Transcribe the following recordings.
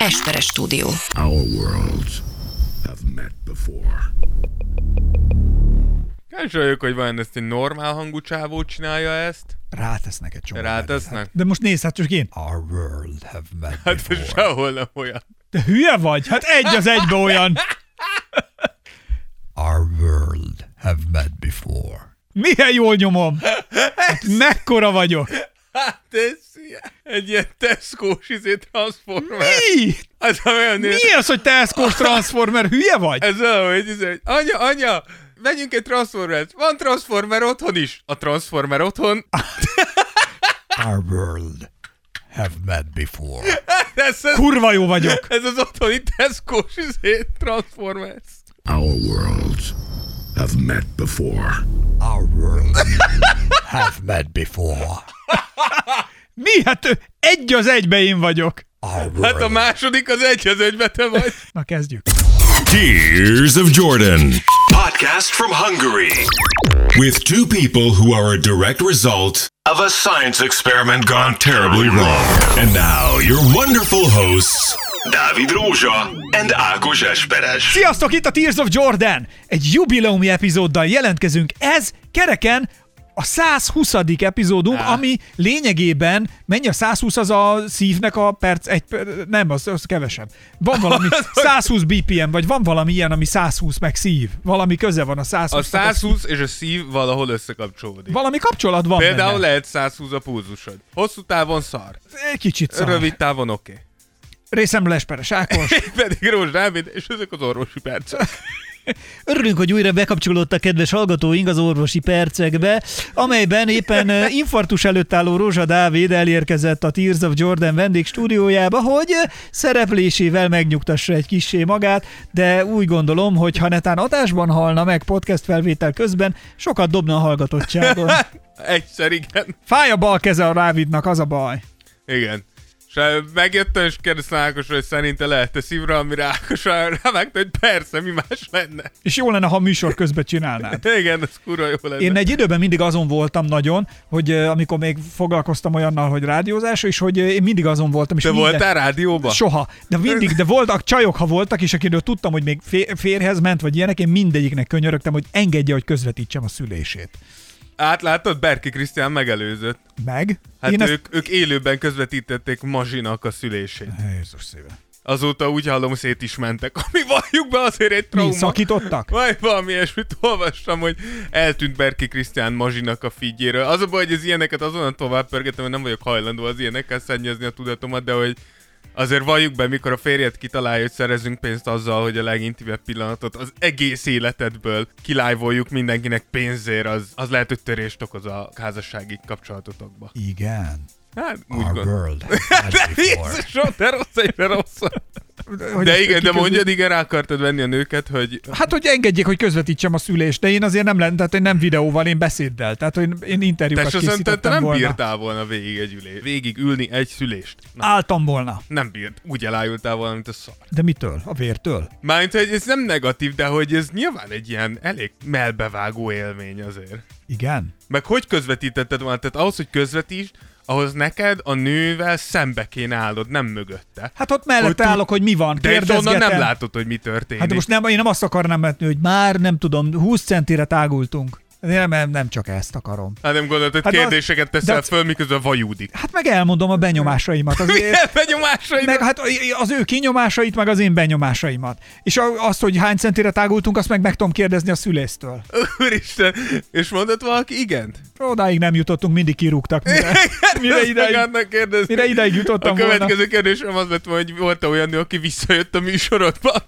Esperes stúdió. Our worlds have met before. Kíváncsi vagyok, hogy vajon ezt egy normál hangú csávó csinálja ezt. Rátesznek egy csomó. Rátesznek? mindent. De most nézd, hát csak én. Our world have met Hát before. sehol nem olyan. De hülye vagy? Hát egy az egybe olyan. Our world have met before. Milyen jól nyomom? Hát mekkora vagyok? Hát ez egy ilyen Tesco-s izé transformer. Mi? Az olyan Mi az, hogy Tesco-s Transformer? Hülye vagy? Ez olyan, hogy, izé, hogy anya, anya, vegyünk egy Transformert. Van Transformer otthon is. A Transformer otthon. Our world have met before. Ez, ez, Kurva jó vagyok. ez az otthoni Tesco-s izé, Transformers. Our worlds have met before. Our world have met before. Mi? Hát ő egy az egybe én vagyok. Hát a második az egy az egybe te vagy. Na kezdjük. Tears of Jordan. Podcast from Hungary. With two people who are a direct result of a science experiment gone terribly wrong. And now, your wonderful hosts, Dávid Rózsa and Ákos Esperes. Sziasztok, itt a Tears of Jordan! Egy jubileumi epizóddal jelentkezünk. Ez kereken a 120. epizódunk, ami lényegében, mennyi a 120 az a szívnek a perc, egy, nem, az, az kevesebb. Van valami 120 BPM, vagy van valami ilyen, ami 120 meg szív. Valami köze van a 120 A 120 és a szív valahol összekapcsolódik. Valami kapcsolat van Például benne. lehet 120 a pulzusod. Hosszú távon szar. Egy Kicsit szar. Rövid távon oké. Okay. Részemről Esperes Ákos. Pedig Rózs Dávid, és ezek az orvosi percek. Örülünk, hogy újra bekapcsolódtak kedves hallgatóink az orvosi percekbe, amelyben éppen infarktus előtt álló Rózsa Dávid elérkezett a Tears of Jordan vendég stúdiójába, hogy szereplésével megnyugtassa egy kissé magát, de úgy gondolom, hogy ha netán adásban halna meg podcast felvétel közben, sokat dobna a hallgatottságon. Egyszer igen. Fáj a bal keze a Dávidnak, az a baj. Igen. És megjöttem, és kérdeztem Ákosra, hogy szerinte lehet-e szívra, amire Ákos rávágta, hogy persze, mi más lenne. És jó lenne, ha műsor közben csinálnád. Igen, ez kurva jó lenne. Én egy időben mindig azon voltam nagyon, hogy amikor még foglalkoztam olyannal, hogy rádiózás, és hogy én mindig azon voltam. És Te minden... voltál rádióba? Soha. De mindig, de voltak csajok, ha voltak, és akiről tudtam, hogy még fé- férhez ment, vagy ilyenek, én mindegyiknek könyörögtem, hogy engedje, hogy közvetítsem a szülését. Átlátod, Berki Krisztián megelőzött. Meg? Hát én ők, ők élőben közvetítették Mazsinak a szülését. Ezt... Jézus szíve. Azóta úgy hallom, szét is mentek. Ami valljuk be azért egy Mi, trauma. szakítottak? Vagy valami ilyesmit olvastam, hogy eltűnt Berki Krisztián Mazsinak a figyéről. Az a baj, hogy az ilyeneket azonnal tovább pörgetem, hogy nem vagyok hajlandó az ilyenekkel szennyezni a tudatomat, de hogy azért valljuk be, mikor a férjed kitalálja, hogy szerezünk pénzt azzal, hogy a legintimebb pillanatot az egész életedből kilájvoljuk mindenkinek pénzért, az, az lehet, hogy törést okoz a házassági kapcsolatotokba. Igen. Hát, úgy Our gondolom. world. Jézusom, de rossz, egyre rossz. Hogy De igen, de mondjad, igen, rá akartad venni a nőket, hogy Hát, hogy engedjék, hogy közvetítsem a szülést, de én azért nem lenne, tehát én nem videóval, én beszéddel. Tehát, én te interjúkat se szerintem te készítettem nem volna. bírtál volna végig egy ülés. Végig ülni egy szülést. Na, Álltam volna. nem bírt. Úgy elájultál volna, mint a szar. De mitől? A vértől? Mármint, hogy ez nem negatív, de hogy ez nyilván egy ilyen elég melbevágó élmény azért. Igen. Meg hogy közvetítetted volna? Tehát ahhoz, hogy közvetítsd, ahhoz neked a nővel szembe kéne állnod, nem mögötte. Hát ott mellette Hogy tud- állok, hogy mi van. De onnan nem látod, hogy mi történik. Hát de most nem, én nem azt akarnám vetni, hogy már nem tudom, 20 centire tágultunk. Nem, nem, nem csak ezt akarom. Hát nem gondolod, hogy Hát az- kérdéseket de teszel az- föl, miközben vajúdik. Hát meg elmondom a benyomásaimat. Azért, Milyen benyomásai? meg hát az ő kinyomásait, meg az én benyomásaimat. És azt, hogy hány centire tágultunk, azt meg meg tudom kérdezni a szülésztől. Úristen, és mondott valaki igent? Odáig nem jutottunk, mindig kirúgtak. Mire, mire, ideig, kérdezni. mire ideig jutottam A volna. következő kérdésem az lett volna, hogy volt-e olyan nő, aki visszajött a műsorodba?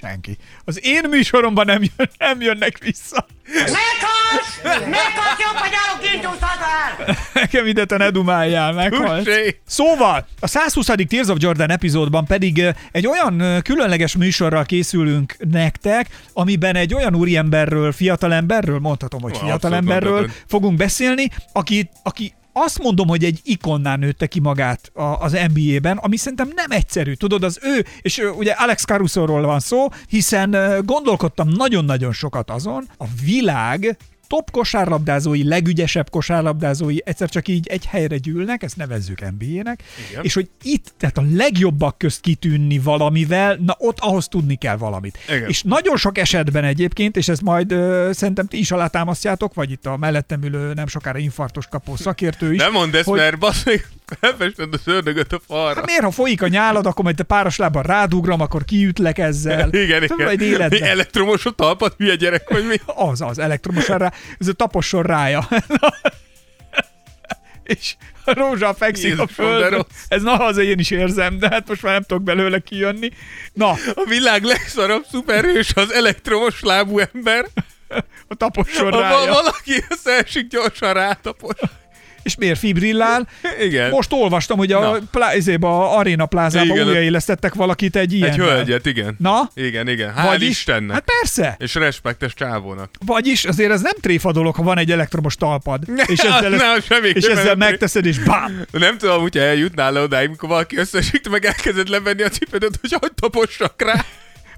Senki. Az én műsoromban nem, jön, nem jönnek vissza. Meghalsz! Meghalsz, jobb, hogy állok, indulszad el! Nekem ide te ne dumáljál, meghalsz. Szóval, a 120. Tears of Jordan epizódban pedig ö, egy olyan ö, különleges műsorral készülünk nektek, amiben egy olyan úriemberről, fiatalemberről, mondhatom, hogy fiatalemberről fogunk beszélni, aki, aki azt mondom, hogy egy ikonná nőtte ki magát a, az NBA-ben, ami szerintem nem egyszerű. Tudod, az ő, és ugye Alex Carusoról van szó, hiszen gondolkodtam nagyon-nagyon sokat azon, a világ top kosárlabdázói, legügyesebb kosárlabdázói egyszer csak így egy helyre gyűlnek, ezt nevezzük NBA-nek, Igen. és hogy itt, tehát a legjobbak közt kitűnni valamivel, na ott ahhoz tudni kell valamit. Igen. És nagyon sok esetben egyébként, és ezt majd ö, szerintem ti is alátámasztjátok, vagy itt a mellettem ülő nem sokára infarktos kapó szakértő is. Nem mondd ezt, hogy- mert basz meg felfested az ördögöt a falra. Hát miért, ha folyik a nyálad, akkor majd te páros lábban rádugram, akkor kiütlek ezzel. Igen, Tudom, igen. Mi életben. elektromos a talpat, hülye gyerek, vagy mi? Az, az, elektromosan rá, ez a taposson rája. és a rózsa fekszik a Jézusom, de földön. Ez na, az én is érzem, de hát most már nem tudok belőle kijönni. Na, A világ legszarabb szuperhős az elektromos lábú ember. a taposson Ha rája. val- valaki összeesik, gyorsan rátapos. És miért fibrillál? Igen. Most olvastam, hogy a, plá, a Arena plázában Igen, újraélesztettek valakit egy ilyen. Egy hölgyet, igen. Na? Igen, igen. Hál' Vagyis, Istennek. Hát persze. És respektes csávónak. Vagyis azért ez nem tréfa dolog, ha van egy elektromos talpad. És ezzel, nem, ezt, semmi és nem ezzel tréfa. megteszed, és bám! Nem tudom, hogyha eljutnál le odáig, mikor valaki összesik, meg elkezded levenni a cipődet, hogy hogy tapossak rá.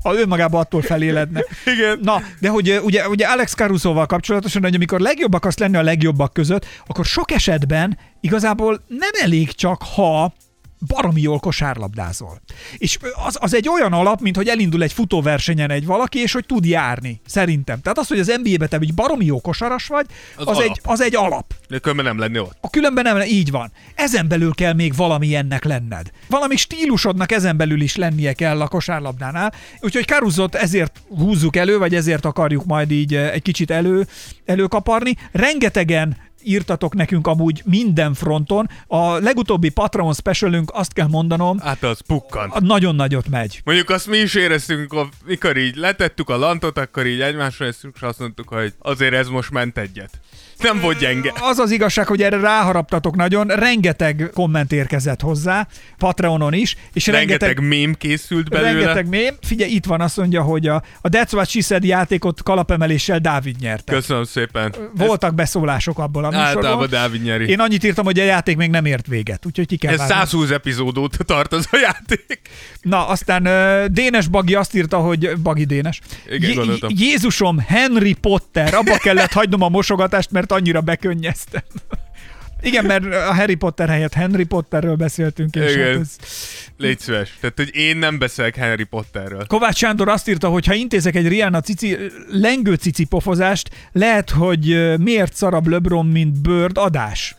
Ha önmagában attól feléledne. Igen. Na, de hogy ugye, ugye Alex Carusoval kapcsolatosan, hogy amikor legjobb akarsz lenni a legjobbak között, akkor sok esetben igazából nem elég csak, ha baromi jól kosárlabdázol. És az, az egy olyan alap, mint hogy elindul egy futóversenyen egy valaki, és hogy tud járni, szerintem. Tehát az, hogy az NBA-be te egy baromi jó kosaras vagy, Az az, alap. egy, az egy alap. De különben nem lenni ott. A különben nem, így van. Ezen belül kell még valami ennek lenned. Valami stílusodnak ezen belül is lennie kell a kosárlabdánál. Úgyhogy Karuzot ezért húzzuk elő, vagy ezért akarjuk majd így eh, egy kicsit elő, előkaparni. Rengetegen írtatok nekünk amúgy minden fronton. A legutóbbi Patreon specialünk, azt kell mondanom, Hát az pukkant. nagyon nagyot megy. Mondjuk azt mi is éreztünk, mikor így letettük a lantot, akkor így egymásra néztünk, és azt mondtuk, hogy azért ez most ment egyet. Nem volt gyenge. Az az igazság, hogy erre ráharaptatok nagyon, rengeteg komment érkezett hozzá, Patreonon is, és rengeteg, Rengeteg mém készült belőle. Rengeteg mém. Figyelj, itt van, azt mondja, hogy a, a That's What She Said játékot kalapemeléssel Dávid nyerte. Köszönöm szépen. Voltak beszólások abból a Ez általában. Dávid nyeri. Én annyit írtam, hogy a játék még nem ért véget, úgyhogy ki kell Ez várni. 120 epizód óta tart az a játék. Na, aztán uh, Dénes Bagi azt írta, hogy Bagi Dénes. Igen, gondoltam. Jézusom, Henry Potter, abba kellett hagynom a mosogatást, mert annyira bekönnyeztem. Igen, mert a Harry Potter helyett Henry Potterről beszéltünk, és Igen. hát ez... Légy szíves. Tehát, hogy én nem beszélek Harry Potterről. Kovács Sándor azt írta, hogy ha intézek egy Rihanna cici, lengő cici pofozást, lehet, hogy miért szarabb LeBron, mint Bird adás.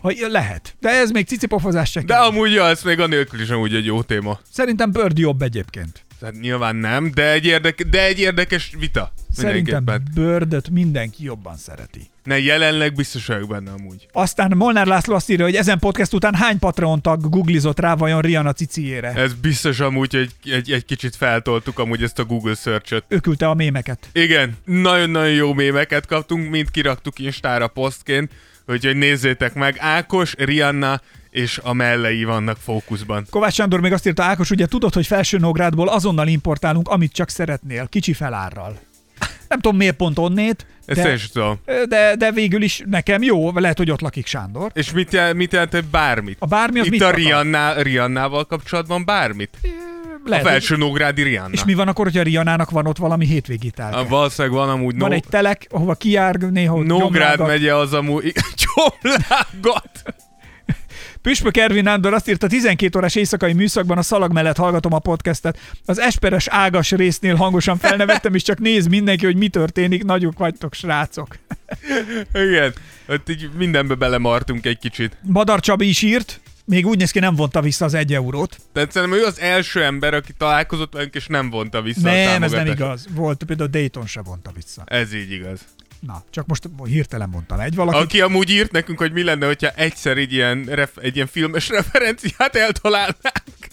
Ha, lehet. De ez még cici pofozás se De kell. amúgy ja, ez még anélkül is amúgy egy jó téma. Szerintem Bird jobb egyébként. Tehát nyilván nem, de egy, érdek, de egy érdekes vita. Szerintem. Birdöt mindenki jobban szereti. Ne, jelenleg biztos vagyok benne amúgy. Aztán Molnár László azt írja, hogy ezen podcast után hány Patreon tag googlizott rá vajon Rihanna ciciére? Ez biztos amúgy, hogy egy, egy kicsit feltoltuk amúgy ezt a Google search-öt. Ő küldte a mémeket. Igen, nagyon-nagyon jó mémeket kaptunk, mind kiraktuk Instára posztként, úgyhogy nézzétek meg. Ákos, Rihanna és a mellei vannak fókuszban. Kovács Sándor még azt írta, Ákos, ugye tudod, hogy Felső Nógrádból azonnal importálunk, amit csak szeretnél, kicsi felárral. Nem tudom miért pont onnét, Ezt de, tudom. de, de végül is nekem jó, lehet, hogy ott lakik Sándor. És mit, jel, mit jelent, hogy bármit? A bármi az Itt mit a akar? Rihanna, Rihannával kapcsolatban bármit? Lehet, a felső Nógrádi Rihanna. És mi van akkor, hogyha Rianának van ott valami hétvégi A, tárgya? valószínűleg van amúgy Van no, egy telek, ahova kijár néha Nógrád megye az amúgy... Gyomlágat! Püspök Ervin Nándor azt írta, 12 órás éjszakai műszakban a szalag mellett hallgatom a podcastet. Az esperes ágas résznél hangosan felnevettem, és csak néz mindenki, hogy mi történik. Nagyok vagytok, srácok. Igen, ott így mindenbe belemartunk egy kicsit. Madar Csabi is írt, még úgy néz ki, nem vonta vissza az egy eurót. Tehát szerintem ő az első ember, aki találkozott velünk, és nem vonta vissza a nem, ez támogatást. nem igaz. Volt például Dayton se vonta vissza. Ez így igaz. Na, csak most hirtelen mondtam egy valaki. Aki amúgy írt nekünk, hogy mi lenne, hogyha egyszer egy ilyen, ref, egy ilyen filmes referenciát eltalálnánk.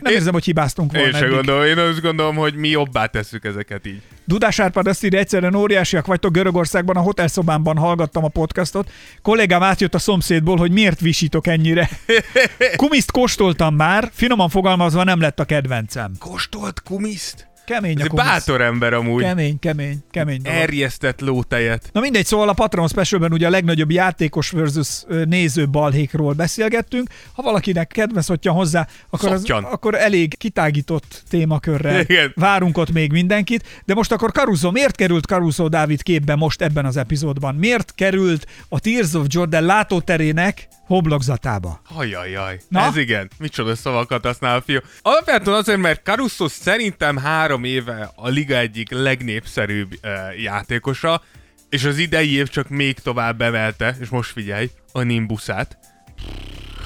Nem érzem, hogy hibáztunk volna Én sem eddig. gondolom, én azt gondolom, hogy mi jobbá tesszük ezeket így. Dudás Árpád azt írja, egyszerűen óriásiak vagytok Görögországban, a hotelszobámban hallgattam a podcastot. Kollégám átjött a szomszédból, hogy miért visítok ennyire. Kumiszt kóstoltam már, finoman fogalmazva nem lett a kedvencem. Kóstolt kumiszt? Kemény Ez a bátor ember amúgy. Kemény, kemény, kemény dolog. Erjesztett lótejet. Na mindegy, szóval a Patreon Specialben ugye a legnagyobb játékos versus néző balhékról beszélgettünk. Ha valakinek kedve szottyan hozzá, akkor, az, akkor elég kitágított témakörrel Igen. várunk ott még mindenkit. De most akkor Caruso, miért került Caruso Dávid képbe most ebben az epizódban? Miért került a Tears of Jordan látóterének homlokzatába? Hajajaj. Na? Ez igen. Micsoda szavakat használ a fiú. Alapvetően azért, mert Caruso szerintem három éve a liga egyik legnépszerűbb uh, játékosa, és az idei év csak még tovább bevelte, és most figyelj, a Nimbusát.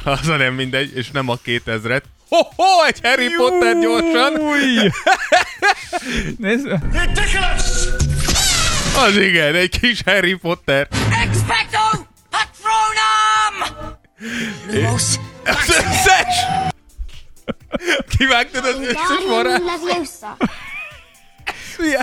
Az a nem mindegy, és nem a 2000-et. Ho-ho, egy Harry Potter gyorsan! Nézd! Az igen, egy kis Harry Potter. Expecto Patronum! Lumos Az összes! Kivágtad az összes? Leviosa.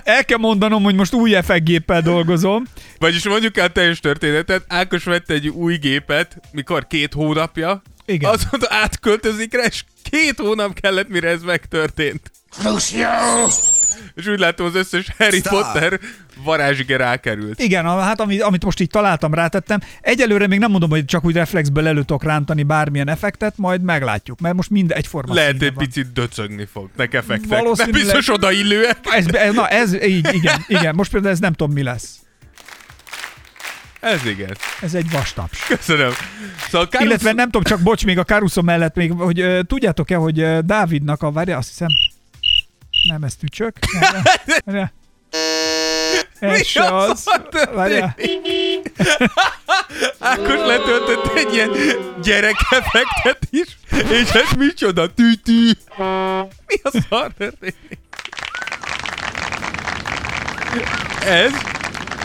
el kell mondanom, hogy most új effektgéppel dolgozom. Vagyis mondjuk el a teljes történetet, Ákos vette egy új gépet, mikor két hónapja, Igen. azóta átköltözik rá, és két hónap kellett, mire ez megtörtént. Lucio! És úgy látom, az összes Harry Potter varázsige rákerült. Igen, hát amit, amit most így találtam, rátettem. Egyelőre még nem mondom, hogy csak úgy reflexből elő tudok rántani bármilyen effektet, majd meglátjuk, mert most mind egyforma Lehet egy van. picit döcögni fognak effektek. De Valószínűleg- biztos odaillőek. Ez, ez, na, ez így, igen, igen. Most például ez nem tudom, mi lesz. Ez igen. Ez egy vastaps. Köszönöm. Szóval Caruso... Illetve nem tudom, csak bocs, még a Caruso mellett még, hogy uh, tudjátok-e, hogy uh, Dávidnak a, várja, azt hiszem, nem, ez tücsök. Várjál, várjál. Ez Mi se az. Ákos letöltött egy ilyen gyerekeffektet is, és ez micsoda tűtű. Mi a szar történik? Ez?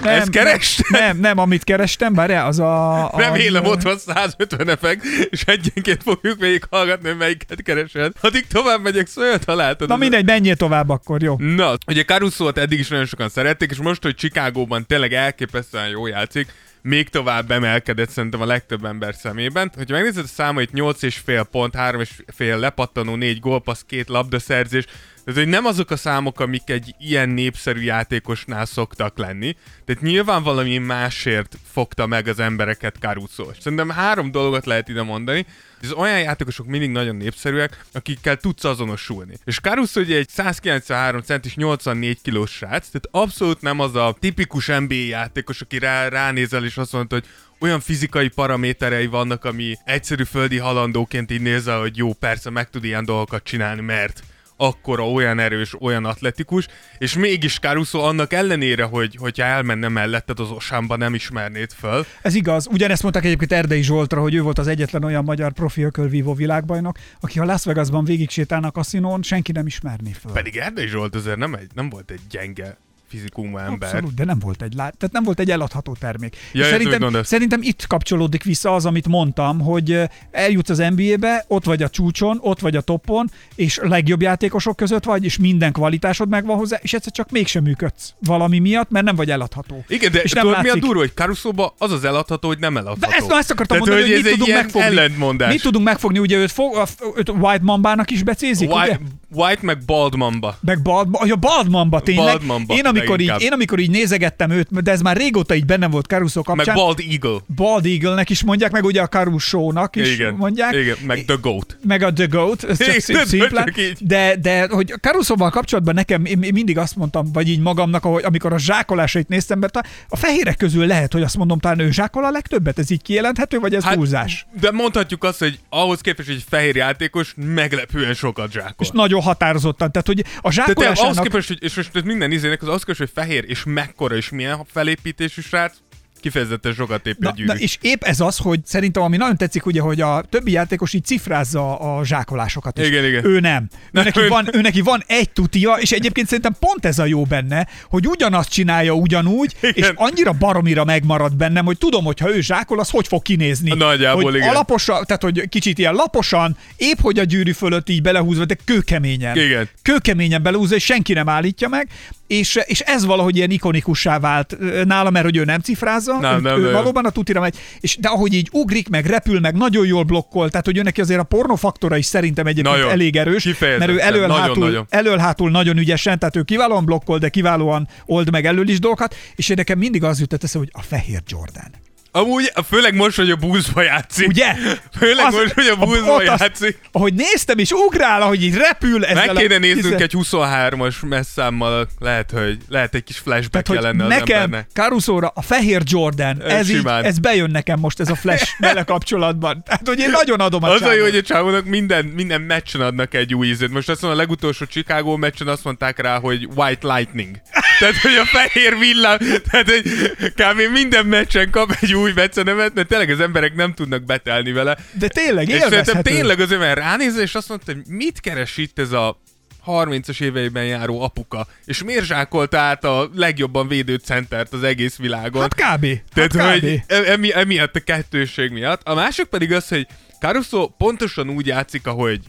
Nem, Ezt kerested? Nem, nem, amit kerestem, várjál, az a... a Remélem ott van 150 effekt, és egyenként fogjuk végig hallgatni, hogy melyiket keresed. Addig tovább megyek, szóval találtad. Na az- mindegy, menjél tovább akkor, jó. Na, ugye Caruso-t eddig is nagyon sokan szerették, és most, hogy Chicagóban tényleg elképesztően jó játszik, még tovább emelkedett szerintem a legtöbb ember szemében. Hogyha megnézed a számait, 8,5 pont, 3,5 lepattanó, 4 gólpassz, 2 labdaszerzés, tehát, hogy nem azok a számok, amik egy ilyen népszerű játékosnál szoktak lenni. Tehát nyilván valami másért fogta meg az embereket Caruso. És Szerintem három dolgot lehet ide mondani. Ez olyan játékosok mindig nagyon népszerűek, akikkel tudsz azonosulni. És Caruso ugye egy 193 centis 84 kilós srác, tehát abszolút nem az a tipikus NBA játékos, aki rá, ránézel és azt mondta, hogy olyan fizikai paraméterei vannak, ami egyszerű földi halandóként így nézel, hogy jó, persze meg tud ilyen dolgokat csinálni, mert akkora, olyan erős, olyan atletikus, és mégis Caruso annak ellenére, hogy hogyha elmenne melletted az osámba, nem ismernéd föl. Ez igaz. Ugyanezt mondták egyébként Erdei Zsoltra, hogy ő volt az egyetlen olyan magyar profi ökölvívó világbajnok, aki ha Las Vegasban végig sétálna a kaszinón, senki nem ismerné föl. Pedig Erdei Zsolt azért nem, egy, nem volt egy gyenge fizikumú ember. Abszolút, de nem volt egy, lá... tehát nem volt egy eladható termék. Ja, szerintem, szerintem itt kapcsolódik vissza az, amit mondtam, hogy eljutsz az NBA-be, ott vagy a csúcson, ott vagy a toppon, és legjobb játékosok között vagy, és minden kvalitásod megvan hozzá, és egyszer csak mégsem működsz valami miatt, mert nem vagy eladható. Igen, de és tudod, mi a látszik- durva, hogy Caruso az az eladható, hogy nem eladható. De ezt, na, ezt akartam Tehát, mondani, hogy, ez mit tudunk megfogni. ellentmondás. Mit tudunk megfogni, ugye őt, fog, őt White Mambának is becézik, ugye? White, White meg Bald Mamba. Meg Bald, ja, Bald Mamba tényleg. Bald Mamba, én, amikor így, leginkább. én amikor így nézegettem őt, de ez már régóta így bennem volt Caruso Meg kapcsán. Bald Eagle. Bald Eagle-nek is mondják, meg ugye a Caruso-nak is Igen, mondják. igen, meg The Goat. Meg a The Goat, ez csak Igen, szimplán. csak így. De, de hogy Caruso-val kapcsolatban nekem én mindig azt mondtam, vagy így magamnak, ahogy, amikor a zsákolásait néztem, mert a, a fehérek közül lehet, hogy azt mondom, talán ő zsákol a legtöbbet, ez így kijelenthető, vagy ez hát, túlzás? de mondhatjuk azt, hogy ahhoz képest, hogy egy fehér játékos meglepően sokat zsákol. És nagyon határozottan. Tehát, hogy a Tehát ahhoz zsákolásának... képest, hogy, és most minden izének, az képest, hogy fehér és mekkora és milyen felépítésű srác, kifejezetten sokat épp Na, gyűrű. na, és épp ez az, hogy szerintem ami nagyon tetszik, ugye, hogy a többi játékos így cifrázza a zsákolásokat is. Igen, igen. Ő nem. Ő neki, ő- van, ő neki van egy tutia, és egyébként szerintem pont ez a jó benne, hogy ugyanazt csinálja ugyanúgy, Igen. és annyira baromira megmarad bennem, hogy tudom, hogy ha ő zsákol, az hogy fog kinézni. Nagyjából, hogy igen. alaposan, tehát hogy kicsit ilyen laposan, épp hogy a gyűrű fölött így belehúzva, de kőkeményen. Igen. Kőkeményen belehúzva, és senki nem állítja meg, és, és ez valahogy ilyen ikonikussá vált nála, mert hogy ő nem cifrázza, Nem, ő, nem, ő nem. valóban a tutira megy, és, de ahogy így ugrik, meg repül, meg nagyon jól blokkol, tehát hogy ő neki azért a pornofaktora is szerintem egyébként Nagyon. elég erős, mert ő elől Nagyon, hátul, nagyon. elől hátul nagyon ügyesen, tehát ő kiválóan blokkol, de kiválóan old meg elől is dolgokat, és én nekem mindig az jutott eszembe, hogy a fehér Jordan. Amúgy, főleg most, hogy a búzba játszik. Ugye? Főleg Az- most, hogy a búzba ott azt- játszik. Ahogy néztem, és ugrál, ahogy így repül ezzel Meg kéne a, néznünk izé- egy 23-as messzámmal, lehet, hogy lehet egy kis flashback Tehát, jelenne az nekem embernek. Caruso-ra a fehér Jordan, Ez ez, így, simán. ez bejön nekem most ez a flash vele kapcsolatban. Tehát, hogy én nagyon adom a Az a jó, hogy a csávónak minden, minden meccsen adnak egy új ízét. Most azt mondom, a legutolsó Chicago meccsen azt mondták rá, hogy White Lightning. Tehát, hogy a fehér villám, tehát, hogy kb. minden meccsen kap egy új becenevet, mert tényleg az emberek nem tudnak betelni vele. De tényleg, És szerintem tényleg az ember ránézve, és azt mondta, hogy mit keres itt ez a 30-as éveiben járó apuka, és miért zsákolta át a legjobban védő centert az egész világon. Hát kb. Tehát, hát kb. hogy e- emi, emiatt a kettőség miatt. A másik pedig az, hogy Caruso pontosan úgy játszik, ahogy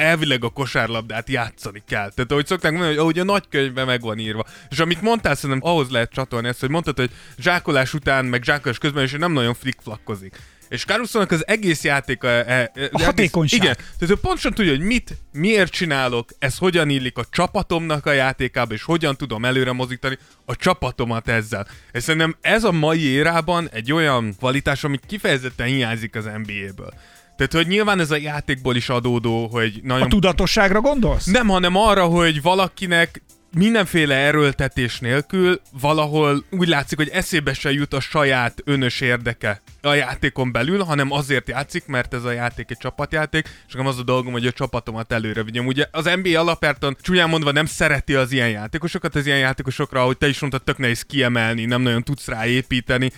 elvileg a kosárlabdát játszani kell. Tehát ahogy szokták mondani, hogy ahogy a nagykönyvben meg van írva. És amit mondtál, szerintem ahhoz lehet csatolni ezt, hogy mondtad, hogy zsákolás után, meg zsákolás közben is nem nagyon flickflakkozik. És Caruso-nak az egész játéka... E, e, egész, hatékonyság. Igen. Tehát ő pontosan tudja, hogy mit, miért csinálok, ez hogyan illik a csapatomnak a játékába, és hogyan tudom előre mozítani a csapatomat ezzel. És szerintem ez a mai érában egy olyan kvalitás, ami kifejezetten hiányzik az NBA-ből. Tehát, hogy nyilván ez a játékból is adódó, hogy nagyon A tudatosságra gondolsz? nem, hanem arra, hogy valakinek mindenféle erőltetés nélkül valahol úgy látszik, hogy eszébe se jut a saját önös érdeke a játékon belül, hanem azért játszik, mert ez a játék egy csapatjáték, és nekem az a dolgom, hogy a csapatomat előre vigyem. Ugye az NBA alapjártan csúnyán mondva nem szereti az ilyen játékosokat, az ilyen játékosokra, ahogy te is mondtad, tök nehéz kiemelni, nem nagyon tudsz rá építeni.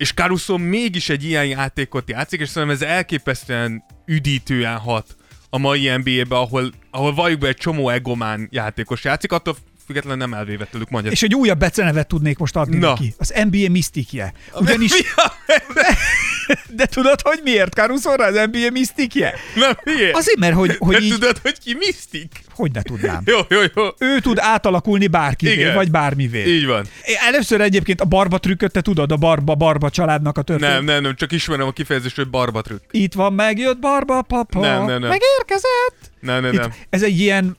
És Caruso mégis egy ilyen játékot játszik, és szerintem ez elképesztően üdítően hat a mai NBA-be, ahol, ahol valljuk be egy csomó egomán játékos játszik, attól függetlenül nem elvéve tőlük magyar. És egy újabb becenevet tudnék most adni Na. neki. Az NBA misztikje. Ugyanis, de tudod, hogy miért Caruso-ra az NBA misztikje? Nem, miért? Azért, mert hogy, hogy hogy így, tudod, hogy ki misztik? hogy ne tudnám. Jó, jó, jó. Ő tud átalakulni bárkivé, Igen. vagy bármivé. Így van. Először egyébként a barba trükköt, te tudod, a barba, barba családnak a történet. Nem, nem, nem, csak ismerem a kifejezést, hogy barbatrükk. Itt van, megjött barba papa. Nem, nem, nem. Megérkezett. Nem, nem, Itt, nem. ez egy ilyen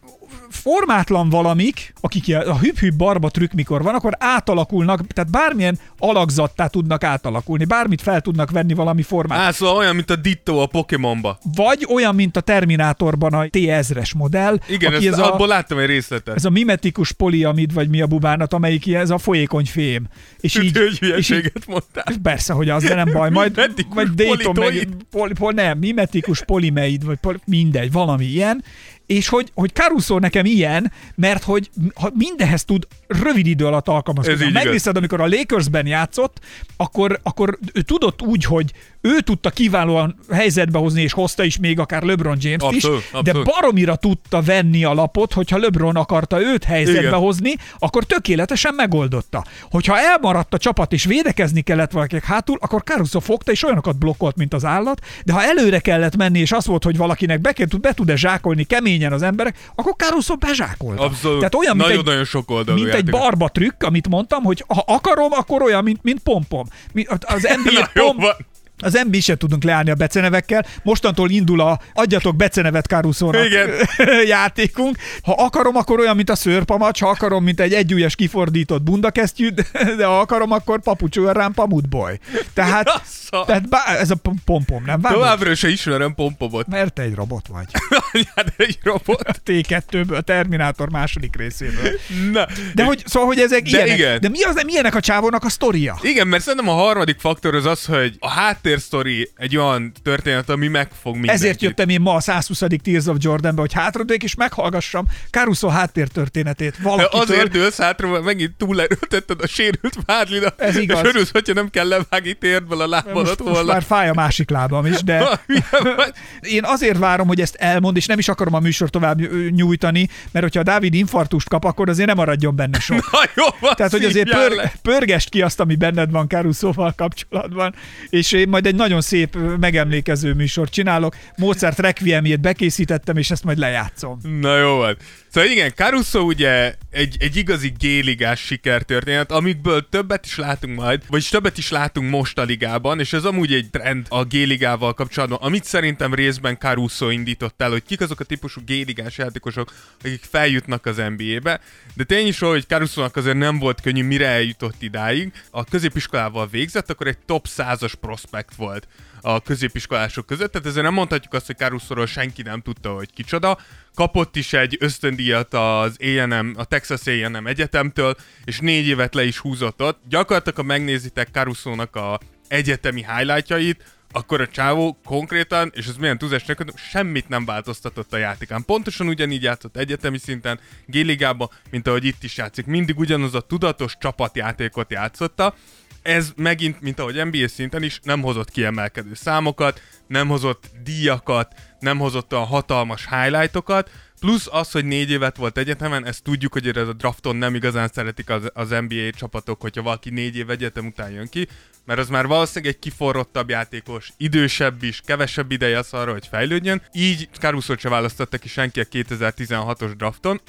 formátlan valamik, akik a hüp-hüp barba trükk mikor van, akkor átalakulnak, tehát bármilyen alakzattá tudnak átalakulni, bármit fel tudnak venni valami formát. Á, szóval olyan, mint a Ditto a Pokémonba. Vagy olyan, mint a Terminátorban a T-1000-es modell, Igen, aki ezt, ez, abból a, láttam egy részletet. ez a mimetikus poliamid, vagy mi a bubánat, amelyik ilyen, ez a folyékony fém. És így, Hogy így hülyeséget mondtál. Persze, hogy az, de nem baj. Majd, Mimetikus majd Dayton meg, politoid. pol, pol, nem, mimetikus polimeid, vagy pol, mindegy, valami ilyen. És hogy, hogy Caruso nekem ilyen, mert hogy ha mindenhez tud rövid idő alatt alkalmazkodni. megnézed, amikor a Lakersben játszott, akkor, akkor ő tudott úgy, hogy ő tudta kiválóan helyzetbe hozni, és hozta is még akár LeBron Abszolút, is, abszolút. de baromira tudta venni a lapot, hogyha LeBron akarta őt helyzetbe Igen. hozni, akkor tökéletesen megoldotta. Hogyha elmaradt a csapat és védekezni kellett valakinek hátul, akkor Caruso fogta és olyanokat blokkolt, mint az állat, de ha előre kellett menni, és az volt, hogy valakinek be, be tud-e zsákolni keményen az emberek, akkor Caruso bezsákolta. Abszolút. Tehát olyan, mint egy, Nagyon-nagyon sok mint egy játék. barba trükk, amit mondtam, hogy ha akarom, akkor olyan, mint, mint pompom. Az NBA Na, pom. Az MB sem tudunk leállni a becenevekkel. Mostantól indul a adjatok becenevet Caruso-nak Igen. játékunk. Ha akarom, akkor olyan, mint a szőrpamacs, ha akarom, mint egy egyújas kifordított bundakesztyű, de ha akarom, akkor papucsol rám pamutboly. Tehát, tehát bá, ez a pom- pompom, nem? Vágod? Továbbra se ismerem Pompomot. Mert te egy robot vagy. Anyád egy robot. A T2-ből, a Terminátor második részéből. Na. De hogy, szóval, hogy ezek De ilyenek. igen. De mi az, milyenek a csávónak a sztoria? Igen, mert szerintem a harmadik faktor az az, hogy a háttérsztori egy olyan történet, ami megfog mindenkit. Ezért jöttem én ma a 120. Tears of Jordanbe, hogy hátradők és meghallgassam Caruso háttértörténetét valakitől. Azért dőlsz hátra, mert megint túlerőltetted a sérült vádlidat. Ez igaz. És örülsz, hogyha nem kell levágni térdből a most, lábadat most volna. már fáj a másik lábam is, de vagy? én azért várom, hogy ezt elmond, és nem is akarom a műsor tovább nyújtani, mert hogyha a Dávid infartust kap, akkor azért nem maradjon benne sok. Na jó, Tehát, hogy azért pör, pörgest ki azt, ami benned van Carusoval kapcsolatban, és én majd majd egy nagyon szép megemlékező műsort csinálok. Mozart Requiemjét bekészítettem, és ezt majd lejátszom. Na jó van. Szóval igen, Caruso ugye egy, egy igazi géligás sikertörténet, amikből többet is látunk majd, vagyis többet is látunk most a ligában, és ez amúgy egy trend a géligával kapcsolatban, amit szerintem részben Caruso indított el, hogy kik azok a típusú géligás játékosok, akik feljutnak az NBA-be, de tény is, hogy Caruso-nak azért nem volt könnyű, mire eljutott idáig. A középiskolával végzett, akkor egy top 100-as prospekt volt a középiskolások között, tehát ezzel nem mondhatjuk azt, hogy Caruso-ról senki nem tudta, hogy kicsoda. Kapott is egy ösztöndíjat az A&M, a Texas A&M egyetemtől, és négy évet le is húzott ott. Gyakorlatilag, ha megnézitek Caruso-nak a egyetemi highlightjait, akkor a csávó konkrétan, és ez milyen túlzás neked, semmit nem változtatott a játékán. Pontosan ugyanígy játszott egyetemi szinten, G-ligában, mint ahogy itt is játszik. Mindig ugyanaz a tudatos csapatjátékot játszotta, ez megint, mint ahogy NBA szinten is, nem hozott kiemelkedő számokat, nem hozott díjakat, nem hozott olyan hatalmas highlightokat, plusz az, hogy négy évet volt egyetemen, ezt tudjuk, hogy ez a drafton nem igazán szeretik az, az NBA csapatok, hogyha valaki négy év egyetem után jön ki, mert az már valószínűleg egy kiforrottabb játékos, idősebb is, kevesebb ideje az arra, hogy fejlődjön. Így Caruso se választotta ki senki a 2016-os drafton.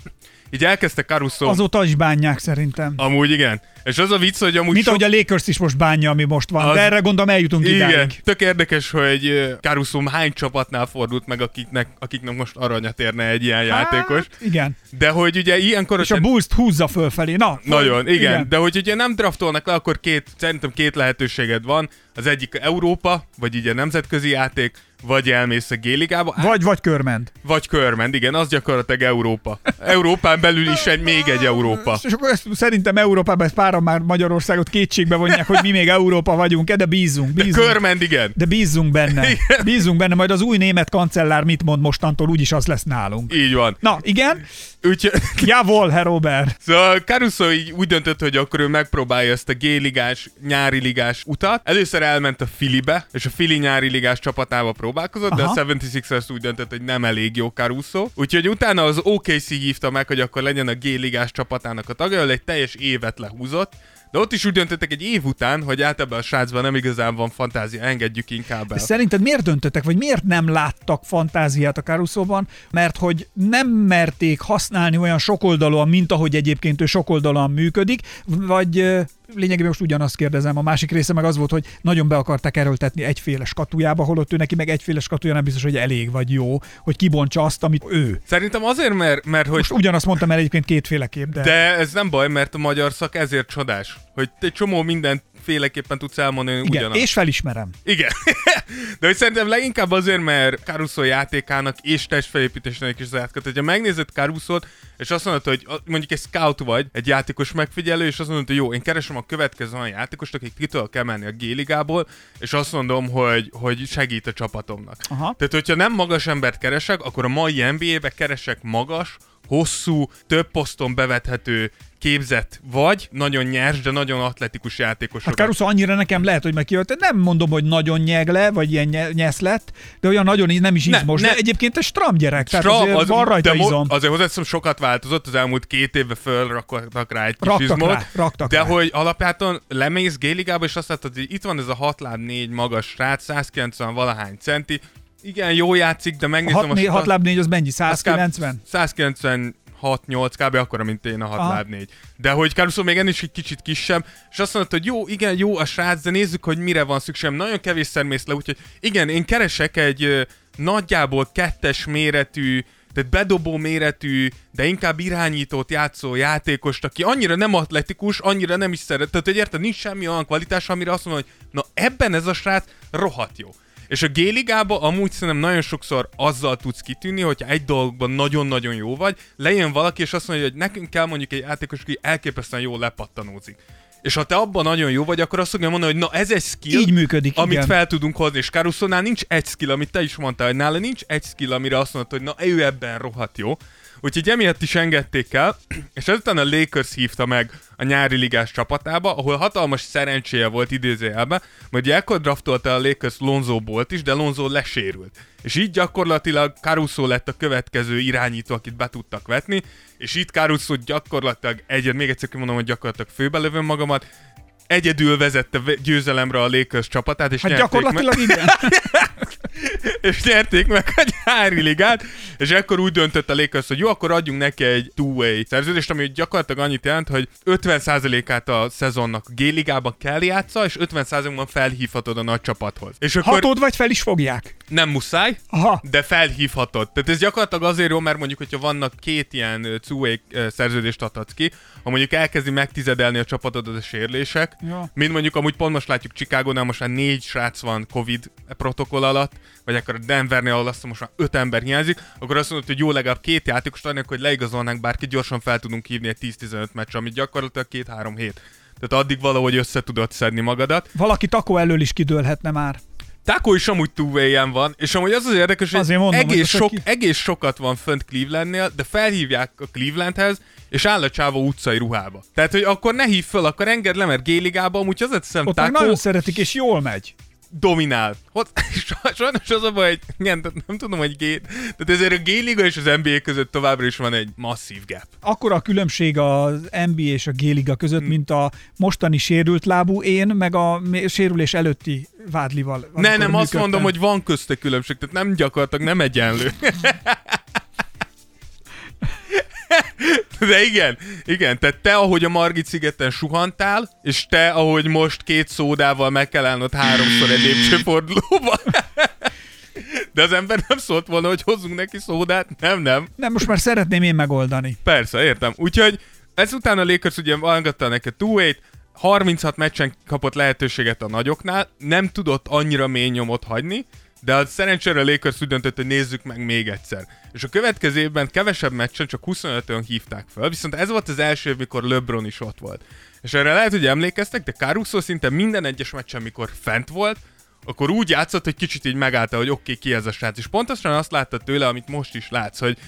Így elkezdte Caruso... Azóta is bánják szerintem. Amúgy igen. És az a vicc, hogy amúgy Mint sok- ahogy a Lakers is most bánja, ami most van. Az- De erre gondolom eljutunk Igen, idáig. tök érdekes, hogy Caruso hány csapatnál fordult meg, akiknek, akiknek most aranyat érne egy ilyen játékos. Hát, igen. De hogy ugye ilyenkor... És a bulls húzza fölfelé. Na, Nagyon, igen. igen. igen. De hogy ugye nem draftolnak le, akkor két, szerintem két lehetőséged van. Az egyik Európa, vagy így a nemzetközi játék, vagy elmész a G-ligába, Vagy, vagy körment. vagy körmend, igen, az gyakorlatilag Európa. Európán belül is egy, még egy Európa. És akkor ezt szerintem Európában ezt páran már Magyarországot kétségbe vonják, hogy mi még Európa vagyunk, de bízunk, bízunk. Körmend, igen. De bízzunk benne. Bízzunk benne, majd az új német kancellár mit mond mostantól, úgyis az lesz nálunk. Így van. Na, igen. Úgyhogy, Javol, Herr Robert. Szóval Caruso így úgy döntött, hogy akkor ő megpróbálja ezt a G-ligás, nyári ligás utat. Először elment a Filibe, és a Fili nyári ligás csapatába próbálkozott, de a Aha. 76ers úgy döntött, hogy nem elég jó Caruso. Úgyhogy utána az OKC hívta meg, hogy akkor legyen a G-ligás csapatának a tagja, egy teljes évet lehúzott. De ott is úgy döntöttek egy év után, hogy általában a srácban nem igazán van fantázia, engedjük inkább el. Szerinted miért döntöttek, vagy miért nem láttak fantáziát a Caruso-ban? Mert hogy nem merték használni olyan sokoldalúan, mint ahogy egyébként ő sokoldalúan működik, vagy lényegében most ugyanazt kérdezem, a másik része meg az volt, hogy nagyon be akarták erőltetni egyféle skatujába, holott ő neki meg egyféle skatuja nem biztos, hogy elég vagy jó, hogy kibontsa azt, amit ő. Szerintem azért, mert, mert hogy Most ugyanazt mondtam el egyébként kétféleképp, de... De ez nem baj, mert a magyar szak ezért csodás, hogy egy csomó mindent féleképpen tudsz elmondani igen, ugyanazt. és felismerem. Igen. De hogy szerintem leginkább azért, mert Caruso játékának és testfelépítésének is az átkat. Hogyha megnézed Caruso-t, és azt mondod, hogy mondjuk egy scout vagy, egy játékos megfigyelő, és azt mondod, hogy jó, én keresem a következő olyan játékost, akik ki tudok emelni a G-ligából, és azt mondom, hogy, hogy segít a csapatomnak. Aha. Tehát, hogyha nem magas embert keresek, akkor a mai NBA-be keresek magas, hosszú, több poszton bevethető, képzett vagy, nagyon nyers, de nagyon atletikus Hát játékosokat. Caruso annyira nekem lehet, hogy megkijött. Nem mondom, hogy nagyon nyegle, vagy ilyen nye- nyesz lett, de olyan nagyon nem is Ne, izmos. ne. De egyébként egy stram gyerek, tehát Stram, azért van rajta de izom. azért hozzáteszem, sokat változott, az elmúlt két évben fölraktak rá egy kis Raktak izmot, rá, raktak de rá. hogy alapjáton lemész G-ligába, és azt látod, hogy itt van ez a 6 láb 4 magas srác, 190 valahány centi, igen, jó játszik, de megnézem Hat, né, hat láb négy, az mennyi? 190? 196 8 kb. akkora, mint én a 6 Aha. láb 4. De hogy Caruso még ennél is egy kicsit kisebb, és azt mondta, hogy jó, igen, jó a srác, de nézzük, hogy mire van szükségem. Nagyon kevésszer mész le, úgyhogy igen, én keresek egy ö, nagyjából kettes méretű, tehát bedobó méretű, de inkább irányítót játszó játékost, aki annyira nem atletikus, annyira nem is szeret. Tehát, hogy érted, nincs semmi olyan kvalitás, amire azt mondom, hogy na ebben ez a srác rohadt jó. És a G-ligában amúgy szerintem nagyon sokszor azzal tudsz kitűnni, hogyha egy dologban nagyon-nagyon jó vagy, lejön valaki, és azt mondja, hogy nekünk kell mondjuk egy játékos, aki elképesztően jól lepattanózik. És ha te abban nagyon jó vagy, akkor azt fogja mondani, hogy na ez egy skill, Így működik, amit igen. fel tudunk hozni. És Caruso-nál nincs egy skill, amit te is mondtál, hogy nála nincs egy skill, amire azt mondod, hogy na ő ebben rohadt jó. Úgyhogy emiatt is engedték el, és ezután a Lakers hívta meg a nyári ligás csapatába, ahol hatalmas szerencséje volt idézőjelben, majd ugye ekkor draftolta a Lakers Lonzo Bolt is, de Lonzo lesérült. És így gyakorlatilag Caruso lett a következő irányító, akit be tudtak vetni, és itt Caruso gyakorlatilag egyet, még egyszer kimondom, hogy gyakorlatilag főbelövöm magamat, egyedül vezette ve- győzelemre a Lakers csapatát, és Hát gyakorlatilag igen. és nyerték meg a nyári ligát, és ekkor úgy döntött a Lakers, hogy jó, akkor adjunk neki egy two-way szerződést, ami gyakorlatilag annyit jelent, hogy 50%-át a szezonnak G-ligában kell játsza, és 50%-ban felhívhatod a nagy csapathoz. És akkor Hatod vagy fel is fogják. nem muszáj, Aha. de felhívhatod. Tehát ez gyakorlatilag azért jó, mert mondjuk, hogyha vannak két ilyen two-way szerződést adhatsz ki, ha mondjuk elkezdi megtizedelni a csapatodat a sérülések, Ja. mint mondjuk amúgy pont most látjuk Chicagónál, most már négy srác van Covid protokoll alatt, vagy akkor a Denvernél, ahol azt most már öt ember hiányzik, akkor azt mondod, hogy jó, legalább két játékos adnak, hogy leigazolnánk bárki, gyorsan fel tudunk hívni egy 10-15 meccs, amit gyakorlatilag két-három hét. Tehát addig valahogy össze tudod szedni magadat. Valaki takó elől is kidőlhetne már. Taco is amúgy two van, és amúgy az az érdekes, hogy Azért mondom, egész, sok, aki- egész sokat van fönt Clevelandnél, de felhívják a Clevelandhez, és áll a csávó utcai ruhába. Tehát, hogy akkor ne hív föl, akkor engedd le, mert G-ligában amúgy az hiszem Ott Taco nagyon szeretik, és jól megy. Dominál. Sajnos az a baj, hogy igen, nem tudom, hogy G... Tehát ezért a G-liga és az NBA között továbbra is van egy masszív gap. Akkora a különbség az NBA és a G-liga között, mint a mostani sérült lábú én, meg a sérülés előtti vádlival. Ne, nem, azt működtem. mondom, hogy van közte különbség, tehát nem gyakorlatilag nem egyenlő. De igen, igen, tehát te, ahogy a Margit szigeten suhantál, és te, ahogy most két szódával meg kell állnod háromszor egy lépcsőfordulóba. De az ember nem szólt volna, hogy hozzunk neki szódát. Nem, nem. Nem, most már szeretném én megoldani. Persze, értem. Úgyhogy ezután a Lakers ugye válogatta neked 2 36 meccsen kapott lehetőséget a nagyoknál, nem tudott annyira mély nyomot hagyni, de a szerencsére a Lakers úgy döntött, hogy nézzük meg még egyszer. És a következő évben kevesebb meccsen, csak 25-ön hívták fel, viszont ez volt az első év, mikor LeBron is ott volt. És erre lehet, hogy emlékeztek, de Caruso szinte minden egyes meccsen, mikor fent volt, akkor úgy játszott, hogy kicsit így megállta, hogy oké, okay, ki ez a srác. És pontosan azt látta tőle, amit most is látsz, hogy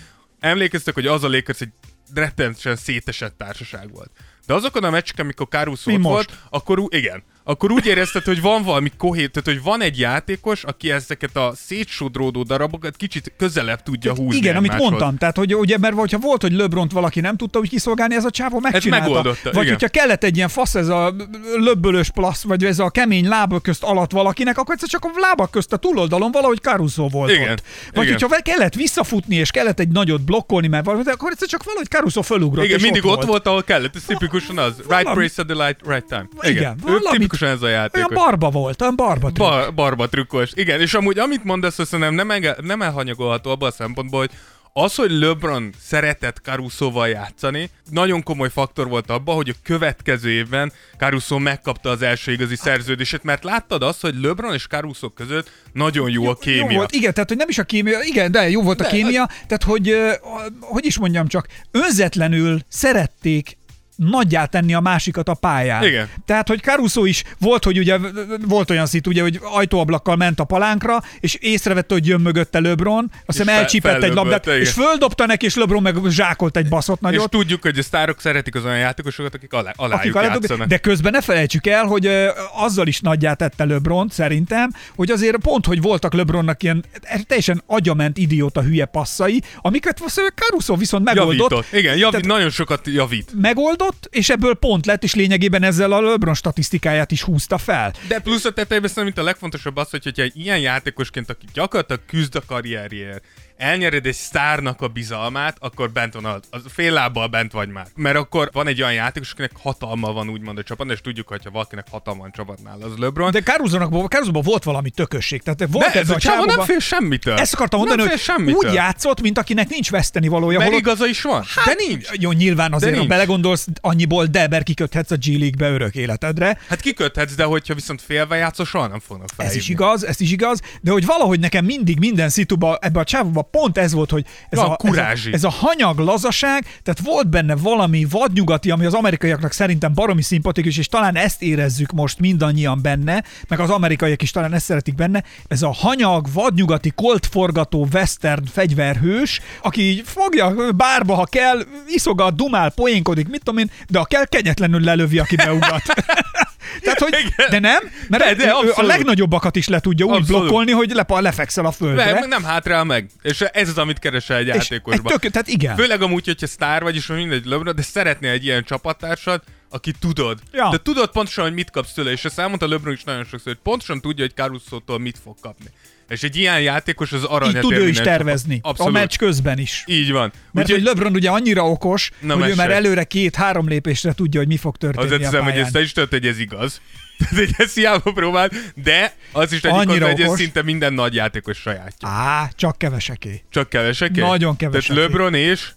emlékeztek, hogy az a Lakers egy rettenetesen szétesett társaság volt. De azokon a meccseken, amikor Caruso ott most? volt, akkor ú- igen, akkor úgy érezted, hogy van valami kohét, tehát hogy van egy játékos, aki ezeket a szétsodródó darabokat kicsit közelebb tudja húzni Igen, amit mondtam. Tehát, hogy ugye, mert hogyha volt, hogy LeBront valaki nem tudta úgy kiszolgálni, ez a csávó megcsinálta. megoldotta, vagy igen. hogyha kellett egy ilyen fasz, ez a löbbölös plassz, vagy ez a kemény lábak közt alatt valakinek, akkor egyszer csak a lábak közt a túloldalon valahogy Caruso volt Igen, ott. Vagy igen. hogyha kellett visszafutni, és kellett egy nagyot blokkolni, mert valami, akkor egyszer csak valahogy Caruso fölugrott, Igen, mindig ott volt. volt, ahol kellett, ez tipikusan az. Right Valami- place at the right, right time. Igen, ő valamit- tipikusan ez a Olyan játékos. barba volt, olyan barba trükk. Bar, barba trükkos. Igen, és amúgy amit mondasz, azt szerintem nem, enge, nem elhanyagolható abban a szempontból, hogy az, hogy LeBron szeretett Caruso-val játszani, nagyon komoly faktor volt abban, hogy a következő évben Caruso megkapta az első igazi szerződését, mert láttad azt, hogy LeBron és Caruso között nagyon jó a Jó kémia. volt, igen, tehát hogy nem is a kémia, igen, de jó volt a De, kémia, tehát hogy, hogy is mondjam csak, önzetlenül szerették nagyjá tenni a másikat a pályán. Igen. Tehát, hogy Caruso is volt, hogy ugye volt olyan szit, ugye, hogy ajtóablakkal ment a palánkra, és észrevette, hogy jön mögötte LeBron, azt hiszem elcsípett egy labdát, igen. és földobta neki, és LeBron meg zsákolt egy baszott És nagyot. tudjuk, hogy a sztárok szeretik az olyan játékosokat, akik alá, alájuk akik alá játszanak. de közben ne felejtsük el, hogy azzal is nagyját tette LeBron szerintem, hogy azért pont, hogy voltak LeBronnak ilyen teljesen agyament idióta hülye passzai, amiket Caruso viszont megoldott. Javított. Igen, javít, Tehát- nagyon sokat javít. Megoldott, és ebből pont lett, és lényegében ezzel a LeBron statisztikáját is húzta fel. De plusz a tetejében szerintem a legfontosabb az, hogy hogyha egy ilyen játékosként, aki gyakorlatilag küzd a karrierjéért, elnyered egy sztárnak a bizalmát, akkor bent van, az, fél lábbal bent vagy már. Mert akkor van egy olyan játékos, akinek hatalma van úgymond a csapatnál, és tudjuk, hogy ha valakinek hatalma van a csapatnál, az LeBron. De Caruso-nak, Caruso volt valami tökösség. Tehát volt De ez ebben a csávó nem fél semmitől. Ezt akartam mondani, nem hogy semmitől. úgy játszott, mint akinek nincs veszteni valója. Mert holott- igaza is van. Hát, de nincs. Jó, nyilván azért, ha nincs. belegondolsz, annyiból Deber kiköthetsz a G League-be örök életedre. Hát kiköthetsz, de hogyha viszont félve játszol, soha nem fognak Ez felhívni. is igaz, ez is igaz, de hogy valahogy nekem mindig minden szituba, ebbe a csávóba pont ez volt, hogy ez, Van a, ez, a, kurázsi. ez a hanyag lazaság, tehát volt benne valami vadnyugati, ami az amerikaiaknak szerintem baromi szimpatikus, és talán ezt érezzük most mindannyian benne, meg az amerikaiak is talán ezt szeretik benne, ez a hanyag, vadnyugati, koltforgató western fegyverhős, aki így fogja bárba, ha kell, iszogat, dumál, poénkodik, mit tudom én, de ha kell, kegyetlenül lelövi, aki beugat. Tehát, hogy, Igen. de nem, mert De, de, ő a legnagyobbakat is le tudja úgy Abszolút. blokkolni, hogy lepa, lefekszel a földre. Nem, nem hátrál meg. És ez az, amit keresel egy és egy játékosban. tök, tehát igen. Főleg amúgy, hogyha sztár vagy, és mindegy LeBron, de szeretnél egy ilyen csapattársat, aki tudod. Ja. De tudod pontosan, hogy mit kapsz tőle, és ezt elmondta LeBron is nagyon sokszor, hogy pontosan tudja, hogy Caruso-tól mit fog kapni. És egy ilyen játékos az aranyat Így tud ő is tervezni. csapat. A Abszolút. meccs közben is. Így van. Mert hogy LeBron ugye annyira okos, Na, hogy ő már előre két-három lépésre tudja, hogy mi fog történni Azért hiszem, hogy ezt te is tudod, hogy ez igaz. Tehát, hogy ezt hiába próbáld, de az is egyik Annyira hogy ez szinte minden nagy játékos sajátja. Á, csak keveseké. Csak keveseké? Nagyon keveseké. Tehát LeBron és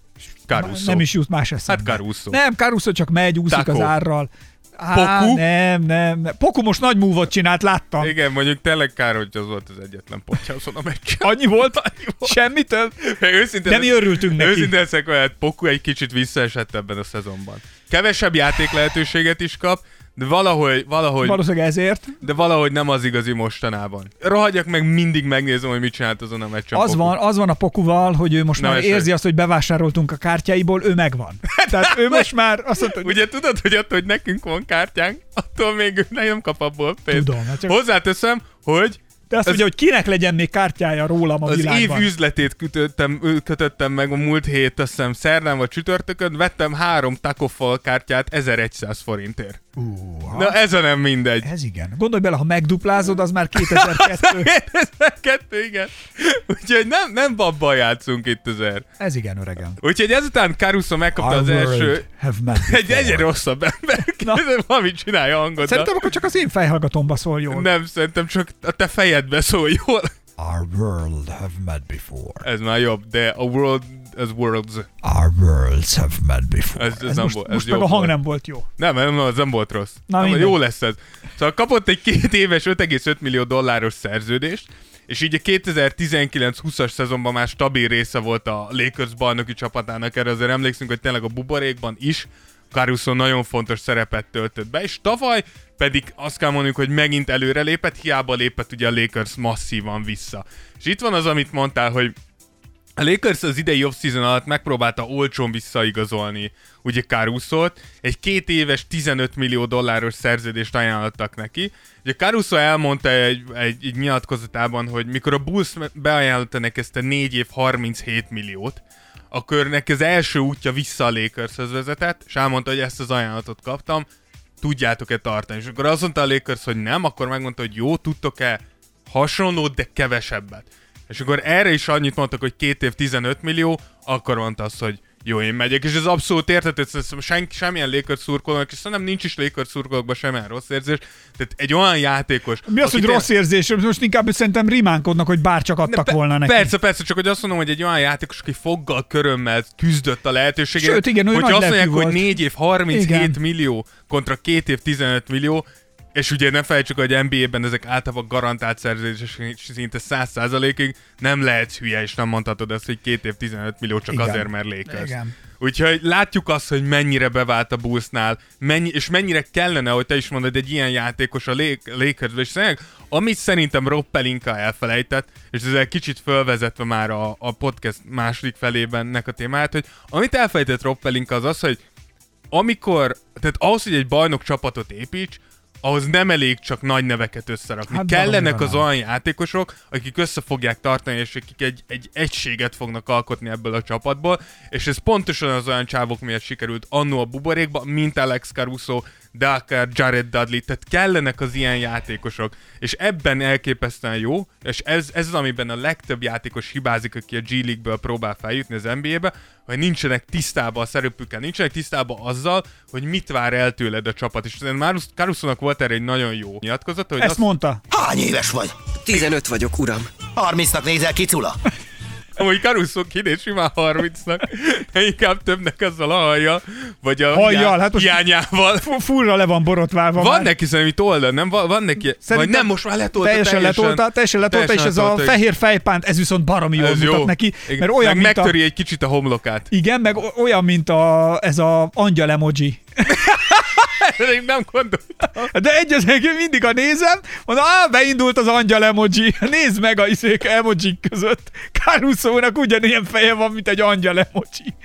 Caruso. Nem is jut más eszembe. Hát Caruso. Nem, Caruso csak megy, úszik Taco. az árral. Á, Poku? Nem, nem, nem. Poku most nagy múvot csinált, láttam. Igen, mondjuk tényleg kár, hogy az volt az egyetlen pontja azon a meccsen. Annyi volt? Annyi volt. Semmi több? Őszintén, De mi örültünk neki. Őszintén leszek olyan, Poku egy kicsit visszaesett ebben a szezonban. Kevesebb játék lehetőséget is kap, de valahogy, valahogy, Valószínűleg ezért. de valahogy nem az igazi mostanában. Rohagyjak meg, mindig megnézem, hogy mit csinált azon a meccsen. Az van, az van a Pokuval, hogy ő most Na, már érzi azt, hogy bevásároltunk a kártyáiból, ő megvan. Tehát ő most már azt mondta, hogy Ugye tudod, hogy attól, hogy nekünk van kártyánk, attól még ő nem kap abból pénzt. Tudom, hát csak- Hozzáteszem, hogy de azt mondja, hogy kinek legyen még kártyája rólam a az év világban. üzletét kötöttem, kötöttem meg a múlt hét, azt hiszem szerdán vagy csütörtökön, vettem három takofal kártyát 1100 forintért. Uh, Na ez a nem mindegy. ez igen. Gondolj bele, ha megduplázod, az már 2002. Kettő, igen. Úgyhogy nem, nem babban játszunk itt azért. ez igen, öregem. Úgyhogy ezután Caruso megkapta Our az első... Egy egyre rosszabb ember. Valamit csinálja a hangoddal. Szerintem akkor csak az én fejhallgatomba szól jól. Nem, szerintem csak a te fejedbe szól jól. Our world have met before. Ez már jobb, de a world, ez worlds. Our worlds have met before. Ez- ez nem most, volt- ez most jobb meg a hang volt. nem volt jó. Nem, nem, nem, az nem volt rossz. Na, nem, jó lesz ez. Szóval kapott egy két éves 5,5 millió dolláros szerződést, és így a 2019-20-as szezonban már stabil része volt a Lakers bajnoki csapatának, erre azért emlékszünk, hogy tényleg a buborékban is Caruso nagyon fontos szerepet töltött be, és tavaly pedig azt kell mondjuk, hogy megint előrelépett, hiába lépett ugye a Lakers masszívan vissza. És itt van az, amit mondtál, hogy a Lakers az idei offseason alatt megpróbálta olcsón visszaigazolni ugye Caruso-t, egy két éves 15 millió dolláros szerződést ajánlottak neki. Ugye Caruso elmondta egy, egy, egy nyilatkozatában, hogy mikor a Bulls beajánlotta neki ezt a 4 év 37 milliót, akkor neki az első útja vissza a Lakershez vezetett, és elmondta, hogy ezt az ajánlatot kaptam, tudjátok-e tartani. És akkor azt mondta a Lakers, hogy nem, akkor megmondta, hogy jó, tudtok-e hasonlót, de kevesebbet. És akkor erre is annyit mondtak, hogy két év 15 millió, akkor mondta azt, hogy jó, én megyek, és ez abszolút értető, szerintem senki, semmilyen Lakers szurkolónak, és szerintem nincs is Lakers szurkolókban semmilyen rossz érzés, tehát egy olyan játékos... Mi az, hogy tényleg- rossz érzés? Most inkább szerintem rimánkodnak, hogy bárcsak adtak pe- volna neki. Persze, persze, csak hogy azt mondom, hogy egy olyan játékos, aki foggal, körömmel küzdött a lehetőségért. Sőt, igen, nagy azt mondják, lelkű hogy volt. 4 év 37 Igen. millió kontra 2 év 15 millió, és ugye ne felejtsük, hogy NBA-ben ezek általában garantált szerződések szinte 100%-ig nem lehetsz hülye, és nem mondhatod azt, hogy 2 év 15 millió csak Igen. azért, mert Lakers. Igen. Úgyhogy látjuk azt, hogy mennyire bevált a Bullsnál, mennyi, és mennyire kellene, hogy te is mondod, egy ilyen játékos a Lake- Lakersbe, és szerintem, amit szerintem Rob Pelinka elfelejtett, és ezzel kicsit fölvezetve már a, a podcast második felében nek a témát, hogy amit elfelejtett Rob Pelinka az az, hogy amikor, tehát ahhoz, hogy egy bajnok csapatot építs, ahhoz nem elég csak nagy neveket összerakni. Hát Kellenek az olyan játékosok, akik össze fogják tartani, és akik egy, egy egységet fognak alkotni ebből a csapatból, és ez pontosan az olyan csávok miatt sikerült annó a buborékba, mint Alex Caruso, de akár Jared Dudley, tehát kellenek az ilyen játékosok, és ebben elképesztően jó, és ez, ez az, amiben a legtöbb játékos hibázik, aki a G League-ből próbál feljutni az NBA-be, hogy nincsenek tisztában a szerepükkel, nincsenek tisztában azzal, hogy mit vár el tőled a csapat. És szerintem Caruso-nak volt erre egy nagyon jó nyilatkozata, hogy Ezt azt mondta. Hány éves vagy? 15 vagyok, uram. 30-nak nézel ki, Cula? Amúgy Caruso kinés simán 30-nak, de inkább többnek azzal a hajja, vagy a Hajjal, hiá- hát hiányával. Fu- Furra le van borotválva Van már. neki szerintem itt oldal, nem? Van, van neki, Szerintem vagy nem, most már letolta teljesen, letolta, teljesen letolta, és ez a letolta, fehér fejpánt, ez viszont baromi jól ez mutat jó. neki, Igen, mert olyan, meg mint a, megtöri egy kicsit a homlokát. igen, meg o- olyan, mint a, ez a angyal emoji. Én nem gondoltam. De egy az mindig a nézem, mondom, á, beindult az angyal emoji. Nézd meg a izék emojik között. Caruso-nak ugyanilyen feje van, mint egy angyal emoji.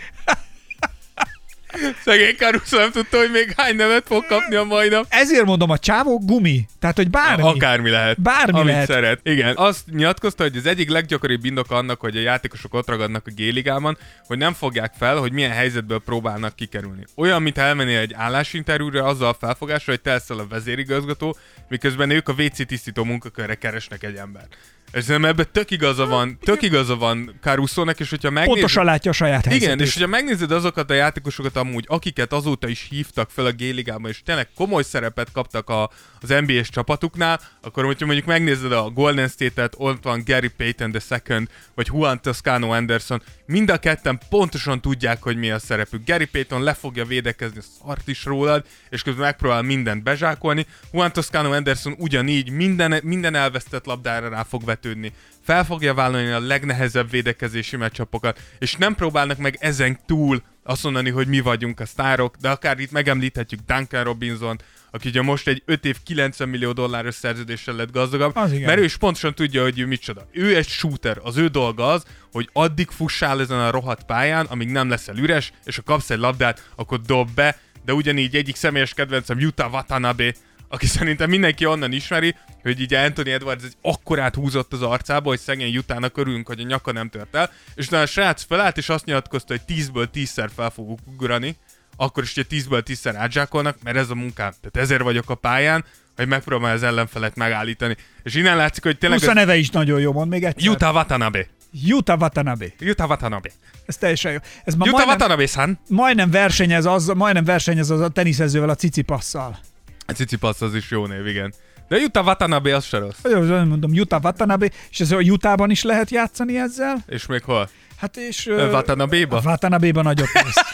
Szegény Caruso nem tudta, hogy még hány nevet fog kapni a mai nap. Ezért mondom, a csávó gumi. Tehát, hogy bármi. Akármi lehet. Bármi amit lehet. szeret. Igen. Azt nyilatkozta, hogy az egyik leggyakoribb indok annak, hogy a játékosok ott ragadnak a G-ligában, hogy nem fogják fel, hogy milyen helyzetből próbálnak kikerülni. Olyan, mint elmenni egy állásinterjúra azzal a felfogásra, hogy te leszel a vezérigazgató, miközben ők a WC tisztító munkakörre keresnek egy embert. És szerintem ebben tök igaza van, tök igaza van Caruso-nak, és hogyha megnézed... Pontosan látja a saját helyzetét. Igen, és hogyha megnézed azokat a játékosokat amúgy, akiket azóta is hívtak fel a G-ligában, és tényleg komoly szerepet kaptak a, az NBA-s csapatuknál, akkor hogyha mondjuk megnézed a Golden State-et, ott van Gary Payton II, vagy Juan Toscano Anderson, mind a ketten pontosan tudják, hogy mi a szerepük. Gary Payton le fogja védekezni a szart is rólad, és közben megpróbál mindent bezsákolni. Juan Toscano Anderson ugyanígy minden, minden elvesztett labdára rá fog vetődni. Fel fogja vállalni a legnehezebb védekezési meccsapokat, és nem próbálnak meg ezen túl azt mondani, hogy mi vagyunk a sztárok, de akár itt megemlíthetjük Duncan robinson aki ugye most egy 5 év 90 millió dolláros szerződéssel lett gazdagabb, mert ő is pontosan tudja, hogy ő micsoda. Ő egy shooter, az ő dolga az, hogy addig fussál ezen a rohadt pályán, amíg nem leszel üres, és ha kapsz egy labdát, akkor dob be, de ugyanígy egyik személyes kedvencem Utah Watanabe, aki szerintem mindenki onnan ismeri, hogy így Anthony Edwards egy akkorát húzott az arcába, hogy szegény Jutának örülünk, hogy a nyaka nem tört el, és utána a srác felállt, és azt nyilatkozta, hogy 10-ből 10-szer fel fogok ugrani, akkor is ugye 10-ből 10-szer átzsákolnak, mert ez a munkám. Tehát ezért vagyok a pályán, hogy megpróbálja az ellenfelet megállítani. És innen látszik, hogy tényleg Plusz a neve is nagyon jó, mond még egyszer. Utah Watanabe. Utah Watanabe. Utah Watanabe. Ez teljesen jó. Ez ma Utah majdnem, Watanabe-san. majdnem versenyez az, majdnem versenyez az a teniszezővel, a cicipasszal. A Cicipasz az is jó név, igen. De Utah Watanabe az se rossz. Jó, mondom, Utah Watanabe, és ez a Utahban is lehet játszani ezzel? És még hol? Hát és... Watanabe-ba? A Watanabe-ban nagyot néz.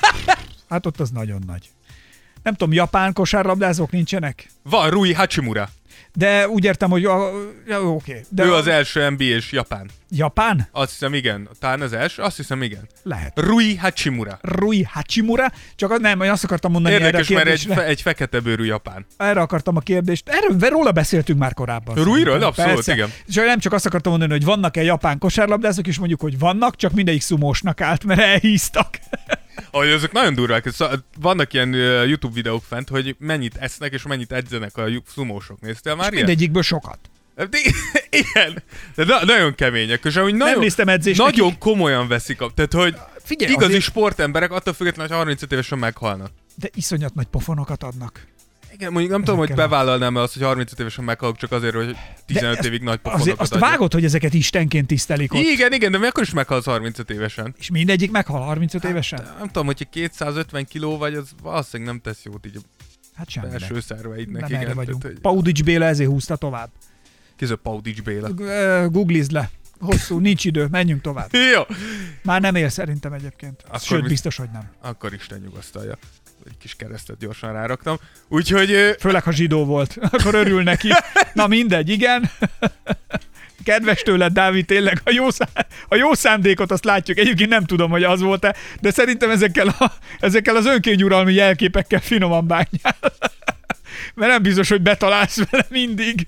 Hát ott az nagyon nagy. Nem tudom, japán kosárlabdázók nincsenek? Van Rui Hachimura. De úgy értem, hogy a, ja, oké. De ő a- az első NBA-s Japán. Japán? Azt hiszem igen. Talán az első? Azt hiszem igen. Lehet. Rui Hachimura. Rui Hachimura, csak az- nem, én azt akartam mondani Érdekes, erre a mert egy, kérdésre. fe, egy fekete bőrű Japán. Erre akartam a kérdést. Erről róla beszéltünk már korábban. Ruiról? Abszolút, Persze. igen. Csak nem csak azt akartam mondani, hogy vannak-e japán kosárlabdázók, és mondjuk, hogy vannak, csak mindegyik szumósnak állt, mert elhíztak. Ahogy azok nagyon durvák. Szóval vannak ilyen YouTube videók fent, hogy mennyit esznek és mennyit edzenek a szumósok. Néztél már ilyen? Mindegyikből sokat. De, igen, de na- nagyon kemények, és amúgy nagyon, néztem edzést nagyon nekik. komolyan veszik a, tehát hogy Figyelj, igazi azért- sportemberek attól függetlenül, hogy 35 évesen meghalnak. De iszonyat nagy pofonokat adnak. Igen, mondjuk nem tudom, hogy Ezekkel a- bevállalnám el azt, hogy 35 évesen meghalok csak azért, hogy 15 ezt- évig nagy Azért pofonokat azt adjak. vágod, hogy ezeket istenként tisztelik ott. Igen, igen, de mi akkor is meghalsz 35 évesen? És mindegyik meghal 35 évesen? Nem tudom, hogyha 250 kiló vagy, az valószínűleg nem tesz jót így a Hát semminek. belső szerveidnek. Nem igen, erre vagyunk. Tehát, hogy Paudics Béla ezért húzta tovább. Kiző Paudics Béla. Googlizd le. Hosszú, nincs idő, menjünk tovább. Jó, Már nem él szerintem egyébként. Akkor Sőt, mi- biztos, hogy nem. akkor Isten nyugasztalja. Egy kis keresztet gyorsan ráraktam. Úgyhogy Főleg, ha zsidó volt, akkor örül neki. Na mindegy, igen. Kedves tőled, Dávid, tényleg a jó, szá- a jó szándékot azt látjuk. Egyébként nem tudom, hogy az volt-e, de szerintem ezekkel, a, ezekkel az önkényuralmi jelképekkel finoman bánjál. Mert nem biztos, hogy betalálsz vele mindig.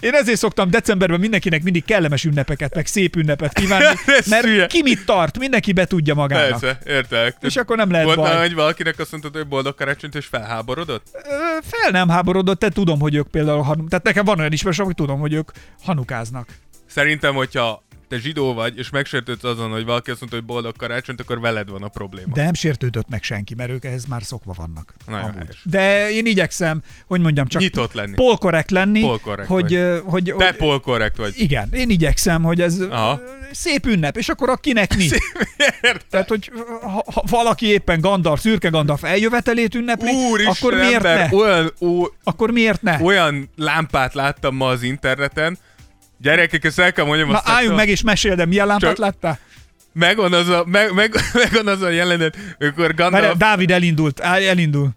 Én ezért szoktam decemberben mindenkinek mindig kellemes ünnepeket, meg szép ünnepet kívánni, mert ki mit tart, mindenki be tudja magának. persze, értelek. És akkor nem lehet Volt baj. hogy valakinek azt mondtad, hogy boldog karácsonyt, és felháborodott? Ö, fel nem háborodott, te tudom, hogy ők például, tehát nekem van olyan ismerős, hogy tudom, hogy ők hanukáznak. Szerintem, hogyha te zsidó vagy, és megsértődsz azon, hogy valaki azt mondta, hogy boldog karácsonyt, akkor veled van a probléma. De nem sértődött meg senki, mert ők ehhez már szokva vannak. Nagyon. De én igyekszem, hogy mondjam, csak Nyitott lenni. polkorrekt lenni, Polkorrekt hogy, vagy. hogy, Te hogy pol korrekt vagy. igen, én igyekszem, hogy ez Aha. szép ünnep, és akkor akinek mi. Tehát, hogy ha, ha valaki éppen Gandalf, szürke Gandalf eljövetelét ünnepli, Úristen, akkor miért ember, ne? olyan, ó, Akkor miért ne? olyan lámpát láttam ma az interneten, Gyerekek, ezt el kell mondjam, Na azt álljunk meg és mesélj, de milyen lámpát Csak- láttál? Megvan az a, meg, meg, megvan az a jelenet, amikor Mert Gandalf, Dávid elindult, elindul.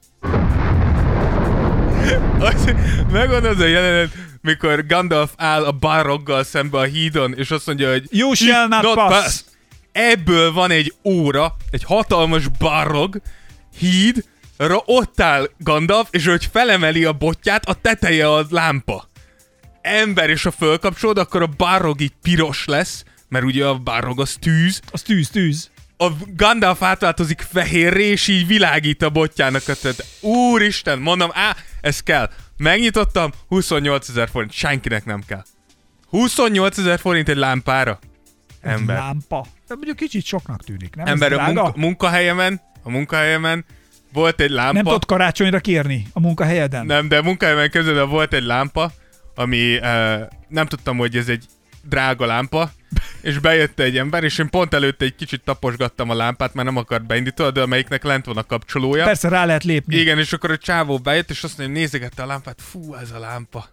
az, megvan az a jelenet, mikor Gandalf áll a baroggal szembe a hídon, és azt mondja, hogy You shall not pass. Ebből van egy óra, egy hatalmas barog, híd, ra ott áll Gandalf, és hogy felemeli a botját, a teteje a lámpa. Ember, és ha fölkapcsolod, akkor a barog így piros lesz, mert ugye a barog az tűz, Az tűz, tűz. a Gandalf átváltozik fehérré, és így világít a botjának. Tehát, úristen, mondom, á, ez kell. Megnyitottam, 28 ezer forint, senkinek nem kell. 28 ezer forint egy lámpára? Ember. Lámpa. De mondjuk kicsit soknak tűnik, nem? Ember, a munka, munkahelyemen, a munkahelyemen volt egy lámpa. Nem tudod karácsonyra kérni a munkahelyeden? Nem, de a munkahelyemen közül volt egy lámpa, ami uh, nem tudtam, hogy ez egy drága lámpa, és bejött egy ember, és én pont előtte egy kicsit taposgattam a lámpát, mert nem akart beindítani, de amelyiknek lent van a kapcsolója. Persze rá lehet lépni. Igen, és akkor a csávó bejött, és azt mondja, hogy nézegette a lámpát, fú, ez a lámpa.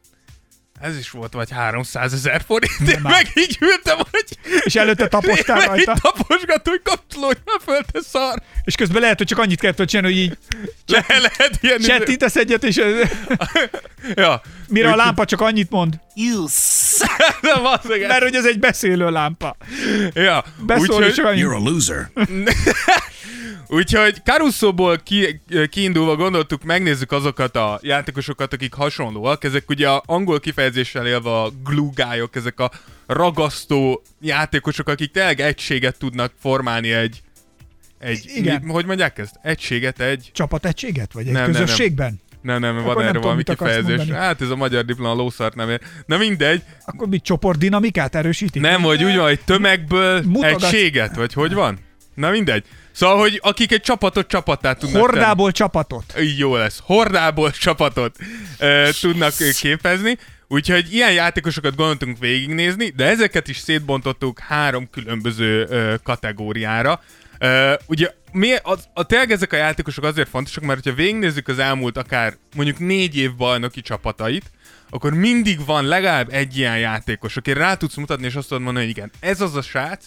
Ez is volt vagy 300 ezer forint. Én meg így ültem, hogy... És előtte tapostál Én rajta. taposgattam, hogy kapcsolódj már föl, te szar. És közben lehet, hogy csak annyit kell tudod csinálni, hogy így Le, lehet ilyen... csettintesz egyet, és Ja. mire a lámpa csak annyit mond. You Mert hogy ez egy beszélő lámpa. Ja. Beszól, csak annyit. You're a loser. úgyhogy Caruso-ból ki, kiindulva gondoltuk, megnézzük azokat a játékosokat, akik hasonlóak. Ezek ugye a angol kifejezéssel élve a glue guy-ok, ezek a ragasztó játékosok, akik tényleg egységet tudnak formálni egy egy, Igen. Mi, hogy mondják ezt? Egységet egy... Csapategységet? Vagy egy Nem, nem, nem. közösségben? Nem, nem, Akkor van nem erre valami kifejezés. Hát ez a magyar diploma lószart nem ér. Na mindegy. Akkor mit csoportdinamikát erősítik? Nem, hogy úgy van, hogy tömegből Mutogatsz. egységet, vagy hogy van? Na mindegy. Szóval, hogy akik egy csapatot csapattá tudnak Hordából csapatot. tenni. Így jó lesz. Hordából csapatot ö, tudnak képezni. Úgyhogy ilyen játékosokat gondoltunk végignézni, de ezeket is szétbontottuk három különböző ö, kategóriára. Ö, ugye mi, az, a, tényleg ezek a játékosok azért fontosak, mert ha végignézzük az elmúlt akár mondjuk négy év bajnoki csapatait, akkor mindig van legalább egy ilyen játékos, aki rá tudsz mutatni, és azt tudod mondani, hogy igen, ez az a srác,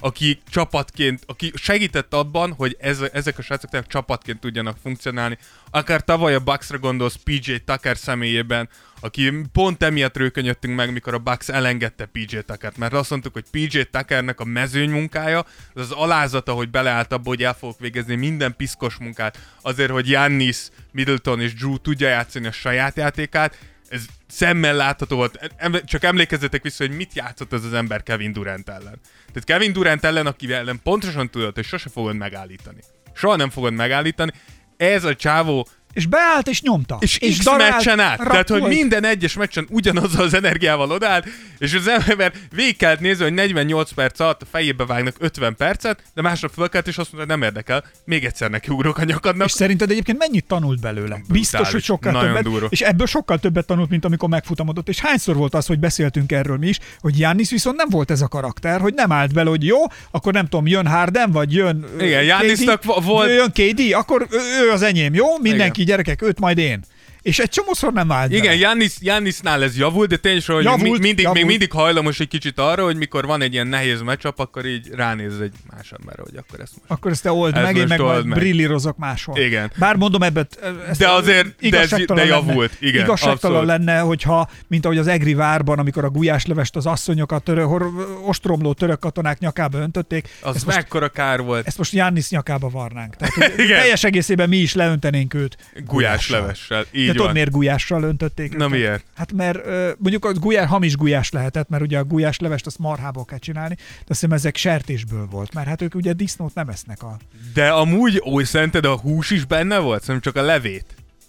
aki csapatként, aki segített abban, hogy ez, ezek a srácok tényleg csapatként tudjanak funkcionálni. Akár tavaly a Bucksra gondolsz PJ Tucker személyében, aki pont emiatt rökönyödtünk meg, mikor a Bucks elengedte PJ Tuckert, mert azt mondtuk, hogy PJ Tuckernek a mezőny munkája, az az alázata, hogy beleállt abba, hogy el fogok végezni minden piszkos munkát, azért, hogy Giannis, Middleton és Drew tudja játszani a saját játékát, ez szemmel látható volt. Em- Csak emlékezzetek vissza, hogy mit játszott ez az ember Kevin Durant ellen. Tehát Kevin Durant ellen, akivel ellen pontosan tudod, hogy sose fogod megállítani. Soha nem fogod megállítani. Ez a csávó És beállt és nyomta. és, és X darált, meccsen át. Tehát, hogy rakolt. minden egyes meccsen ugyanazzal az energiával odállt, és az ember végig kellett nézni, hogy 48 perc alatt a fejébe vágnak 50 percet, de másnap fölkelt, és azt mondta, nem érdekel, még egyszer neki ugrok a nyakadnak. És szerinted egyébként mennyit tanult belőle? Biztos, hogy sokkal Nagyon többet. durva. És ebből sokkal többet tanult, mint amikor megfutamodott. És hányszor volt az, hogy beszéltünk erről mi is, hogy Jannis viszont nem volt ez a karakter, hogy nem állt bele, hogy jó, akkor nem tudom, jön Harden, vagy jön Igen, vo- volt- Jön KD, akkor ő, ő az enyém, jó? Mindenki, gyerekek, őt majd én. És egy csomószor nem állt Igen. Jannis, Jannisnál ez javult, de tényleg, hogy Javult, mi, mindig, javult. még mindig hajlamos egy kicsit arra, hogy mikor van egy ilyen nehéz meccsap, akkor így ránéz egy más emberre, hogy akkor ezt most. Akkor ezt te old Ez meg, én most meg majd meg. brillírozok máshol. Igen. Bár mondom ebbet, ezt De azért- de ez- de lenne. javult, igen, Igazságtalan abszolút. lenne, hogyha, mint ahogy az Egri várban, amikor a gulyáslevest az asszonyok a törö, hor, ostromló török katonák nyakába öntötték, Az ezt most, mekkora kár volt. ezt most Jannis nyakába varnánk. Tehát, Igen. teljes egészében mi is leöntenénk őt. Gulyás levessel. Így De van. tudod, miért gulyással öntötték Na őket? miért? Hát mert mondjuk a gulyás, hamis gulyás lehetett, mert ugye a gulyáslevest azt marhából kell csinálni, de azt hiszem ezek sertésből volt, mert hát ők ugye disznót nem esznek a... De amúgy, ó, szerinted a hús is benne volt? Szerintem csak a levét.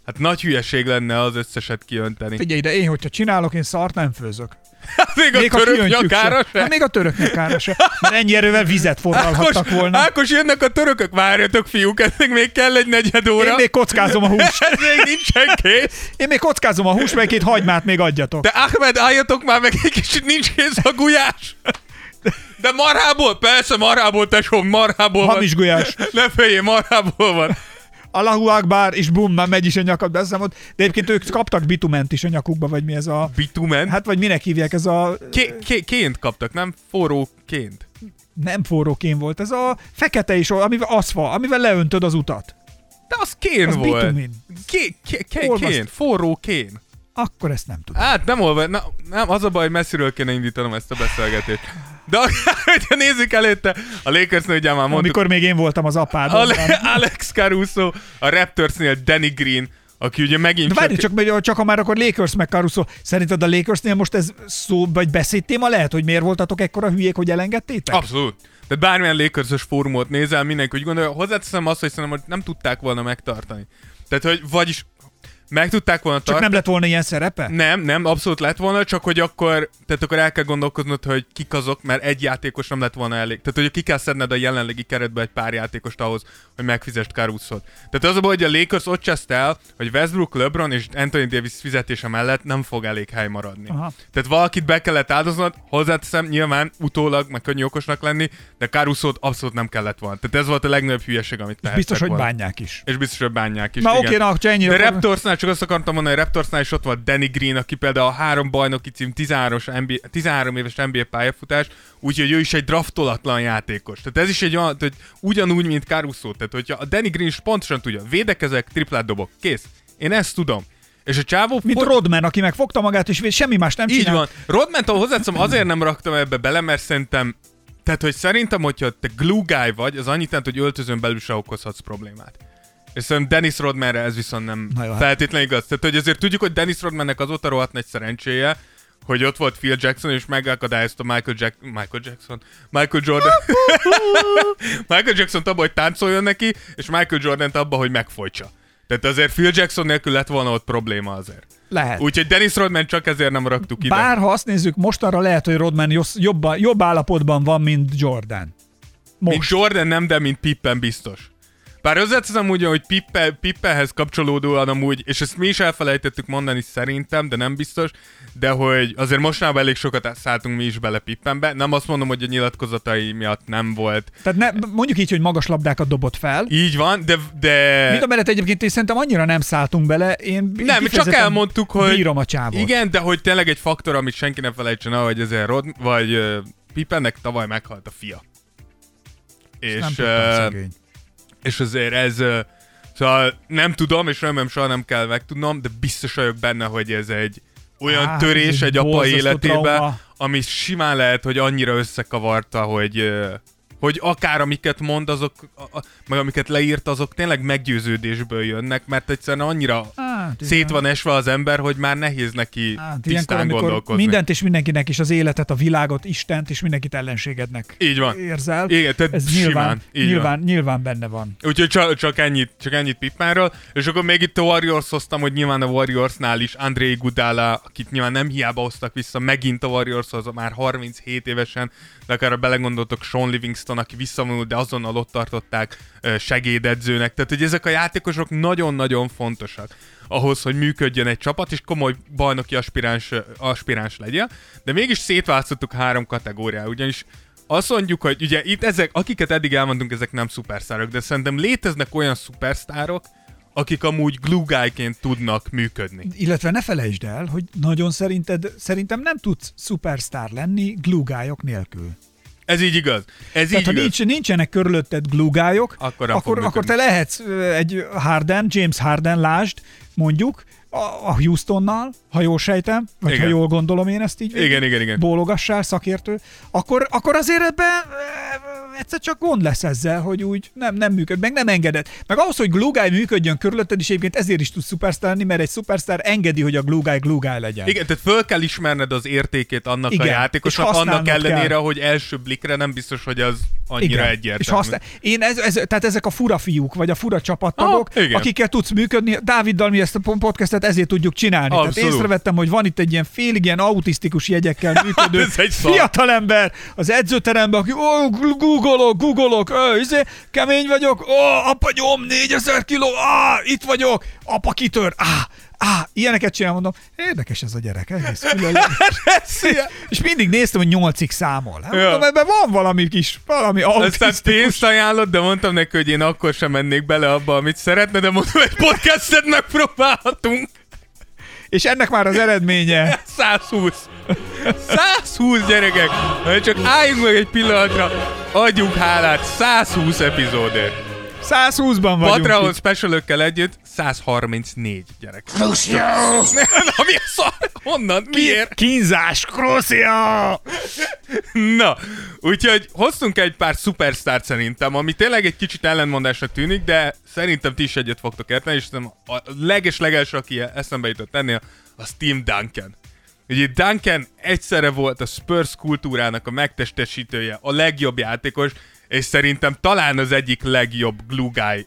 Hát nagy hülyeség lenne az összeset kiönteni. Figyelj, de én, hogyha csinálok, én szart nem főzök. még a Még török nyakára se. se? Hát még a török nyakára se. Mert ennyi erővel vizet forralhattak Ákos, volna. Ákos, jönnek a törökök, várjatok fiúk, ennek még kell egy negyed óra. Én még kockázom a húst. Ez még nincsen kész. Én még kockázom a húst, meg két hagymát még adjatok. De Ahmed, álljatok már meg egy kicsit, nincs kész a gulyás. De marhából? Persze marhából, tesóm, marhából Hamis gulyás. van. Ne féljél, marhából van. Allahu Akbar, és bum, már megy is a nyakad, beszámolt. De egyébként ők kaptak bitument is a nyakukba, vagy mi ez a... Bitumen? Hát, vagy minek hívják, ez a... ké, ké, ként kaptak, nem? Forró ként. Nem forró kén volt, ez a fekete is, amivel aszfa, amivel leöntöd az utat. De az kén Az volt. bitumin. Ké, ké, ké, kén, forró kén. Akkor ezt nem tudom. Hát nem olva, na, nem, az a baj, hogy messziről kéne indítanom ezt a beszélgetést. De ha nézzük előtte, a Lakersnél ugye már mondtuk, Amikor még én voltam az. Ale- Alex Caruso, a Raptorsnél Danny Green, aki ugye megint De várj, csak, csak, csak ha már akkor Lakers meg Caruso, szerinted a Lakersnél most ez szó vagy beszédtéma lehet, hogy miért voltatok ekkora hülyék, hogy elengedtétek? Abszolút. Tehát bármilyen Lakers-ös fórumot nézel, mindenki úgy gondolja, hozzáteszem azt, hogy szerintem hogy nem tudták volna megtartani. Tehát, hogy vagyis meg tudták volna Csak tartani. nem lett volna ilyen szerepe? Nem, nem, abszolút lett volna, csak hogy akkor, tehát akkor el kell gondolkoznod, hogy kik azok, mert egy játékos nem lett volna elég. Tehát, hogy ki kell szedned a jelenlegi keretbe egy pár játékost ahhoz, hogy megfizest Caruso-t. Tehát az a baj, hogy a Lakers ott cseszt el, hogy Westbrook, LeBron és Anthony Davis fizetése mellett nem fog elég hely maradni. Aha. Tehát valakit be kellett áldoznod, hozzáteszem, nyilván utólag, meg könnyű okosnak lenni, de caruso abszolút nem kellett volna. Tehát ez volt a legnagyobb hülyeség, amit tehettek Biztos, hogy volna. bánják is. És biztos, hogy bánják is. Na oké, na, ha ennyi, De Raptorsnál csak azt akartam mondani, hogy Raptorsnál is ott volt Danny Green, aki például a három bajnoki cím 13, NBA, 13 éves NBA pályafutás, úgyhogy ő is egy draftolatlan játékos. Tehát ez is egy olyan, hogy ugyanúgy, mint Caruso. Tehát hogyha a Danny Green is pontosan tudja, védekezek, triplát dobok, kész. Én ezt tudom. És a csávó Mint for- Rodman, aki megfogta magát, és semmi más nem így csinál. van. Rodman-tól hozzátszom, azért nem raktam ebbe bele, mert szerintem tehát, hogy szerintem, hogyha te glue guy vagy, az annyit jelent, hogy öltözön belül se okozhatsz problémát. És szerintem Dennis Rodmanre ez viszont nem Na jó, hát- feltétlenül igaz. Tehát, hogy azért tudjuk, hogy Dennis Rodmannek azóta rohadt nagy szerencséje, hogy ott volt Phil Jackson, és megakadályozta Michael, Jack- Michael Jackson, Michael Jordan. Michael Jackson abba, hogy táncoljon neki, és Michael Jordan abba, hogy megfojtsa. Tehát azért Phil Jackson nélkül lett volna ott probléma azért. Lehet. Úgyhogy Dennis Rodman csak ezért nem raktuk ide. Bár ha azt nézzük, mostanra lehet, hogy Rodman jobb, jobb állapotban van, mint Jordan. Most. Mint Jordan nem, de mint Pippen biztos. Bár hozzáteszem úgy, hogy Pippe, Pippehez kapcsolódóan amúgy, és ezt mi is elfelejtettük mondani szerintem, de nem biztos, de hogy azért mostanában elég sokat szálltunk mi is bele Pippenbe. Nem azt mondom, hogy a nyilatkozatai miatt nem volt. Tehát ne, mondjuk így, hogy magas labdákat dobott fel. Így van, de... de... A mellett egyébként én szerintem annyira nem szálltunk bele. Én nem, mi csak elmondtuk, hogy... Bírom a csávot. Igen, de hogy tényleg egy faktor, amit senki ne felejtsen el, hogy ezért Rod, vagy uh, Pippennek tavaly meghalt a fia. És, nem uh, tudtam, szegény. És azért ez, szóval nem tudom, és remélem soha nem kell megtudnom, de biztos vagyok benne, hogy ez egy olyan Á, törés egy egy apa életébe, trauma. ami simán lehet, hogy annyira összekavarta, hogy hogy akár amiket mond, azok, a, meg amiket leírt, azok tényleg meggyőződésből jönnek, mert egyszerűen annyira Hát, szét van esve az ember, hogy már nehéz neki Hát, ilyenkor, tisztán amikor gondolkozni. mindent és mindenkinek is az életet, a világot, Istent és mindenkit ellenségednek Így van. érzel. Igen, tehát Ez simán. nyilván, Így nyilván, nyilván benne van. Úgyhogy csak, csak ennyit, csak ennyit Pippánról. És akkor még itt a Warriors hoztam, hogy nyilván a Warriorsnál is André Gudala, akit nyilván nem hiába hoztak vissza, megint a Warriorshoz már 37 évesen, de akár belegondoltok Sean Livingston, aki visszavonult, de azonnal ott tartották segédedzőnek. Tehát, hogy ezek a játékosok nagyon-nagyon fontosak ahhoz, hogy működjön egy csapat, és komoly bajnoki aspiráns, aspiráns legyen. De mégis szétválasztottuk három kategóriát, ugyanis azt mondjuk, hogy ugye itt ezek, akiket eddig elmondtunk, ezek nem szupersztárok, de szerintem léteznek olyan szupersztárok, akik amúgy glue guy-ként tudnak működni. Illetve ne felejtsd el, hogy nagyon szerinted, szerintem nem tudsz szupersztár lenni glugályok nélkül. Ez így igaz. Ez Tehát így ha igaz. nincs, nincsenek körülötted glugályok, Akkor akkor, akkor te lehetsz egy Harden, James Harden, lásd, mondjuk, a, Houstonnal, ha jól sejtem, vagy Igen. ha jól gondolom én ezt így. Igen, igen, igen. Bólogassál, szakértő. Akkor, akkor azért ebben egyszer csak gond lesz ezzel, hogy úgy nem, nem működ, meg nem engeded. Meg ahhoz, hogy guy működjön körülötted, is egyébként ezért is tudsz szupersztár lenni, mert egy szupersztár engedi, hogy a glue guy legyen. Igen, tehát föl kell ismerned az értékét annak Igen, a játékosnak, annak ellenére, kell. hogy első blikre nem biztos, hogy az annyira egyértelmű. És használ, én ez, ez, tehát ezek a fura fiúk, vagy a fura csapattagok, Ah, igen. akikkel tudsz működni. Dáviddal mi ezt a podcastet ezért tudjuk csinálni. Tehát Abszolút. észrevettem, hogy van itt egy ilyen félig ilyen autisztikus jegyekkel működő Ez egy szar. fiatalember az edzőteremben, aki ó, googolok, googolok, ö, izé, kemény vagyok, ó, apa nyom, 4000 kiló, á, itt vagyok, apa kitör, á, Á, ilyeneket csinál, mondom, érdekes ez a gyerek, egész. És mindig néztem, hogy nyolcig számol. Hát, Ja. mondom, ebben van valami kis, valami Aztán pénzt ajánlott, de mondtam neki, hogy én akkor sem mennék bele abba, amit szeretne, de mondom, egy podcastet megpróbálhatunk. És ennek már az eredménye. 120. 120 gyerekek! Csak álljunk meg egy pillanatra, adjunk hálát 120 epizódért. 120-ban vagyunk. Patreon specialökkel együtt 134 gyerek. Na mi a szar? Honnan? Miért? Kínzás, Krosszia! Na, úgyhogy hoztunk egy pár szupersztárt szerintem, ami tényleg egy kicsit ellenmondásnak tűnik, de szerintem ti is egyet fogtok érteni, és szerintem a leges legelső, aki eszembe jutott ennél, az Tim Duncan. Ugye Duncan egyszerre volt a Spurs kultúrának a megtestesítője, a legjobb játékos, és szerintem talán az egyik legjobb glue guy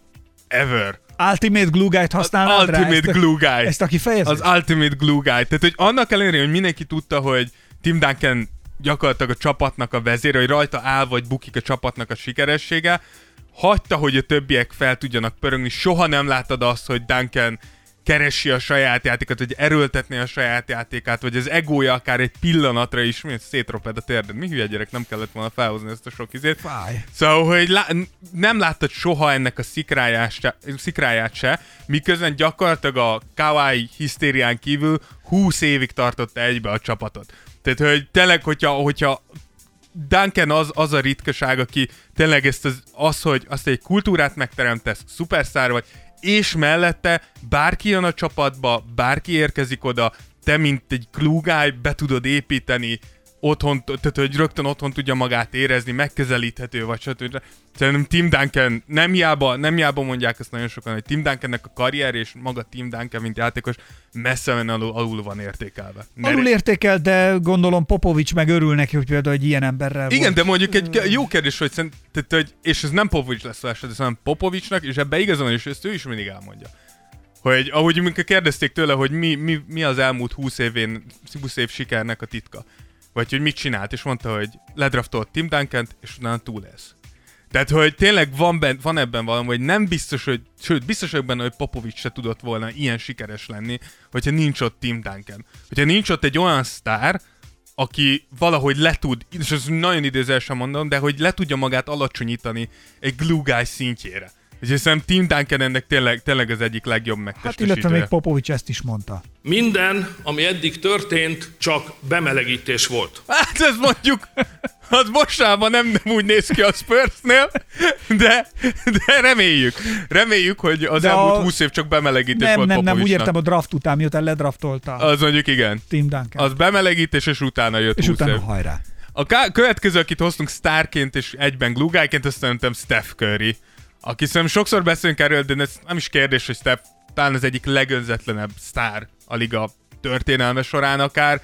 ever. Ultimate Glue Guy-t használnád rá? Ultimate Ezt a- Glue Guy. Ezt a kifejezést? Az Ultimate Glue Guy. Tehát, hogy annak ellenére, hogy mindenki tudta, hogy Tim Duncan gyakorlatilag a csapatnak a vezére, hogy rajta áll vagy bukik a csapatnak a sikeressége, hagyta, hogy a többiek fel tudjanak pörögni. Soha nem láttad azt, hogy Duncan keresi a saját játékát, hogy erőltetné a saját játékát, vagy az egója akár egy pillanatra is, mint szétroped a térded. Mi hülye gyerek, nem kellett volna felhozni ezt a sok izét. Fáj. Szóval, hogy lá- nem láttad soha ennek a szikráját se, szikráját se, miközben gyakorlatilag a Kawai hisztérián kívül 20 évig tartotta egybe a csapatot. Tehát, hogy tényleg, hogyha, hogyha Duncan az, az a ritkaság, aki tényleg ezt az, az, hogy azt egy kultúrát megteremtesz, szuperszár vagy, és mellette bárki jön a csapatba, bárki érkezik oda, te, mint egy guy, be tudod építeni, otthon, tehát hogy rögtön otthon tudja magát érezni, megközelíthető vagy stb. Szerintem Tim Duncan, nem hiába, nem hiába mondják ezt nagyon sokan, hogy Tim Duncannek a karrier és maga Tim Duncan, mint játékos, messze menően alul, alul van értékelve. Ne- Alul értékel, de gondolom Popovics meg örül neki, hogy például egy ilyen emberrel Igen, volt. de mondjuk egy jó kérdés, hogy, szerint, tehát, hogy és ez nem Popovics lesz a eset, hanem Popovicsnak, és ebbe igazán is, ezt ő is mindig elmondja. Hogy ahogy amikor kérdezték tőle, hogy mi, mi, mi az elmúlt 20 évén, 20 év sikernek a titka. Vagy hogy mit csinált, és mondta, hogy ledraftolt Tim duncan és utána túl lesz. Tehát, hogy tényleg van, ben, van ebben valami, hogy nem biztos, hogy, sőt, biztos vagyok benne, hogy Popovics se tudott volna ilyen sikeres lenni, hogyha nincs ott Tim Duncan. Hogyha nincs ott egy olyan sztár, aki valahogy le tud, és ez nagyon idézősen mondom, de hogy le tudja magát alacsonyítani egy glue guy szintjére. És hiszem Tim Duncan ennek tényleg, tényleg az egyik legjobb Hát megtestesítője. illetve még Popovics ezt is mondta. Minden, ami eddig történt, csak bemelegítés volt. Hát ez mondjuk, az mostanában nem, nem úgy néz ki a Spursnél, de, de reméljük. Reméljük, hogy az De elmúlt a- 20 év csak bemelegítés Nem, volt nem, nem, úgy Popovicsnak. értem a draft után, miután ledraftolta Az mondjuk igen. Tim Duncan. Az bemelegítés, és utána jött és 20 utána év. hajrá. A ká- következő, akit hoztunk sztárként és egyben gluggájként, azt szerintem Steph Curry. Aki szerintem sokszor beszélünk erről, de ez nem is kérdés, hogy Steph talán az egyik legönzetlenebb sztár a liga történelme során akár.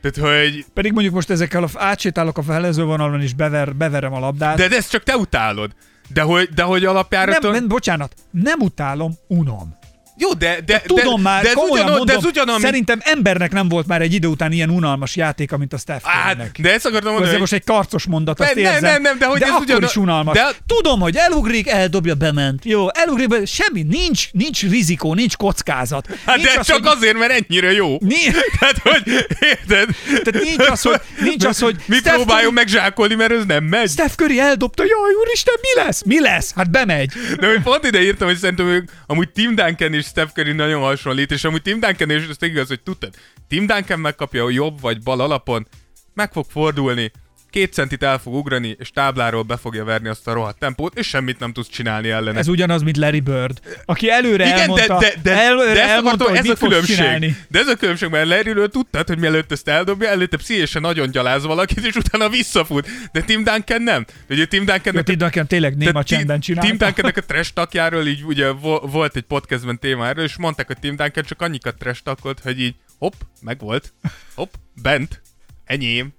Tehát, hogy... Pedig mondjuk most ezekkel a, átsétálok a felező vonalon és bever, beverem a labdát. De, de ezt csak te utálod. De hogy, de hogy alapjára... nem, nem, bocsánat, nem utálom, unom. Jó, de, de, Tudom de, már, de komolyan ugyanaz, mondom, de ez ugyanaz, szerintem embernek nem volt már egy idő után ilyen unalmas játéka, mint a Steph Hát, de ezt akartam mondani, Ez most egy karcos mondat, azt Ne, nem, érzem. nem, nem, de hogy ez akkor ugyanaz- is unalmas. de- Tudom, hogy elugrik, eldobja, bement. Jó, elugrik, be, semmi, nincs, nincs rizikó, nincs kockázat. Hát nincs de az, csak hogy, azért, mert ennyire jó. Ni- Tehát, hogy érted? Tehát nincs az, hogy- nincs az, hogy Mi Steph próbáljon Curry- megzsákolni, mert ez nem megy. Steph Curry eldobta, jaj, úristen, mi lesz? Mi lesz? Hát bemegy. De hogy pont ide írtam, hogy szerintem ők, amúgy Tim Duncan és Steph Curry nagyon hasonlít, és amúgy Tim Duncan, és ezt igaz, hogy tudtad, Tim Duncan megkapja a jobb vagy bal alapon, meg fog fordulni, két centit el fog ugrani, és tábláról be fogja verni azt a rohadt tempót, és semmit nem tudsz csinálni ellene. Ez ugyanaz, mint Larry Bird, aki előre Igen, elmondta, de, de, de, előre de ezt elmondta, akartam, ez a különbség. csinálni. De ez a különbség, mert Larryről tudtad, hogy mielőtt ezt eldobja, előtte pszichésen nagyon gyaláz valakit, és utána visszafut. De Tim Duncan nem. Ugye Tim Duncan Tim Duncan tényleg néma csendben csinálta. Tim Duncannek a trash takjáról így ugye vo- volt egy podcastben téma erről, és mondták, hogy Tim Duncan csak annyikat trash takolt, hogy így hopp, meg volt, hopp, bent, enyém,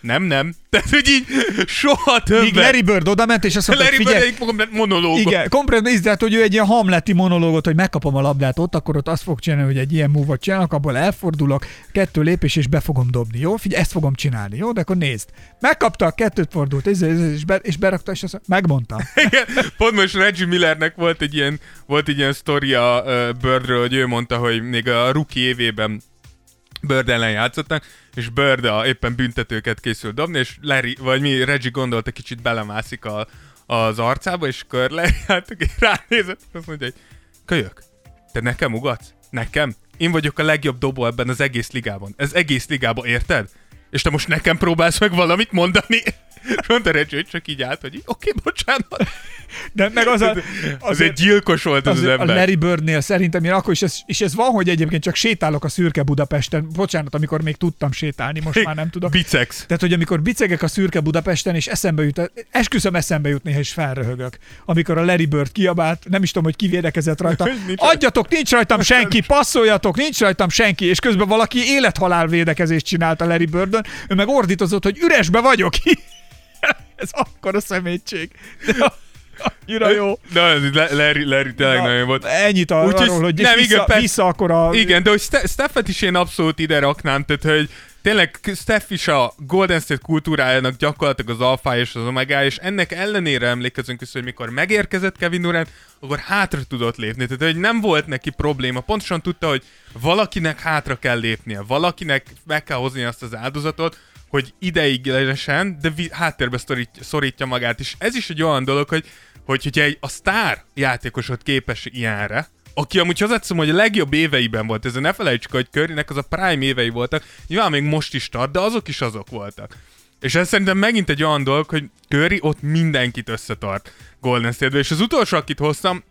nem, nem. Tehát, hogy így soha Míg többet. Larry Bird oda ment, és azt mondta, Larry hogy Bird figyelj, egy komplet monológot. igen, komplet, tehát, hogy ő egy ilyen hamleti monológot, hogy megkapom a labdát ott, akkor ott azt fog csinálni, hogy egy ilyen move csinálok, abból elfordulok, kettő lépés, és be fogom dobni, jó? Figyelj, ezt fogom csinálni, jó? De akkor nézd. Megkapta, kettőt fordult, és, és, be, és berakta, és azt mondta, megmondta. Igen, pont most Reggie Millernek volt egy ilyen, volt egy ilyen sztoria uh, Birdről, hogy ő mondta, hogy még a rookie évében Bird ellen játszottak, és Bird a, éppen büntetőket készül dobni, és Larry, vagy mi, Reggie gondolta, kicsit belemászik a, az arcába, és kör és ránézett, és azt mondja, hogy kölyök, te nekem ugatsz? Nekem? Én vagyok a legjobb dobó ebben az egész ligában. Ez egész ligában, érted? És te most nekem próbálsz meg valamit mondani? Recsi, hogy csak így állt, hogy oké, bocsánat. De meg az, a, Az azért- egy gyilkos volt az, az Azért a ember. Larry Birdnél szerintem én akkor is, ez, és ez van, hogy egyébként csak sétálok a szürke Budapesten, bocsánat, amikor még tudtam sétálni, most már nem tudok. Bicex. Tehát, hogy amikor bicegek a szürke Budapesten, és eszembe jut, esküszöm eszembe jut néha, és felröhögök. Amikor a Larry Bird kiabált, nem is tudom, hogy ki védekezett rajta. Nincs- Adjatok, nincs rajtam senki, passzoljatok, nincs rajtam senki, és közben valaki élethalál védekezést csinált a Larry Birdön, ő meg ordítozott, hogy üresbe vagyok. Ez akkor a szemétség. De annyira jó. Az Le- Larry, Larry tényleg nagyon jó volt. Ennyit a, Úgyhogy arról, hogy nem, nem, igen, vissza, persze. vissza akkor a... Igen, de hogy Ste- Steffet is én abszolút ide raknám, tehát hogy tényleg Steph is a Golden State kultúrájának gyakorlatilag az alfája és az omegája, és ennek ellenére emlékezünk vissza, hogy mikor megérkezett Kevin Durant, akkor hátra tudott lépni. Tehát, hogy nem volt neki probléma. Pontosan tudta, hogy valakinek hátra kell lépnie, valakinek meg kell hozni azt az áldozatot, hogy ideiglenesen, de vi- háttérbe szorítja, szorítja magát. És ez is egy olyan dolog, hogy, hogy hogyha egy, a sztár játékosod képes ilyenre, aki amúgy hozzáteszem, hogy a legjobb éveiben volt, ez ne felejtsük, hogy Currynek az a prime évei voltak, nyilván még most is tart, de azok is azok voltak. És ez szerintem megint egy olyan dolog, hogy Curry ott mindenkit összetart Golden state és az utolsó, akit hoztam,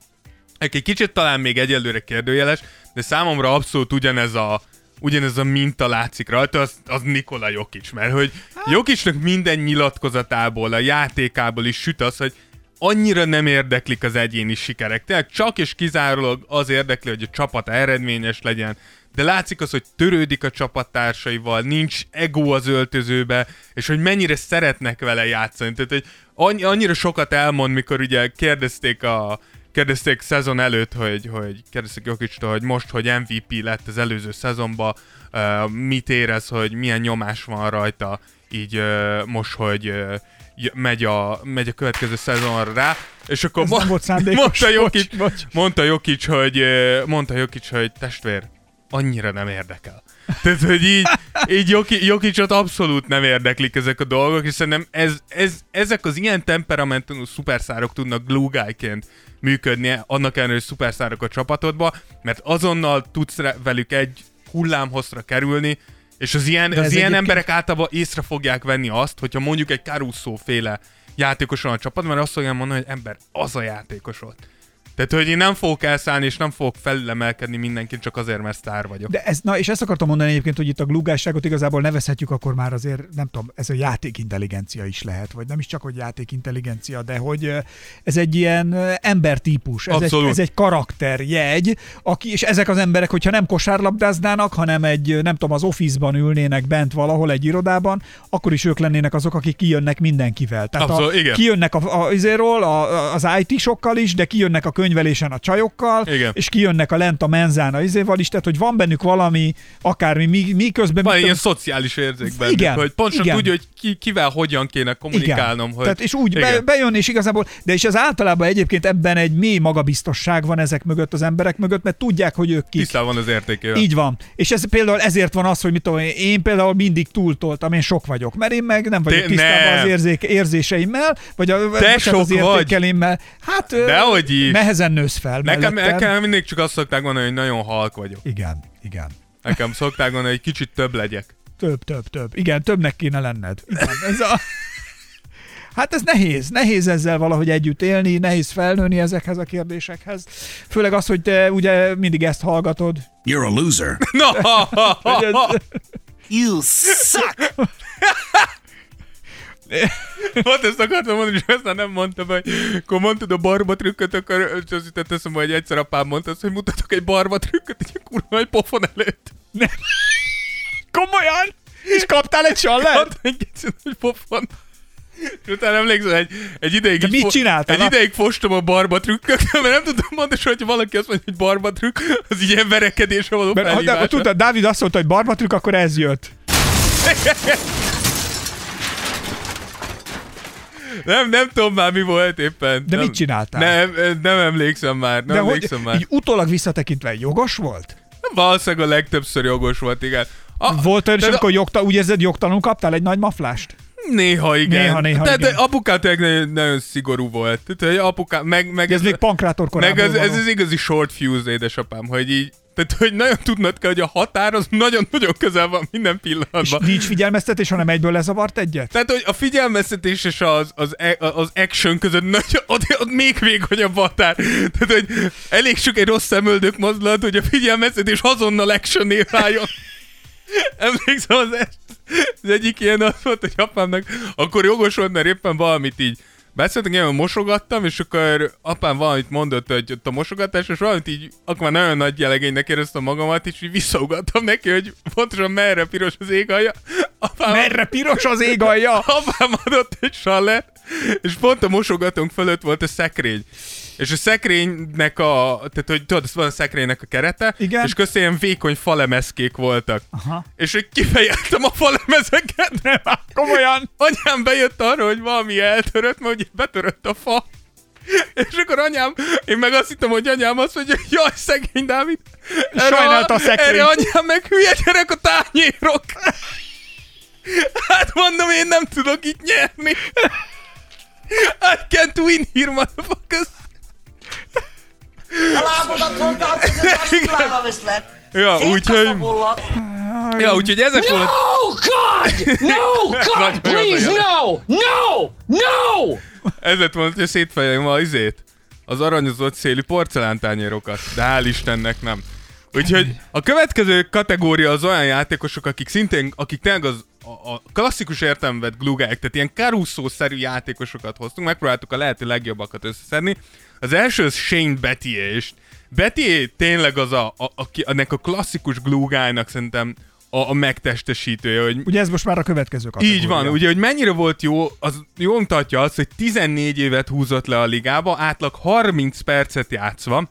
egy kicsit talán még egyelőre kérdőjeles, de számomra abszolút ugyanez a, ugyanez a minta látszik rajta, az, az Nikola Jokic, mert hogy Jokicnak minden nyilatkozatából, a játékából is süt az, hogy annyira nem érdeklik az egyéni sikerek. Tehát csak és kizárólag az érdekli, hogy a csapat eredményes legyen, de látszik az, hogy törődik a csapattársaival, nincs ego az öltözőbe, és hogy mennyire szeretnek vele játszani. Tehát, hogy annyi, annyira sokat elmond, mikor ugye kérdezték a, kérdezték szezon előtt, hogy, hogy kérdezték Jokicstól, hogy most, hogy MVP lett az előző szezonban, uh, mit érez, hogy milyen nyomás van rajta, így uh, most, hogy uh, megy a, megy a következő szezonra rá, és akkor nem volt mondta Jokic, Bocs, bocs. mondta Jokic, hogy, mondta Jokic, hogy testvér, annyira nem érdekel. Tehát, hogy így, így Joki, Jokicot abszolút nem érdeklik ezek a dolgok, és szerintem ez, ez, ezek az ilyen temperamentű szuperszárok tudnak glue működni, annak ellenére, hogy szuperszárok a csapatodba, mert azonnal tudsz velük egy hullámhozra kerülni, és az ilyen, az ilyen emberek általában észre fogják venni azt, hogyha mondjuk egy Caruso féle játékos van a csapatban, mert azt fogják mondani, hogy ember, az a játékos volt. Tehát, hogy én nem fogok elszállni, és nem fogok felülemelkedni mindenkin, csak azért, mert sztár vagyok. De ez, na, és ezt akartam mondani egyébként, hogy itt a glugásságot igazából nevezhetjük akkor már azért, nem tudom, ez a játékintelligencia is lehet, vagy nem is csak, hogy játékintelligencia, de hogy ez egy ilyen embertípus, ez egy, ez egy karakterjegy, aki, és ezek az emberek, hogyha nem kosárlabdáznának, hanem egy, nem tudom, az office-ban ülnének bent valahol egy irodában, akkor is ők lennének azok, akik kijönnek mindenkivel. Tehát Abszolút, a, igen. kijönnek a, a, a, az IT-sokkal is, de kijönnek a könyvelésen a csajokkal, Igen. és kijönnek a lent a menzán a izéval is, tehát hogy van bennük valami, akármi, mi, mi közben... Van mit ilyen szociális érzék bennük, Igen, hogy pontosan igen. tudja, hogy ki, kivel hogyan kéne kommunikálnom. Igen. Hogy... Tehát és úgy be, bejön, és igazából, de és az általában egyébként ebben egy mély magabiztosság van ezek mögött, az emberek mögött, mert tudják, hogy ők kik. Tisztában van az értékével. Így van. És ez például ezért van az, hogy mit tudom én, például mindig túltoltam, én sok vagyok, mert én meg nem vagyok Te- tisztában nem. az érzék, érzéseimmel, vagy a, bocsánat, sok az vagy. értékelémmel. Hát Dehogy is. Nehezen nősz fel Nekem, mellettem. nekem mindig csak azt szokták mondani, hogy nagyon halk vagyok. Igen, igen. Nekem szokták mondani, hogy kicsit több legyek. Több, több, több. Igen, többnek kéne lenned. Igen, ez a... Hát ez nehéz, nehéz ezzel valahogy együtt élni, nehéz felnőni ezekhez a kérdésekhez. Főleg az, hogy te ugye mindig ezt hallgatod. You're a loser. No! You suck! Ott ezt akartam mondani, és aztán nem mondtam, hogy akkor mondtad a barba trükköt, akkor és az jutott eszembe, hogy egyszer apám mondta azt, hogy mutatok egy barba trükköt, egy kurva egy pofon előtt. komolyan? És kaptál egy sallert? Hát egy pofon. És utána emlékszem, egy, egy ideig, De mit csináltál? Egy ideig fostam a barba trükköt, mert nem tudom mondani, hogy valaki azt mondja, hogy barba trükk, az ilyen verekedésre való Mert ha, de, felhívása. tudod, Dávid azt mondta, hogy barbatrük, akkor ez jött. Nem, nem tudom már mi volt éppen. De nem, mit csináltál? Nem, nem emlékszem már, nem De hogy emlékszem már. így utólag visszatekintve jogos volt? Valószínűleg a legtöbbször jogos volt, igen. A, Volt olyan is, amikor jogta, úgy érzed, jogtalanul kaptál egy nagy maflást? Néha igen. Néha, néha de, igen. de apukám tényleg nagyon, nagyon szigorú volt. Tehát, hogy apukám, meg, meg Ez még pankrátor meg ez, ez, az igazi short fuse édesapám, hogy így Tehát, hogy nagyon tudnod kell, hogy a határ az nagyon-nagyon közel van minden És pillanatban. nincs figyelmeztetés, hanem egyből lezavart egyet? Tehát, hogy a figyelmeztetés és az, az, e- az action között nagy, ott, ott még vékonyabb határ. Tehát, hogy elég sok egy rossz szemöldök mozdulat, hogy a figyelmeztetés azonnal action váljon. Emlékszem, az, az egyik ilyen az volt, hogy apámnak akkor jogos volt, mert éppen valamit így Beszéltünk, én mosogattam, és akkor apám valamit mondott, hogy ott a mosogatás, és valamit így, akkor már nagyon nagy jelegénynek éreztem magamat, és így visszaugattam neki, hogy pontosan merre piros az ég alja. Apám, Merre piros az ég alja? apám adott egy saller, és pont a mosogatónk fölött volt a szekrény. És a szekrénynek a, tehát hogy tudod, van a szekrénynek a kerete, Igen. és közben ilyen vékony falemezkék voltak. Aha. És hogy kifejeltem a falemezeket, Komolyan? anyám bejött arra, hogy valami eltörött, mert ugye betörött a fa. És akkor anyám, én meg azt hittem, hogy anyám azt mondja, hogy jaj, szegény Dávid. Erre Sajnálta a szekrényt. Erre anyám meg hülye gyerek a tányérok. Hát mondom, én nem tudok itt nyerni. I can't win here, motherfuckers. A lábodat mondtad, hogy ez a. Ja, úgyhogy... Ja, úgyhogy ezek volt... Oh God! No! God, please, no! No! No! Ez lett volna, hogy szétfejeljem a izét, az aranyozott szélű porcelántányérokat, de hál' Istennek nem. Úgyhogy a következő kategória az olyan játékosok, akik szintén, akik tényleg az a, a klasszikus értelemben vett glugáik, tehát ilyen Caruso-szerű játékosokat hoztunk, megpróbáltuk a lehető legjobbakat összeszedni. Az első az Shane Bettier, és Bettier tényleg az a, a, a, ennek a klasszikus glúgájnak szerintem a, a megtestesítője, hogy Ugye ez most már a következő kategória. így van, ugye, hogy mennyire volt jó, az jól mutatja azt, hogy 14 évet húzott le a ligába, átlag 30 percet játszva,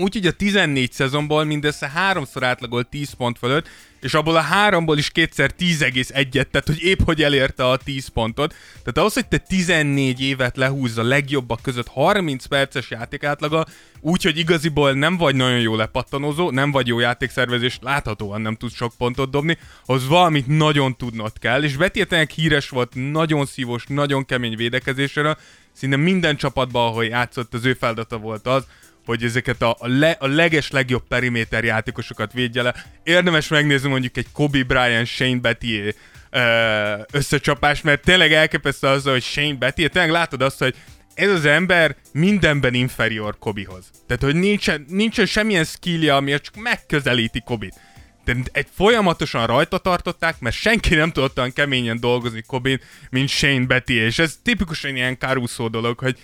úgyhogy a 14 szezonból mindössze háromszor átlagolt 10 pont fölött, és abból a háromból is kétszer 10,1-et, tehát hogy épp hogy elérte a 10 pontot. Tehát ahhoz, hogy te 14 évet lehúzz a legjobbak között 30 perces játékátlaga, úgyhogy igaziból nem vagy nagyon jó lepattanozó, nem vagy jó játékszervezés, láthatóan nem tudsz sok pontot dobni, az valamit nagyon tudnod kell, és Betétenek híres volt nagyon szívós, nagyon kemény védekezésre, szinte minden csapatban, ahol játszott, az ő feladata volt az, hogy ezeket a, le, a leges legjobb periméter játékosokat védje le. Érdemes megnézni mondjuk egy Kobe Bryant, Shane Bettier ö, összecsapás, mert tényleg elképesztő az, hogy Shane Bettier, tényleg látod azt, hogy ez az ember mindenben inferior Kobihoz. Tehát, hogy nincsen, nincsen semmilyen skillja, ami csak megközelíti Kobit. De egy folyamatosan rajta tartották, mert senki nem tudott olyan keményen dolgozni Kobin, mint Shane Bettier, és ez tipikusan ilyen Caruso dolog, hogy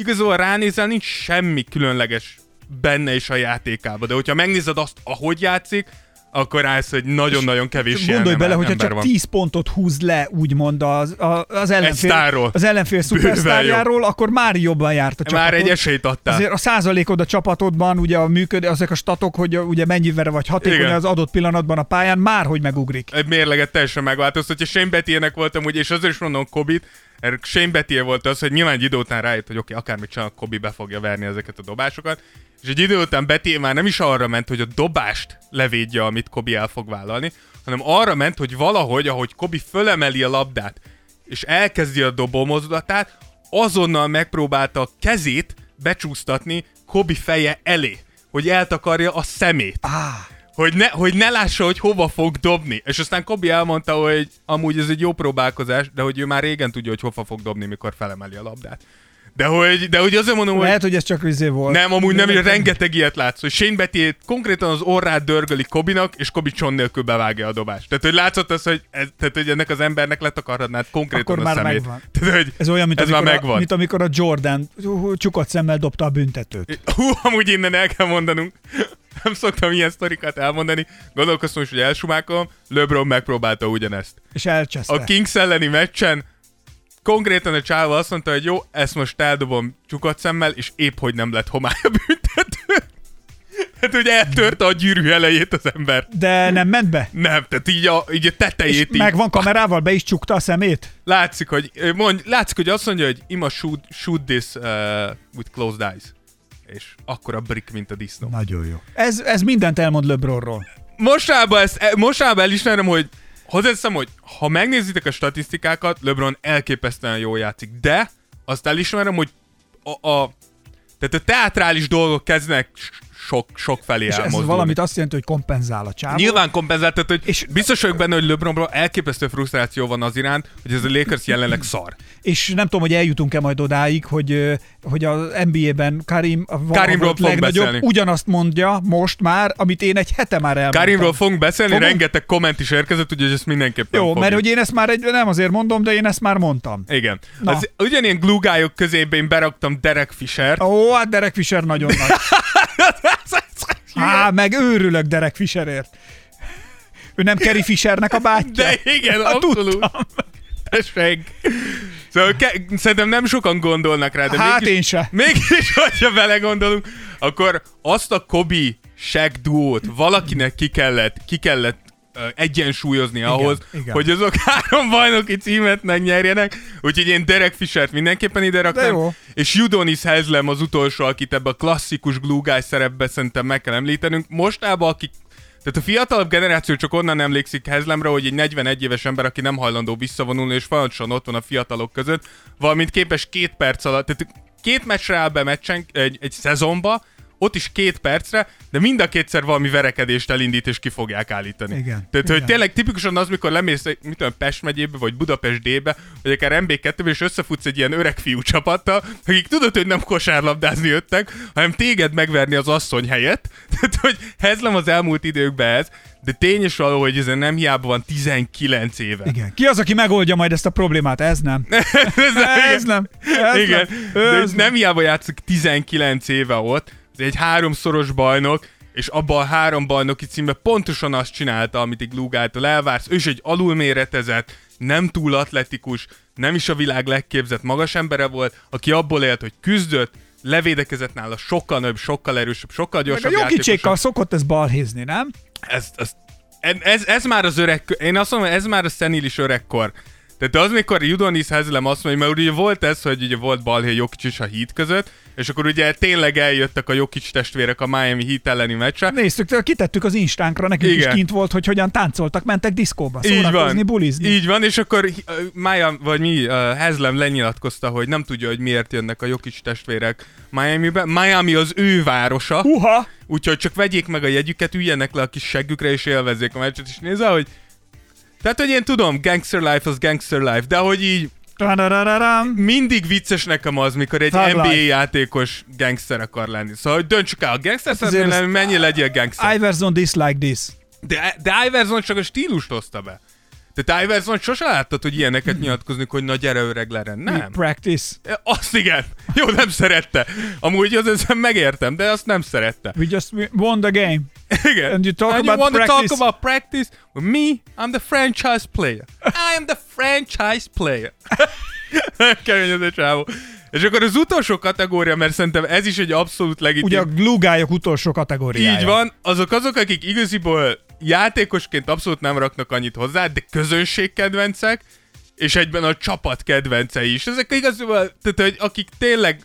igazából ránézel, nincs semmi különleges benne is a játékában, de hogyha megnézed azt, ahogy játszik, akkor rájössz, hogy nagyon-nagyon kevés Gondolj bele, hogyha csak van. 10 pontot húz le, úgymond az, az ellenfél, az ellenfél szupersztárjáról, akkor már jobban járt a csapatod. Már egy esélyt adtál. Azért a százalékod a csapatodban, ugye a működ, azok a statok, hogy ugye mennyivel vagy hatékony Igen. az adott pillanatban a pályán, már hogy megugrik. egy mérleget teljesen megváltoztatja. Shane Bettiernek voltam ugye, és azért is mondom Kobit, Shane Bettier volt az, hogy nyilván egy idő után rájött, hogy oké, okay, akármit csinál, Kobi be fogja verni ezeket a dobásokat. És egy idő után Bettier már nem is arra ment, hogy a dobást levédje, amit Kobi el fog vállalni, hanem arra ment, hogy valahogy, ahogy Kobi fölemeli a labdát, és elkezdi a dobó mozdulatát, azonnal megpróbálta a kezét becsúsztatni Kobi feje elé, hogy eltakarja a szemét hogy ne, hogy ne lássa, hogy hova fog dobni. És aztán Kobi elmondta, hogy amúgy ez egy jó próbálkozás, de hogy ő már régen tudja, hogy hova fog dobni, mikor felemeli a labdát. De hogy, de hogy azért mondom, hogy Lehet, hogy ez csak vizé volt. nem, amúgy nem, hogy rengeteg ilyet látsz, hogy Shane Betty konkrétan az orrát dörgöli Kobinak, és Kobi cson nélkül bevágja a dobást. Tehát, hogy látszott az, hogy, ez, tehát, hogy ennek az embernek letakarhatnád konkrétan Akkor a már szemét. megvan. Tehát, hogy Ez olyan, mint, ez amikor, már a, megvan. mint amikor a Jordan csukott szemmel dobta a büntetőt. Hú, amúgy innen el kell mondanunk. Nem szoktam ilyen sztorikat elmondani. Gondolkoztam is, hogy elsumákolom. LeBron megpróbálta ugyanezt. És elcseszte. A Kings elleni meccsen konkrétan a csáva azt mondta, hogy jó, ezt most eldobom csukott szemmel, és épp hogy nem lett homály a büntető. Hát ugye eltörte a gyűrű elejét az ember. De nem ment be? Nem, tehát így a, így a tetejét így. Meg van kamerával, be is csukta a szemét? Látszik, hogy, mond, látszik, hogy azt mondja, hogy ima shoot, shoot this uh, with closed eyes. És akkor a brick, mint a disznó. Nagyon jó. Ez, ez mindent elmond LeBronról. Mostában, ezt, e- mostában elismerem, hogy hozzáteszem, hogy ha megnézitek a statisztikákat, LeBron elképesztően jól játszik, de azt elismerem, hogy a, a, tehát a teátrális dolgok kezdenek s- sok, sok felé És ez elmozdulni. valamit azt jelenti, hogy kompenzál a csávó. Nyilván kompenzált, tehát, hogy És- biztos vagyok benne, hogy LeBronról elképesztő frusztráció van az iránt, hogy ez a Lakers jelenleg szar. És nem tudom, hogy eljutunk-e majd odáig, hogy, hogy az NBA-ben Karim a Karimról legnagyobb, beszélni. ugyanazt mondja most már, amit én egy hete már elmondtam. Karimról fogunk beszélni, Fogunk? rengeteg komment is érkezett, úgyhogy ezt mindenképpen Jó, fogjuk. mert hogy én ezt már egy, nem azért mondom, de én ezt már mondtam. Igen. Na. Az, ugyanilyen glúgályok közébe én beraktam Derek Fisher. Ó, hát Derek Fisher nagyon nagy. Há, meg őrülök Derek Fisherért. Ő nem Kerry Fishernek a bátyja? De igen, Hát abszolút. tudtam. Tessék. Szóval ke- szerintem nem sokan gondolnak rá, de Hát mégis, én se. mégis, hogyha belegondolunk, akkor azt a Kobi Shaq duót valakinek ki kellett, ki kellett egyensúlyozni ahhoz, igen. hogy azok három bajnoki címet megnyerjenek, úgyhogy én Derek Fishert mindenképpen ide De raktam, és Udonis Haslem az utolsó, akit ebbe a klasszikus guy szerepbe szerintem meg kell említenünk. Mostában, akik tehát a fiatalabb generáció csak onnan emlékszik Hezlemre, hogy egy 41 éves ember, aki nem hajlandó visszavonulni, és folyamatosan ott van a fiatalok között, valamint képes két perc alatt, tehát két meccsre áll be meccsen, egy, egy szezonba, ott is két percre, de mind a kétszer valami verekedést elindít, és ki fogják állítani. Igen, Tehát, igen. hogy tényleg tipikusan az, mikor lemész, mit tudom, Pest megyébe, vagy Budapest D-be, vagy akár MB2-be, és összefutsz egy ilyen öreg fiú csapattal, akik tudod, hogy nem kosárlabdázni jöttek, hanem téged megverni az asszony helyett. Tehát, hogy Hezlem az elmúlt időkben ez, de tény is való, hogy ez nem hiába van 19 éve. Igen. Ki az, aki megoldja majd ezt a problémát? Ez nem. ez nem, Ez nem. Ez igen, nem. de Ez ez nem hiába játszik 19 éve ott, egy háromszoros bajnok, és abban a három bajnoki címben pontosan azt csinálta, amit egy Lugától elvársz. Ő is egy alulméretezett, nem túl atletikus, nem is a világ legképzett magas embere volt, aki abból élt, hogy küzdött, levédekezett nála sokkal nagyobb, sokkal erősebb, sokkal Meg a gyorsabb játékosabb. szokott ez balhézni, nem? Ez, ez, ez, ez, már az öreg, én azt mondom, ez már a szenilis öregkor. Tehát az, mikor Udonis Haslem azt mondja, mert ugye volt ez, hogy ugye volt balhé Jokic és a Heat között, és akkor ugye tényleg eljöttek a Jokic testvérek a Miami Heat elleni meccsre. Néztük, kitettük az instánkra, nekünk Igen. is kint volt, hogy hogyan táncoltak, mentek diszkóba, Így szórakozni, van. bulizni. Így van, és akkor uh, Maya, vagy mi, uh, Haslem lenyilatkozta, hogy nem tudja, hogy miért jönnek a Jokic testvérek Miami-be. Miami az ő városa. Uha! Úgyhogy csak vegyék meg a jegyüket, üljenek le a kis seggükre, és élvezzék a meccset, és nézze, hogy... Tehát, hogy én tudom, gangster life az gangster life, de hogy így mindig vicces nekem az, mikor egy Thug NBA life. játékos gangster akar lenni. Szóval, hogy döntsük el, a gangster azért szeretnél mennyi legyél gangster. Iverson dislike this. De, de Iverson csak a stílust hozta be. Tehát Iverson sose láttad, hogy ilyeneket nyilatkozni, hogy na gyere öreg leren. Nem. Practice. Azt igen. Jó, nem szerette. Amúgy az ezen megértem, de azt nem szerette. We just won the game. Igen. And you talk And about you want to practice. talk about practice? Well, me, I'm the franchise player. I am the franchise player. Kemény ez a csávó. És akkor az utolsó kategória, mert szerintem ez is egy abszolút legitim. Ugye a glúgályok utolsó kategóriája. Így van, azok azok, akik igaziból játékosként abszolút nem raknak annyit hozzá, de közönségkedvencek, és egyben a csapat kedvencei is. Ezek igaziból, tehát hogy akik tényleg,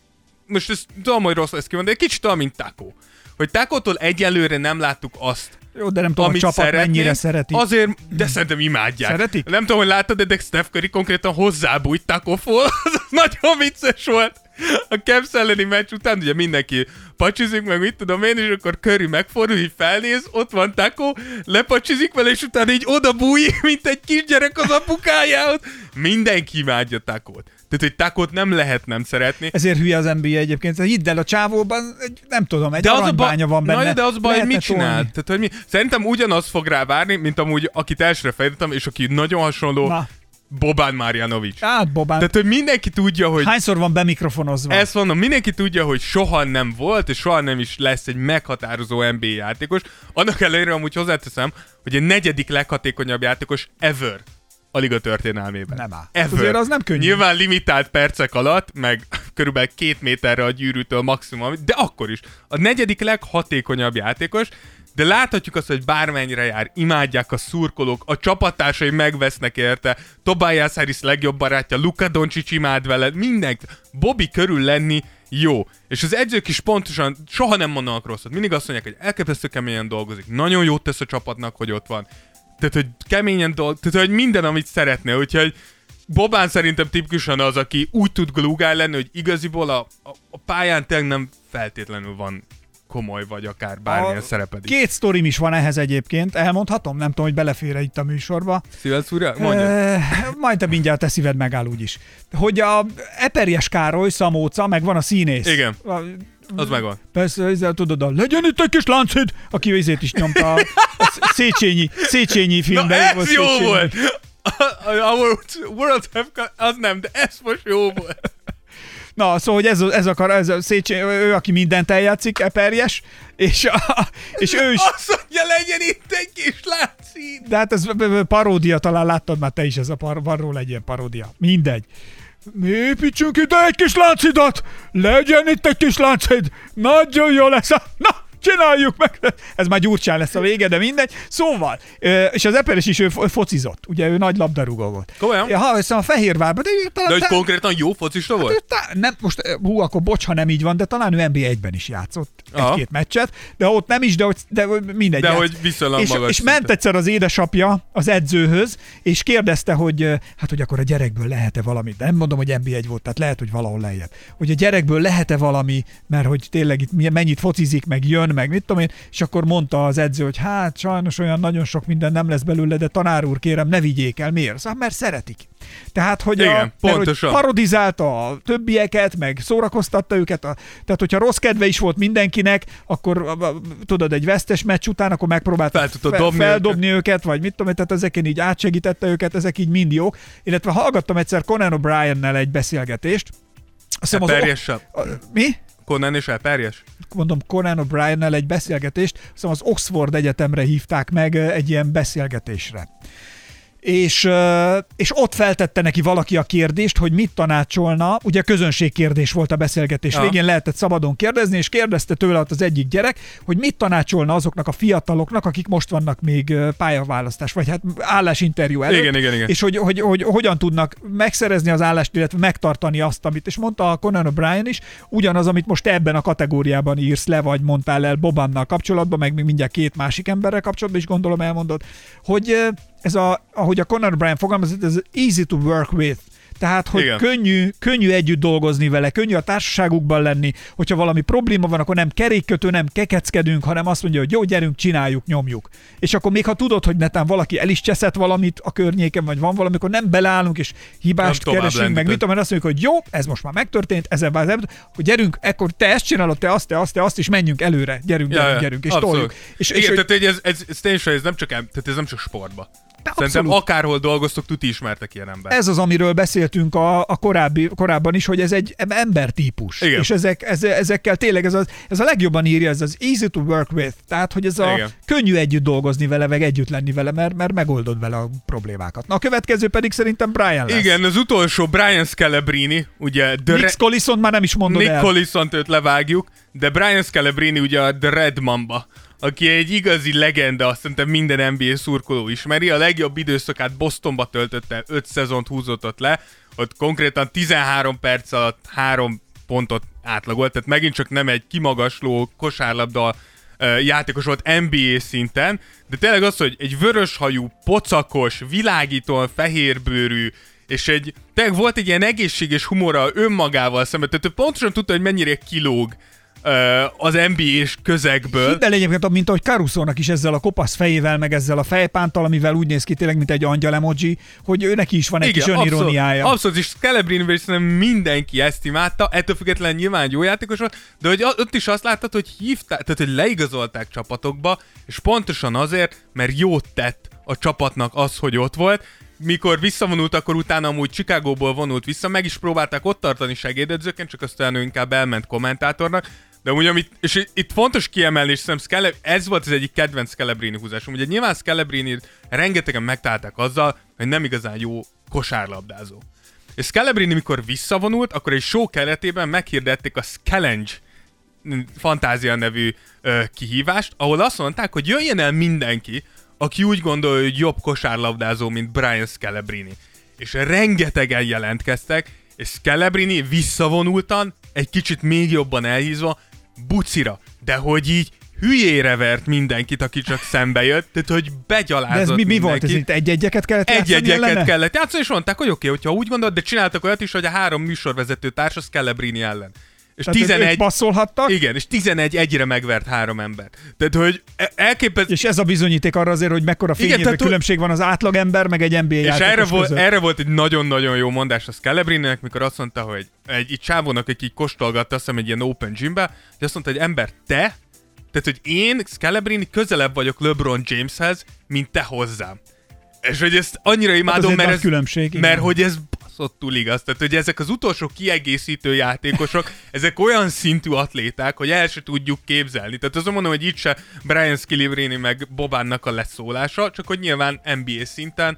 most ezt tudom, hogy rossz lesz kimondani, de kicsit olyan, mint Taco. Hogy Takótól egyelőre nem láttuk azt, Jó, de nem tudom, a amit csapat szeretnénk, mennyire szereti. Azért, de szerintem imádják. Szeretik? Nem tudom, hogy láttad, de Steph Curry konkrétan hozzábújt Takofól. Az nagyon vicces volt. A Cavs elleni meccs után ugye mindenki pacsizik, meg mit tudom én, és akkor Curry megfordul, így felnéz, ott van Taco, lepacsizik vele, és utána így oda bújik, mint egy kisgyerek az apukájához. Mindenki imádja Takót. Tehát, hogy Takót nem lehet nem szeretni. Ezért hülye az NBA egyébként. Hidd el, a csávóban, egy, nem tudom, egy De az a aranybánya van benne. Na, de az baj, hogy mit csinál? tolni. Tehát, hogy mi? Szerintem ugyanaz fog rá várni, mint amúgy, akit elsőre felírtam, és aki nagyon hasonló, Na, Bobán Marjanovic. hát Bobán. Tehát, hogy mindenki tudja, hogy Hányszor van bemikrofonozva? ezt mondom, mindenki tudja, hogy soha nem volt, és soha nem is lesz egy meghatározó NBA játékos. Annak ellenére amúgy hozzáteszem, hogy a negyedik leghatékonyabb játékos ever a liga történelmében. Nem áll. Ever. Azért az nem könnyű. Nyilván limitált percek alatt, meg körülbelül két méterre a gyűrűtől maximum, de akkor is. A negyedik leghatékonyabb játékos, de láthatjuk azt, hogy bármennyire jár, imádják a szurkolók, a csapattársai megvesznek érte, Tobias Harris legjobb barátja, Luka Doncic imád vele, mindenki. Bobby körül lenni jó. És az edzők is pontosan soha nem mondanak rosszat. Mindig azt mondják, hogy elképesztő keményen dolgozik. Nagyon jót tesz a csapatnak, hogy ott van. Tehát, hogy keményen dolgozik, tehát, hogy minden, amit szeretne. Úgyhogy Bobán szerintem tipikusan az, aki úgy tud glugál lenni, hogy igaziból a, a, a pályán tényleg nem feltétlenül van komoly vagy akár bármilyen A- szereped is. Két sztorim is van ehhez egyébként, elmondhatom? Nem tudom, hogy belefér itt a műsorba. Szíved szúrja? Mondja. E, majd te mindjárt te szíved megáll úgyis. Hogy a Eperjes Károly, Szamóca, meg van a színész. Igen. A, Az megvan. Persze, ezzel tudod, a legyen itt egy kis láncid, aki izét is nyomta a, a Széchenyi, Széchenyi Na filmben. ez jó Széchenyi. volt! Our world have got... Az nem, de ez most jó volt. Na, szóval, hogy ez, ez, akar, ez a Széchenyi, ő, aki mindent eljátszik, Eperjes, és, a, és ő is, Azt mondja, legyen itt egy kis látszín. de hát ez paródia, talán láttad már te is, ez a par, egy ilyen paródia. Mindegy. Mi építsünk ide egy kis láncidat! Legyen itt egy kis láncid! Nagyon jó lesz! A... Na, csináljuk meg! Ez már gyurcsán lesz a vége, de mindegy. Szóval, és az Eperes is ő fo- focizott. Ugye ő nagy labdarúgó volt. Komolyan? Ja, ha hiszem a Fehérvárban, de ő talán... De hogy te- konkrétan jó focista volt? Tá- nem, most, hú, akkor bocs, ha nem így van, de talán ő NB1-ben is játszott Aha. egy-két meccset, de ott nem is, de, hogy, de mindegy. De játsz- hogy viszonylag és, magas és szinten. ment egyszer az édesapja az edzőhöz, és kérdezte, hogy hát, hogy akkor a gyerekből lehet-e valami, de nem mondom, hogy NB1 volt, tehát lehet, hogy valahol lejjebb. Hogy a gyerekből lehet-e valami, mert hogy tényleg itt mennyit focizik, meg jön, meg mit tudom én, és akkor mondta az edző, hogy hát sajnos olyan nagyon sok minden nem lesz belőle, de tanár úr, kérem, ne vigyék el. Miért? Szóval, mert szeretik. Tehát, hogy, Igen, a, mert, hogy parodizálta a többieket, meg szórakoztatta őket. A, tehát, hogyha rossz kedve is volt mindenkinek, akkor a- a- tudod, egy vesztes meccs után, akkor megpróbálta Fel tudta dobni feldobni őket. vagy mit tudom, tehát ezeken így átsegítette őket, ezek így mind jók. Illetve hallgattam egyszer Conan O'Brien-nel egy beszélgetést. Azt hiszem az- Eperjessel. a, mi? Conan és Eperjes? mondom, Conan O'Brien-nel egy beszélgetést, hiszem az Oxford Egyetemre hívták meg egy ilyen beszélgetésre. És, és ott feltette neki valaki a kérdést, hogy mit tanácsolna, ugye közönségkérdés volt a beszélgetés Ja. végén, lehetett szabadon kérdezni, és kérdezte tőle ott az egyik gyerek, hogy mit tanácsolna azoknak a fiataloknak, akik most vannak még pályaválasztás, vagy hát állásinterjú előtt, Igen, igen, igen. és hogy, hogy, hogy, hogyan tudnak megszerezni az állást, illetve megtartani azt, amit, és mondta a Conan O'Brien is, ugyanaz, amit most ebben a kategóriában írsz le, vagy mondtál el Bobannal kapcsolatban, meg még mindjárt két másik emberrel kapcsolatban is gondolom elmondod, hogy ez a, ahogy a Conan O'Brien fogalmazott, ez easy to work with. Tehát, hogy Igen. könnyű, könnyű együtt dolgozni vele, könnyű a társaságukban lenni, hogyha valami probléma van, akkor nem kerékkötő, nem kekeckedünk, hanem azt mondja, hogy jó, gyerünk, csináljuk, nyomjuk. És akkor még ha tudod, hogy netán valaki el is cseszett valamit a környéken, vagy van valami, akkor nem beleállunk, és hibást tovább keresünk, meg mit tudom, azt mondjuk, hogy jó, ez most már megtörtént, ezen változott, hogy gyerünk, ekkor te ezt csinálod, te azt, te azt, te azt, és menjünk előre, gyerünk, gyerünk, gyerünk, és abszolút. toljuk. És, Igen, és, tehát hogy ez, ez, ez, ez nem csak, tehát ez nem csak sportba. De Szerintem abszolút. akárhol dolgoztok, tuti ismertek ilyen ember. ez az, amiről beszéltünk a, a korábbi, korábban is, hogy ez egy em- embertípus. Igen. És ezek, ez, ezekkel tényleg ez, az, ez a legjobban írja, ez az easy to work with. Tehát, hogy ez a Igen. könnyű együtt dolgozni vele, meg együtt lenni vele, mert, mert megoldod vele a problémákat. Na a következő pedig szerintem Brian lesz. Igen, az utolsó Brian Scalabrini, ugye The Nick Collison már nem is mondod Nick el. collison őt levágjuk, de Brian Scalabrini ugye a The Red Mamba, aki egy igazi legenda, azt szerintem minden NBA szurkoló ismeri. A legjobb időszakát Bostonba töltötte, 5 szezont húzott ott le, ott konkrétan 13 perc alatt 3 pontot átlagolt, tehát megint csak nem egy kimagasló kosárlabda játékos volt NBA szinten, de tényleg az, hogy egy vöröshajú, pocakos, világítóan fehérbőrű, és egy, tényleg volt egy ilyen egészséges humora önmagával szemben, tehát ő pontosan tudta, hogy mennyire kilóg az NBA-s közegből. Hidd el egyébként, mint ahogy Caruso-nak is ezzel a kopasz fejével, meg ezzel a fejpántal, amivel úgy néz ki tényleg, mint egy angyal emoji, hogy ő neki is van egy kis öniróniája. Abszolút, abszolút, és Scalabrini is szerintem mindenki ezt imádta, ettől függetlenül nyilván egy jó játékos volt, de hogy ott is azt láttad, hogy hívták, tehát hogy leigazolták csapatokba, és pontosan azért, mert jót tett a csapatnak az, hogy ott volt, mikor visszavonult, akkor utána amúgy Chicagóból vonult vissza, meg is próbálták ott tartani segédedzőként, csak aztán ő inkább elment kommentátornak, de úgy, amit, és itt fontos kiemelni, és szerintem Scala- ez volt az egyik kedvenc Scalabrini húzásom. Ugye nyilván Scalabrini rengetegen megtalálták azzal, hogy nem igazán jó kosárlabdázó. És Scalabrini, mikor visszavonult, akkor egy show keretében meghirdették a Scalenge Fantázia nevű ö, kihívást, ahol azt mondták, hogy jöjjön el mindenki, aki úgy gondolja, hogy jobb kosárlabdázó, mint Brian Scalabrini. És rengetegen jelentkeztek, és Scalabrini visszavonultan, egy kicsit még jobban elhízva, bucira, de hogy így hülyére vert mindenkit, aki csak szembe jött, tehát hogy begyalázott De ez mi, mi volt? Ez itt egy-egyeket kellett Egy-egyeket kellett játszani, és mondták, hogy oké, okay, hogyha úgy gondolod, de csináltak olyat is, hogy a három műsorvezető társ az Scalabrini ellen. És Tehát, hogy 11 ők passzolhattak, Igen, és 11 egyre megvert három ember. Tehát, hogy e- elképesztő... és ez a bizonyíték arra azért, hogy mekkora fényévű tehát, hogy- különbség van az átlagember, meg egy NBA És játékos erre volt, erre volt egy nagyon-nagyon jó mondás a Scalabrini-nek, mikor azt mondta, hogy egy így csávónak, aki így kóstolgatta, azt hiszem egy ilyen open gymbe, hogy azt mondta, hogy ember, te, tehát, hogy én, Scalabrini, közelebb vagyok LeBron Jameshez, mint te hozzám. És hogy ezt annyira imádom, azért mert ez, különbség, igen. mert hogy ez baszottul igaz. Tehát, hogy ezek az utolsó kiegészítő játékosok, ezek olyan szintű atléták, hogy el se tudjuk képzelni. Tehát azon mondom, hogy itt se Brian Scalabrini meg Bobánnak a leszólása, csak hogy nyilván NBA szinten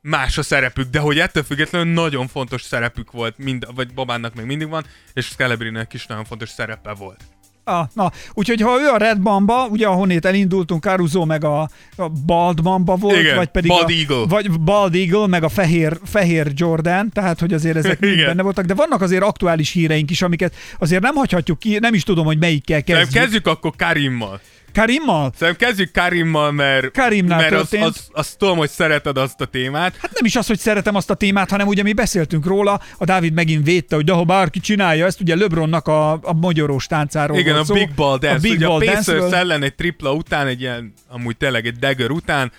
más a szerepük, de hogy ettől függetlenül nagyon fontos szerepük volt, mind, vagy Babánnak még mindig van, és Scalabrinek is nagyon fontos szerepe volt. Ah, na, úgyhogy ha ő a Red Mamba, ugye ahonnét elindultunk, Caruso meg a, a Bald Mamba volt, Igen, vagy pedig Bald a, Eagle. Vagy Bald Eagle, meg a fehér, fehér Jordan, tehát hogy azért ezek mind Igen. benne voltak, de vannak azért aktuális híreink is, amiket azért nem hagyhatjuk ki, nem is tudom, hogy melyikkel Kezdjük. kezdjük. kezdjük akkor Karimmal. Karimmal? Szerintem kezdjük Karimmal, mert, Karimnál mert az, történt. az, azt tudom, hogy szereted azt a témát. Hát nem is az, hogy szeretem azt a témát, hanem ugye mi beszéltünk róla, a Dávid megint védte, hogy de ha bárki csinálja ezt, ugye LeBronnak a, a magyarós táncáról Igen, a szó. Big Ball Dance. A Big Ugye Ball a Pacers ellen egy tripla után, egy ilyen, amúgy tényleg egy dagger után,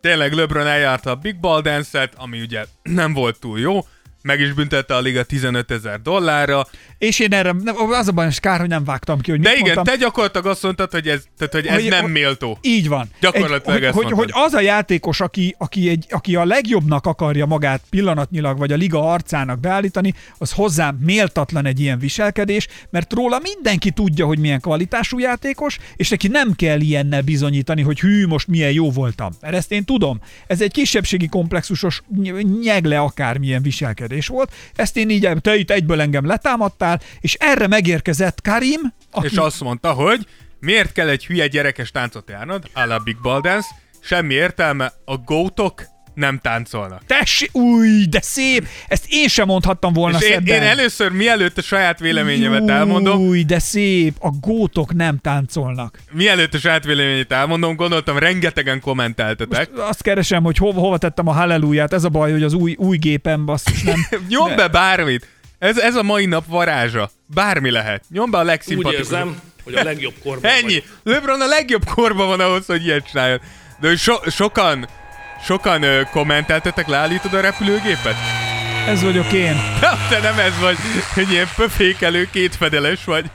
tényleg LeBron eljárta a Big Ball Dance-et, ami ugye nem volt túl jó, meg is büntette a liga 15 ezer dollárra. És én erre, az a baj, és kár, hogy nem vágtam ki, hogy De igen, mondtam. te gyakorlatilag azt mondtad, hogy ez, tehát, hogy ez Hogy- nem méltó. Így van. Gyakorlatilag egy, ezt hogy, hogy, mondtad. hogy az a játékos, aki, aki, egy, aki a legjobbnak akarja magát pillanatnyilag, vagy a liga arcának beállítani, az hozzám méltatlan egy ilyen viselkedés, mert róla mindenki tudja, hogy milyen kvalitású játékos, és neki nem kell ilyennel bizonyítani, hogy hű, most milyen jó voltam. Mert ezt én tudom. Ez egy kisebbségi komplexusos ny- nyegle akármilyen viselkedés volt. Ezt én így, te itt egyből engem letámadtál, és erre megérkezett Karim, aki... És azt mondta, hogy miért kell egy hülye gyerekes táncot járnod, a la Big Ball Dance, semmi értelme, a gótok nem táncolnak. Tessék, új, de szép! Ezt én sem mondhattam volna És én, szebben. én először, mielőtt a saját véleményemet elmondom, Új, de szép! A gótok nem táncolnak. mielőtt a saját véleményét elmondom, gondoltam, rengetegen kommenteltetek. Azt keresem, hogy hova, hova tettem a halleluját. Ez a baj, hogy az új, új gépen basszus nem. Nyom be bármit! Ez, ez a mai nap varázsa. Bármi lehet. Nyom be a Úgy legszimpatikusabb. érzem, hogy a legjobb korban Ennyi. vagy. LeBron a legjobb korban van ahhoz, hogy ilyet csináljon. De so, sokan, sokan ö, kommenteltetek, leállítod a repülőgépet? Ez vagyok én. Te nem ez vagy, egy ilyen pöfékelő, kétfedeles vagy.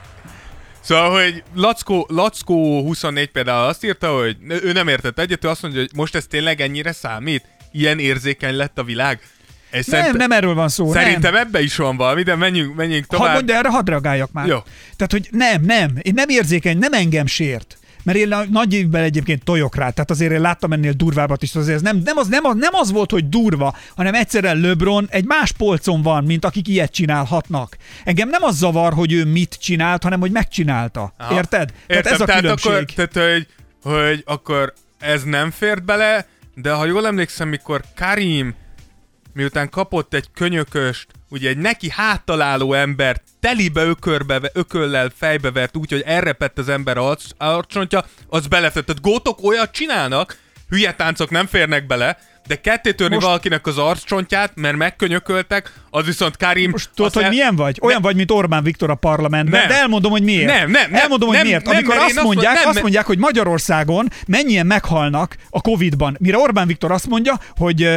Szóval, hogy Lackó, Lackó 24 például azt írta, hogy ő nem értett egyet, ő azt mondja, hogy most ez tényleg ennyire számít? Ilyen érzékeny lett a világ? Ez Nem, nem erről van szó. Szerintem nem. ebbe is van valami, de menjünk, menjünk Hadd tovább. mondd, de erre hadd reagáljak már. Jó. Tehát, hogy nem, nem, én nem érzékeny, nem engem sért. Mert én nagy évben egyébként tojok rá, tehát azért én láttam ennél durvábbat is, azért ez nem, nem, az, nem, az, nem az volt, hogy durva, hanem egyszerűen LeBron egy más polcon van, mint akik ilyet csinálhatnak. Engem nem az zavar, hogy ő mit csinált, hanem hogy megcsinálta. Aha. Érted? Értem, tehát ez a különbség. Akkor, tehát, hogy, hogy akkor ez nem fért bele, de ha jól emlékszem, mikor Karim miután kapott egy könyököst, ugye egy neki háttaláló embert telibe ökörbe, ököllel fejbevert úgy, hogy elrepett az ember arc, arcsontja, az belefett. Tehát gótok olyat csinálnak, hülye táncok nem férnek bele, de ketté törni Most- valakinek az arccsontját, mert megkönyököltek, az viszont Karim... Most tudod, hogy el- milyen vagy? Olyan vagy, mint Orbán Viktor a parlamentben, Nem. de elmondom, hogy miért. Nem, nem, nem, elmondom, hogy nem, miért. nem, Amikor azt mondják, mond- nem, azt mondják, hogy Magyarországon mennyien meghalnak a Covid-ban. Mire Orbán Viktor azt mondja, hogy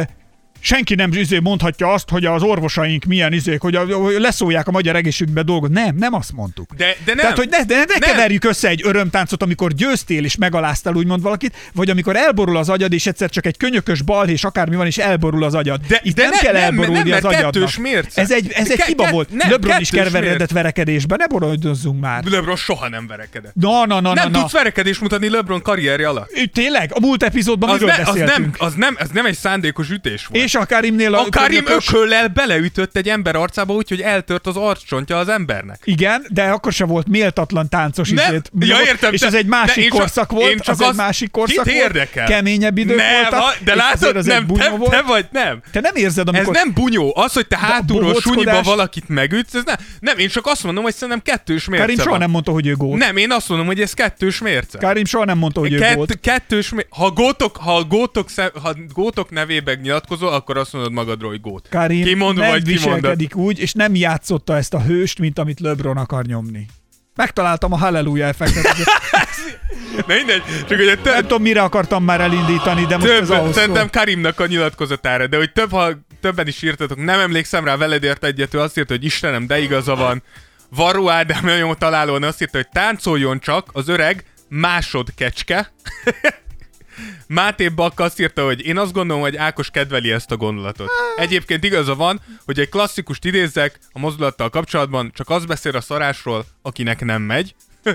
senki nem izé mondhatja azt, hogy az orvosaink milyen izék, hogy, a, hogy leszólják a magyar egészségügybe dolgot. Nem, nem azt mondtuk. De, de nem. Tehát, hogy ne, de ne Nem. keverjük össze egy örömtáncot, amikor győztél és megaláztál úgymond valakit, vagy amikor elborul az agyad, és egyszer csak egy könyökös balhés akármi van, és elborul az agyad. De- Itt de nem, nem, kell nem, elborulni nem, mert az agyadnak. mérce. Ez egy, ez egy hiba ke- volt. nem, LeBron is keveredett mérce. verekedésben, ne borodozzunk már. LeBron soha nem verekedett. Na, na, na, nem na, tudsz na. verekedést mutatni LeBron karrierje alatt. Tényleg? A múlt epizódban Az, ne, az, nem, az, nem, az nem egy szándékos ütés volt. És a Karimnél a, a Karim könyökös- ököllel beleütött egy ember arcába úgy, hogy eltört az arccsontja az embernek. Igen, de akkor se volt méltatlan táncos Nem. izét. Ja, értem, és ez egy másik korszak volt, én csak az, egy azt- másik korszak kit volt. érdekel? Keményebb idők nem, voltak. de látod, az nem, te, volt. te vagy, nem. Te nem érzed, Ez amikor... nem bunyó. Az, hogy te hátulról sunyiba valakit megütsz, ez nem. Nem, én csak azt mondom, hogy szerintem kettős mérce Karim soha nem mondta, hogy ő gót. Nem, én azt mondom, hogy ez kettős mérce. Karim soha nem mondta, hogy ő gót. Kett, kettős, mé- ha gótok, ha gótok, ha gótok nevében nyilatkozol, akkor azt mondod magadról, hogy gót. Karim Kimondva nem vagy kimondod. viselkedik úgy, és nem játszotta ezt a hőst, mint amit LeBron akar nyomni. Megtaláltam a Halleluja effektet. Na mindegy, csak hogy a Nem több, tudom, mire akartam már elindítani, de most ez több ahhoz szerintem. Karimnak a nyilatkozatára, de hogy több, ha többen is írtatok, nem emlékszem rá, veled ért egyet, ő azt írta, hogy Istenem, de igaza van. Varó Ádám nagyon találóan azt írta, hogy táncoljon csak az öreg másodkecske. Máté Bakk azt írta, hogy én azt gondolom, hogy Ákos kedveli ezt a gondolatot. Egyébként igaza van, hogy egy klasszikust idézzek a mozdulattal kapcsolatban, csak az beszél a szarásról, akinek nem megy.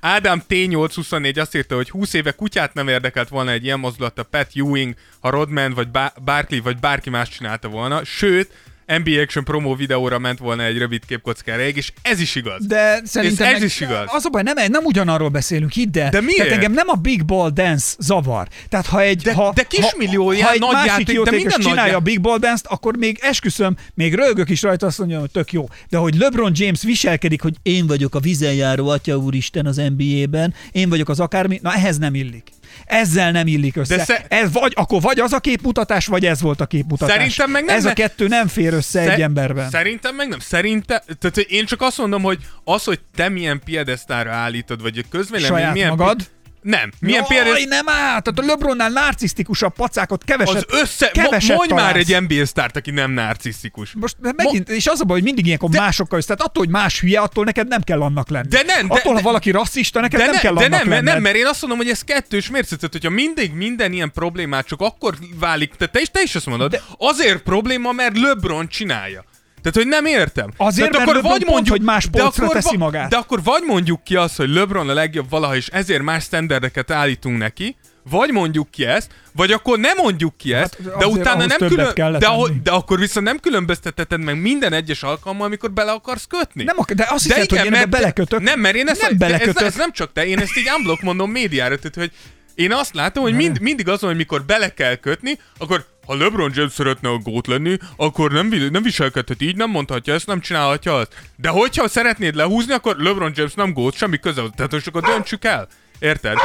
Ádám T824 azt írta, hogy 20 éve kutyát nem érdekelt volna egy ilyen mozdulat a Pat Ewing, ha Rodman vagy Ba- Barkley vagy bárki más csinálta volna, sőt, NBA Action promo videóra ment volna egy rövid képkocka erejéig, és ez is igaz. De szerintem ez meg- is igaz. Az a baj, nem, nem ugyanarról beszélünk, hidd el. De miért? Tehát engem nem a Big Ball Dance zavar. Tehát ha egy, De- ha, de kismillióján ha, ha egy nagy másik játék- de minden nagy csinálja já- a Big Ball Dance-t, akkor még esküszöm, még rögök is rajta, azt mondja, hogy tök jó. De hogy LeBron James viselkedik, hogy én vagyok a vizenjáró atya úristen az NBA-ben, én vagyok az akármi, na ehhez nem illik. Ezzel nem illik össze. De sze- Ez vagy, akkor vagy az a képmutatás, vagy ez volt a képmutatás. Szerintem meg nem, Ez a kettő nem fér össze egy Szer- emberben. Szerintem meg nem. Szerintem, tehát én csak azt mondom, hogy az, hogy te milyen piedesztára állítod, vagy a közvélemény Saját milyen... magad? Nem. Milyen Jaj, piedeszt... nem áll! Tehát a LeBronnál narcisztikusabb pacákot keveset, Az össze... keveset Mo- mondj már találsz. egy NBA sztárt, aki nem narcisztikus. Most megint, és az a baj, hogy mindig ilyenkor De- másokkal össze. Tehát attól, hogy más hülye, attól neked nem kell annak lenni. De nem, de- attól, ha valaki rasszista, neked De, nem ne, kell de annak nem, lenned. nem, mert én azt mondom, hogy ez kettős mérce. Tehát, hogyha mindig minden ilyen problémát csak akkor válik, tehát te is, te is azt mondod, de... azért probléma, mert LeBron csinálja. Tehát, hogy nem értem. Azért, Tehát mert LeBron pont, hogy más de polcra akkor teszi magát. De akkor vagy mondjuk ki azt, hogy LeBron a legjobb valaha, és ezért más standardeket állítunk neki, vagy mondjuk ki ezt, vagy akkor nem mondjuk ki ezt, Hát de utána nem külön, de, tenni. de akkor viszont nem különbözteteted meg minden egyes alkalommal, amikor bele akarsz kötni. Nem, de azt hiszed, hogy én mert- belekötök. Nem, mert én ezt Nem nem ez, belekötök. ez, nem csak te, én ezt így unblock mondom médiára, tehát hogy én azt látom, hogy mind, mindig az van, hogy mikor bele kell kötni, akkor ha LeBron James szeretne a gót lenni, akkor nem, nem viselkedhet így, nem mondhatja ezt, nem csinálhatja azt. De hogyha szeretnéd lehúzni, akkor LeBron James nem gót, semmi köze. Tehát most akkor döntsük el. Érted?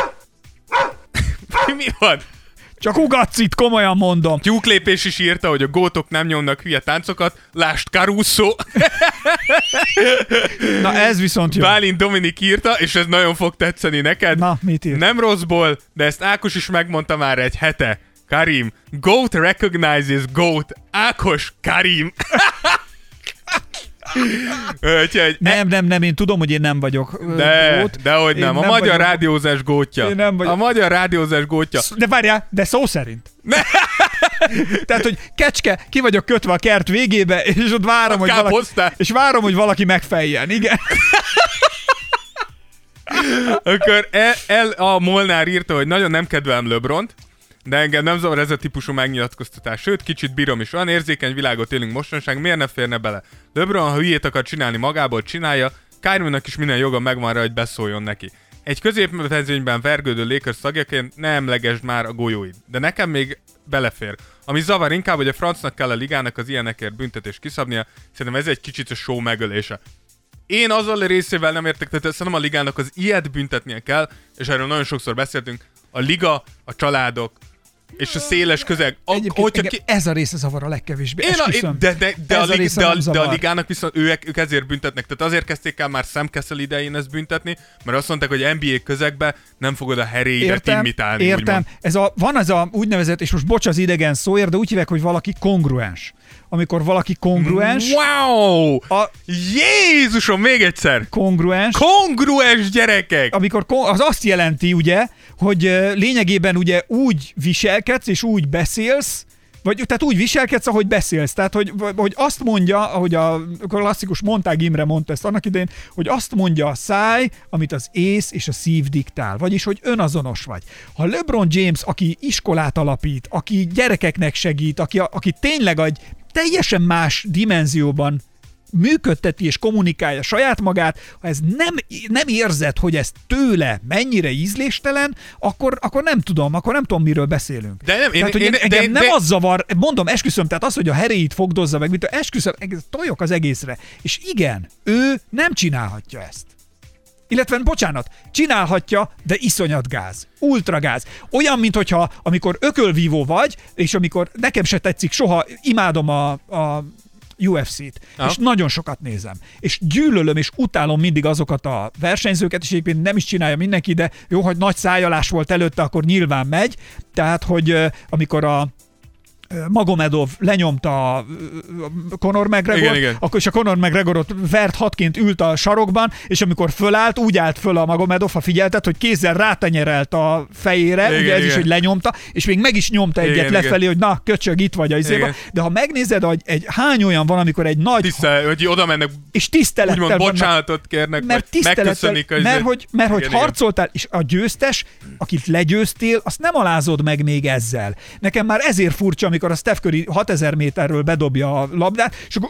Mi van? Csak ugatsz itt, komolyan mondom. Tyúklépés is írta, hogy a gótok nem nyomnak hülye táncokat. Lást Caruso. Na ez viszont jó. Bálint Dominik írta, és ez nagyon fog tetszeni neked. Na, mit írt? Nem rosszból, de ezt Ákos is megmondta már egy hete. Karim, GOAT recognizes GOAT. Ákos, Karim. Úgyhogy, Nem, nem, nem, én tudom, hogy én nem vagyok de, gót. dehogy nem. A magyar vagyok- rádiózás gótja. Én nem vagyok. A magyar rádiózás gótja. De várjál, de szó szerint. Tehát, hogy kecske, ki vagyok kötve a kert végébe, és ott várom, A hogy valaki, káposztás. és várom, hogy valaki megfejjen. Igen. Akkor el, el, a Molnár írta, hogy nagyon nem kedvelem Lebront, de engem nem zavar ez a típusú megnyilatkoztatás. Sőt, kicsit bírom is. Olyan érzékeny világot élünk mostanság, miért ne férne bele? LeBron, ha hülyét akar csinálni magából, csinálja, Kyrie-nak is minden joga megvan rá, hogy beszóljon neki. Egy középmezőnyben vergődő Lakers tagjaként ne emlegesd már a golyóid. De nekem még belefér. Ami zavar inkább, hogy a francnak kell a ligának az ilyenekért büntetés kiszabnia, szerintem ez egy kicsit a show megölése. Én azzal a részével nem értek, tehát szerintem a ligának az ilyet büntetnie kell, és erről nagyon sokszor beszéltünk, a liga, a családok, és a széles közeg. A, Egyébként hogyha engem ez a része zavar a legkevésbé. én a, de, de, de, Ez a a lig, része de, a, de a ligának viszont ők, ők ezért büntetnek. Tehát azért kezdték el már Sam Kessel idején ezt büntetni, mert azt mondták, hogy NBA közegbe nem fogod a heréidet imitálni. értem. úgymond. Ez a, van ez a úgynevezett, és most bocs az idegen szóért, de úgy hívják, hogy valaki kongruens. Amikor valaki kongruens, Wow! a Jézusom, még egyszer! kongruens, Kongruens gyerekek! amikor kon- az azt jelenti, ugye, hogy lényegében ugye úgy viselkedsz és úgy beszélsz, vagy tehát úgy viselkedsz, ahogy beszélsz. Tehát, hogy, hogy azt mondja, ahogy a klasszikus Montág Imre mondta ezt annak idején, hogy azt mondja a száj, amit az ész és a szív diktál. Vagyis, hogy önazonos vagy. Ha LeBron James, aki iskolát alapít, aki gyerekeknek segít, aki, aki tényleg egy teljesen más dimenzióban működteti és kommunikálja saját magát, ha ez nem, nem érzed, hogy ez tőle mennyire ízléstelen, akkor, akkor nem tudom, akkor nem tudom, miről beszélünk. De nem, én- tehát, hogy én- engem de- nem de- az zavar, mondom, esküszöm, tehát az, hogy a heréit fogdozza meg, mint a esküszöm, egész- tojok az egészre. És igen, ő nem csinálhatja ezt. Illetve, bocsánat, csinálhatja, de iszonyat gáz. Ultra gáz. Olyan, mint hogyha amikor ökölvívó vagy, és amikor nekem se tetszik soha, imádom a, a UFC-t, Aha. és nagyon sokat nézem. És gyűlölöm és utálom mindig azokat a versenyzőket, és egyébként nem is csinálja mindenki, de jó, hogy nagy szájalás volt előtte, akkor nyilván megy. Tehát, hogy amikor a Magomedov lenyomta Conor McGregor, Igen, igen. akkor is a Conor McGregorot vert hatként ült a sarokban, és amikor fölállt, úgy állt föl a Magomedov, ha figyeltet, hogy kézzel rátenyerelt a fejére, Igen, ugye ez is, igen. hogy lenyomta, és még meg is nyomta egyet Igen, lefelé, igen. hogy na, köcsög, itt vagy a izéba. De ha megnézed, hogy egy hány olyan van, amikor egy nagy Tisztel, hogy oda mennek, és tisztelettel úgymond bocsánatot kérnek, mert tisztelettel, az- mert hogy, mert hogy Igen, igen. harcoltál, és a győztes, akit legyőztél, azt nem alázod meg még ezzel. Nekem már ezért furcsa, amikor a Steph Curry 6000 méterről bedobja a labdát, és akkor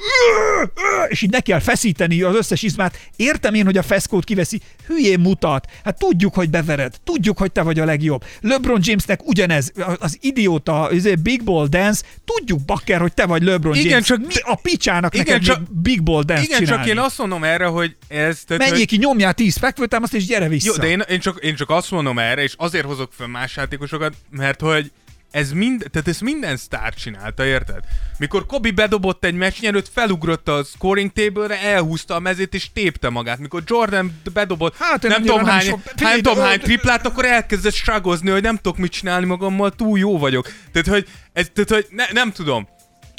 és így neki kell feszíteni az összes izmát. Értem én, hogy a feszkót kiveszi, hülyén mutat. Hát tudjuk, hogy bevered, tudjuk, hogy te vagy a legjobb. LeBron Jamesnek ugyanez, az idióta, az Big Ball Dance, tudjuk, bakker, hogy te vagy LeBron Igen, James. csak- Mi a picsának Igen, neked csak- Big Ball Dance Igen, csinálni? csak én azt mondom erre, hogy ez... Tehát, Menjél hogy, ki, nyomjál 10 fekvőtámaszt, és gyere vissza. jó, de én, én, csak, én csak azt mondom erre, és azért hozok fel más játékosokat, mert hogy ez mind, tehát ez minden sztár csinálta, érted? Mikor Kobe bedobott egy meccsnyerőt, felugrott a scoring table-re, elhúzta a mezét és tépte magát. Mikor Jordan bedobott Hát, nem tudom nem hány, hány, Figyelj, tudom hány triplát, akkor elkezdett stragozni, hogy nem tudok mit csinálni magammal, túl jó vagyok. Tehát, hogy, ez, tehát, hogy ne, nem tudom.